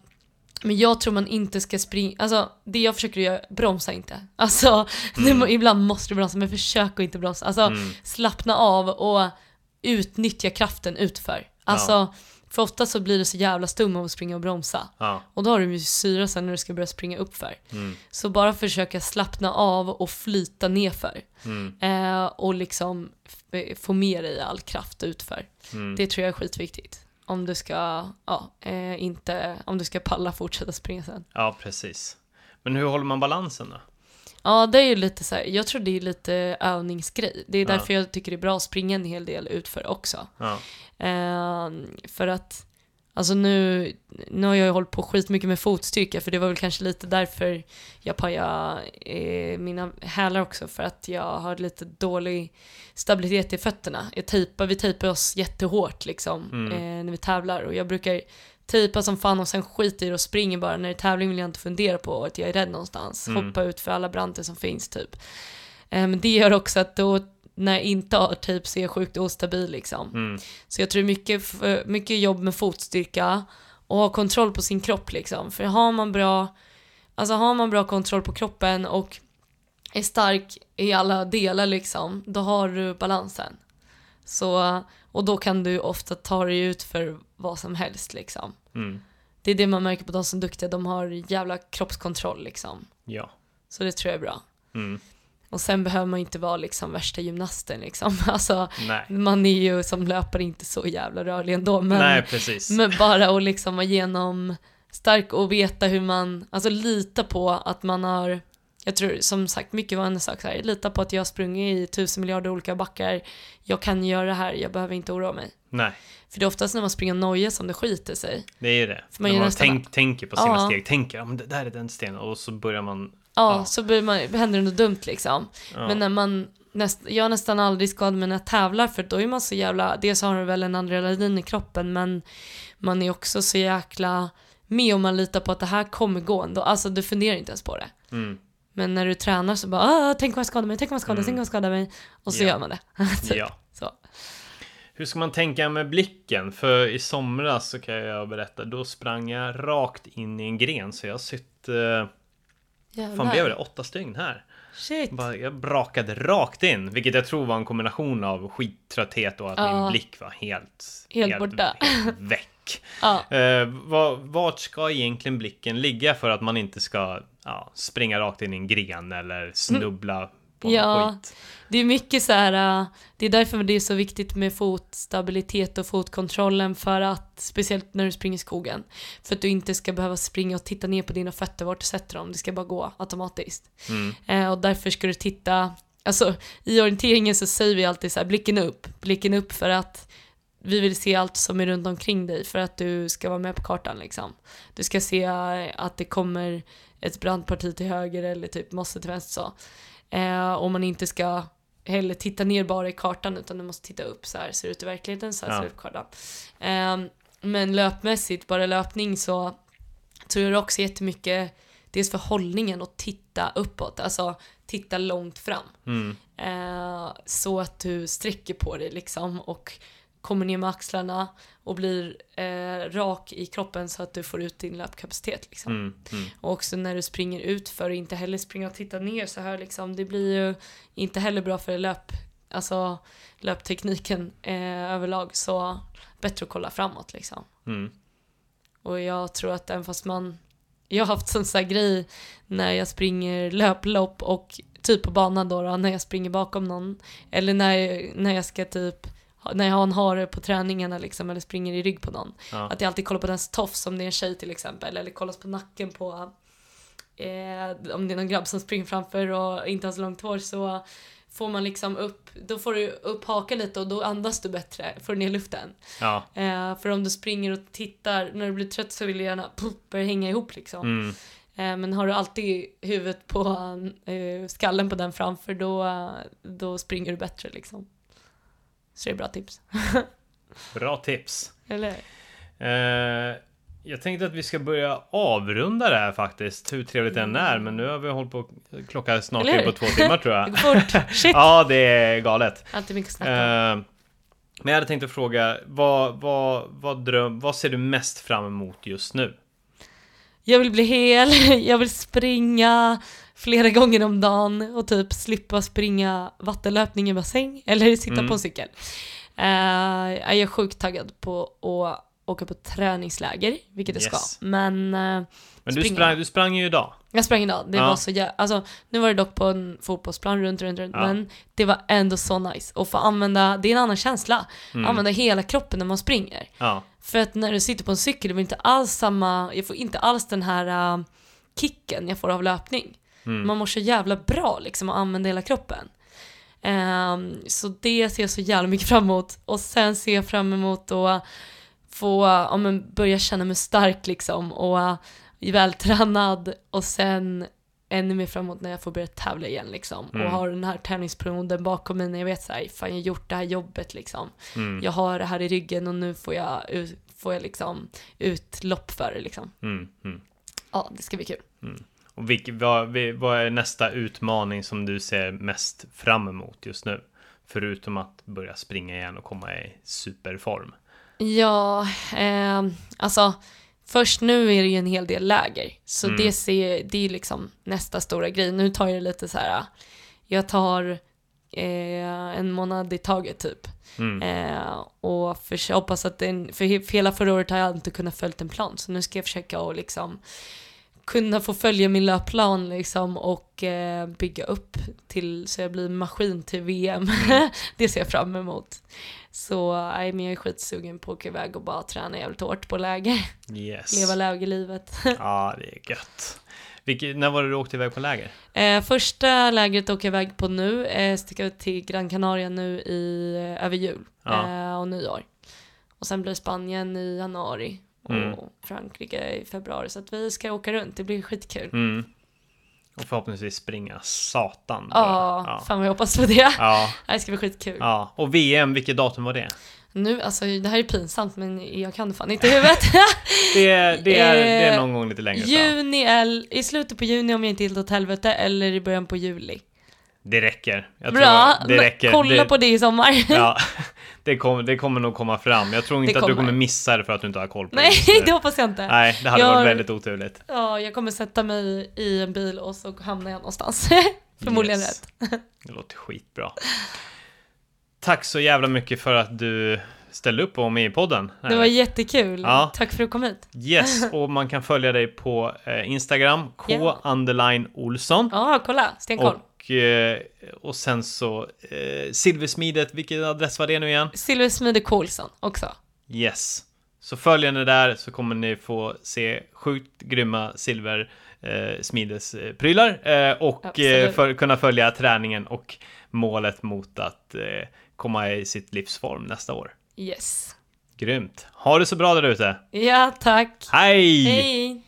men jag tror man inte ska springa, alltså det jag försöker göra, bromsa inte. Alltså, det må, ibland måste du bromsa men försök att inte bromsa. Alltså Mm. slappna av och utnyttja kraften utför. Alltså, för ofta så blir det så jävla stum av att springa och bromsa. Ja. Och då har du ju syra sen när du ska börja springa uppför. Mm. Så bara försöka slappna av och flyta nerför. Mm. Eh, och liksom f- få med dig all kraft utför. Mm. Det tror jag är skitviktigt. Om du ska, ja, eh, inte, om du ska palla fortsätta springa sen. ja, precis. Men hur håller man balansen då? Ja, det är ju lite så här, jag tror det är lite övningsgrej. Det är Ja. därför jag tycker det är bra att springa en hel del utför också. Ja. Eh, för att, alltså nu, nu har jag ju hållit på skitmycket med fotstyrka för det var väl kanske lite därför jag pajade eh, mina hälar också för att jag har lite dålig stabilitet i fötterna. Jag tejpar, vi tejpar oss jättehårt liksom Mm. eh, när vi tävlar och jag brukar tejpa som fan och sen skiter i det och springer bara. När det är tävling vill jag inte fundera på att jag är rädd någonstans. Mm. Hoppa ut för alla branter som finns typ. Eh, men det gör också att då när jag inte har är jag sjukt ostabil liksom. Mm. Så jag tror mycket, mycket jobb med fotstyrka och ha kontroll på sin kropp liksom. För har man bra, alltså har man bra kontroll på kroppen och är stark i alla delar liksom, då har du balansen. Så, och då kan du ofta ta dig ut för vad som helst liksom. Mm. Det är det man märker på de som är duktiga, de har jävla kroppskontroll liksom. Ja. Så det tror jag är bra. Mm. Och sen behöver man ju inte vara liksom värsta gymnasten liksom. Alltså, Nej. man är ju som löpare inte så jävla rörlig ändå. Men, Nej, men bara att liksom vara genom stark och veta hur man, alltså lita på att man har, jag tror som sagt mycket var en sak så här, lita på att jag har sprungit i tusen miljarder olika backar, jag kan göra det här, jag behöver inte oroa mig. Nej, För det är oftast när man springer och nojar som det skiter sig. det är ju det. För man När man nästan- tänk, tänker på sina Ja. steg, tänker ja, men det där är den stenen och så börjar man... Ja, Ja. så blir man, händer det något dumt liksom. Ja. Men när man, näst, jag har nästan aldrig skadat mig när jag tävlar för då är man så jävla, dels har du väl en adrenalin i kroppen men man är också så jäkla med om man litar på att det här kommer gå ändå. Alltså du funderar inte ens på det. Mm. Men när du tränar så bara, ah, tänk om jag skadar mig, tänk om jag skadar mig, Mm. tänk om jag skadar mig. Och så Ja. gör man det. Typ. Ja. Så. Hur ska man tänka med blicken? För i somras så kan jag berätta, då sprang jag rakt in i en gren så jag har. Eh, fan blev det? Åtta stygn här. Shit. Bara, jag brakade rakt in, vilket jag tror var en kombination av skittrötthet och att Ja. min blick var helt... Helt borta. helt väck. Ja. Eh, vad, vart ska egentligen blicken ligga för att man inte ska ja, springa rakt in i en gren eller snubbla på Ja. skit? Det är mycket så här, äh, det är därför det är så viktigt med fotstabilitet och fotkontrollen för att, speciellt när du springer i skogen, för att du inte ska behöva springa och titta ner på dina fötter vart du sätter dem, det ska bara gå automatiskt. Mm. Eh, och därför ska du titta, alltså i orienteringen så säger vi alltid så här, blicken upp, blicken upp för att vi vill se allt som är runt omkring dig för att du ska vara med på kartan liksom. Du ska se eh, att det kommer ett brandparti till höger eller typ mosse till vänster så. Eh, och man inte ska heller titta ner bara i kartan utan du måste titta upp så här ser det ut i verkligheten, så här Ja. ser det ut på kartan. Eh, men löpmässigt, bara löpning så tror jag också jättemycket dels för hållningen och titta uppåt, alltså titta långt fram. Mm. Eh, så att du sträcker på dig liksom och kommer ner med axlarna och blir eh, rak i kroppen så att du får ut din löpkapacitet. Liksom. Mm. Mm. Och också när du springer ut för inte heller springa och titta ner så här liksom. Det blir ju inte heller bra för löp, alltså löptekniken eh, överlag. Så bättre att kolla framåt liksom. Mm. Och jag tror att även fast man Jag har haft sån så här grej när jag springer löplopp och typ på banan då, då när jag springer bakom någon. Eller när, när jag ska typ när jag har hare på träningarna liksom, eller springer i rygg på någon. Ja. Att jag alltid kollar på dens tofs om det är en tjej till exempel. Eller kollar på nacken på eh, om det är någon grabb som springer framför och inte har så långt hår så får man liksom upp, då får du upp hakan lite och då andas du bättre, får ner luften. Ja. Eh, för om du springer och tittar, när du blir trött så vill du gärna börja hänga ihop liksom. Mm. Eh, men har du alltid huvudet på eh, skallen på den framför då, då springer du bättre liksom. Så det är bra tips. Bra tips. Eller? Eh, jag tänkte att vi ska börja avrunda det här faktiskt, hur trevligt det än är. Men nu har vi hållit på klockan är snart hur? på två timmar tror Det jag. går fort. Shit! ja, det är galet. Alltid mycket om. Eh, men jag hade tänkt att fråga, vad, vad, vad, dröm, vad ser du mest fram emot just nu? Jag vill bli hel, jag vill springa flera gånger om dagen och typ slippa springa vattenlöpning i bassäng eller sitta Mm. på en cykel. Eh, jag är sjukt taggad på att åka på träningsläger, vilket jag Yes. ska. Men eh, Men du Springa. sprang, du sprang ju idag. jag sprang idag, det Ja. var så jä- alltså nu var det dock på en fotbollsplan runt, runt, runt, Ja. men det var ändå så nice. Och få använda, det är en annan känsla, Mm. använda hela kroppen när man springer. Ja. För att när du sitter på en cykel, det blir inte alls samma, jag får inte alls den här äh, kicken jag får av löpning. Mm. Man mår så jävla bra liksom att använda hela kroppen. Ehm, så det ser jag så jävla mycket fram emot. Och sen ser jag fram emot att få ja, men börja känna mig stark liksom och äh, vältränad och sen ännu mer framåt när jag får börja tävla igen liksom Mm. och har den här tävlingsperioden bakom mig när jag vet såhär, fan jag har gjort det här jobbet liksom Mm. jag har det här i ryggen och nu får jag, får jag liksom utlopp för det liksom. Mm. Mm. Ja, det ska bli kul. Och vilk, vad, vad är nästa utmaning som du ser mest fram emot just nu? Förutom att börja springa igen och komma i superform. Ja, eh, alltså först nu är det ju en hel del läger, så Mm. det, ser, det är liksom nästa stora grej. Nu tar jag lite så här. jag tar eh, en månad i taget typ. Mm. Eh, och för, hoppas att den, för hela förra året har jag inte kunnat följa en plan, så nu ska jag försöka att liksom kunna få följa min löpplan liksom och eh, bygga upp till så jag blir maskin till VM. det ser jag fram emot. Så nej, men jag är skitsugen på att åka iväg och bara träna jävligt hårt på läger. Yes. Leva lägerlivet. Ja, det är gött. Vilket, när var det du åkte iväg på läger? eh, första lägret åker jag iväg på nu, eh, sticker ut till Gran Canaria nu i, eh, över jul Ja. eh, och nyår. Och sen blir Spanien i januari och Mm. Frankrike i februari. Så att vi ska åka runt, det blir skitkul. Mm. Och förhoppningsvis springa satan. Ja, ja. fan vad jag hoppas på det. Ja, Det ska bli skitkul. ja. Och VM, vilket datum var det? Nu, alltså det här är pinsamt men jag kan fan inte i huvudet. Det är, det är, det är Eh, någon gång lite längre fram. juni, el- i slutet på juni om jag inte helt åt helvete eller i början på juli. Det räcker. Jag Bra, tror det räcker. kolla det, på det i sommar. Ja, det, kom, det kommer nog komma fram. Jag tror inte att du kommer. missa det för att du inte har koll på Nej, det. nu. det hoppas jag inte. Nej, det hade Jag- varit väldigt oturligt. Ja, jag kommer sätta mig i en bil och så hamnar jag någonstans. Förmodligen Yes. rätt. Det låter skitbra. Tack så jävla mycket för att du ställde upp och var med i podden. Det var jättekul. Ja. Tack för att du kom hit. Yes, och man kan följa dig på eh, Instagram, K Ja. underline Olsson. Ja, kolla. Stenkoll. Och, eh, och sen så eh, Silversmidet, vilken adress var det nu igen? Silversmide Coulson också. Yes. Så följ henne där så kommer ni få se sjukt grymma silver eh, smidesprylar eh, och eh, för, kunna följa träningen och målet mot att eh, komma i sitt livsform nästa år. Yes. Grymt. Ha det så bra där ute. Ja, tack. Hej! Hej.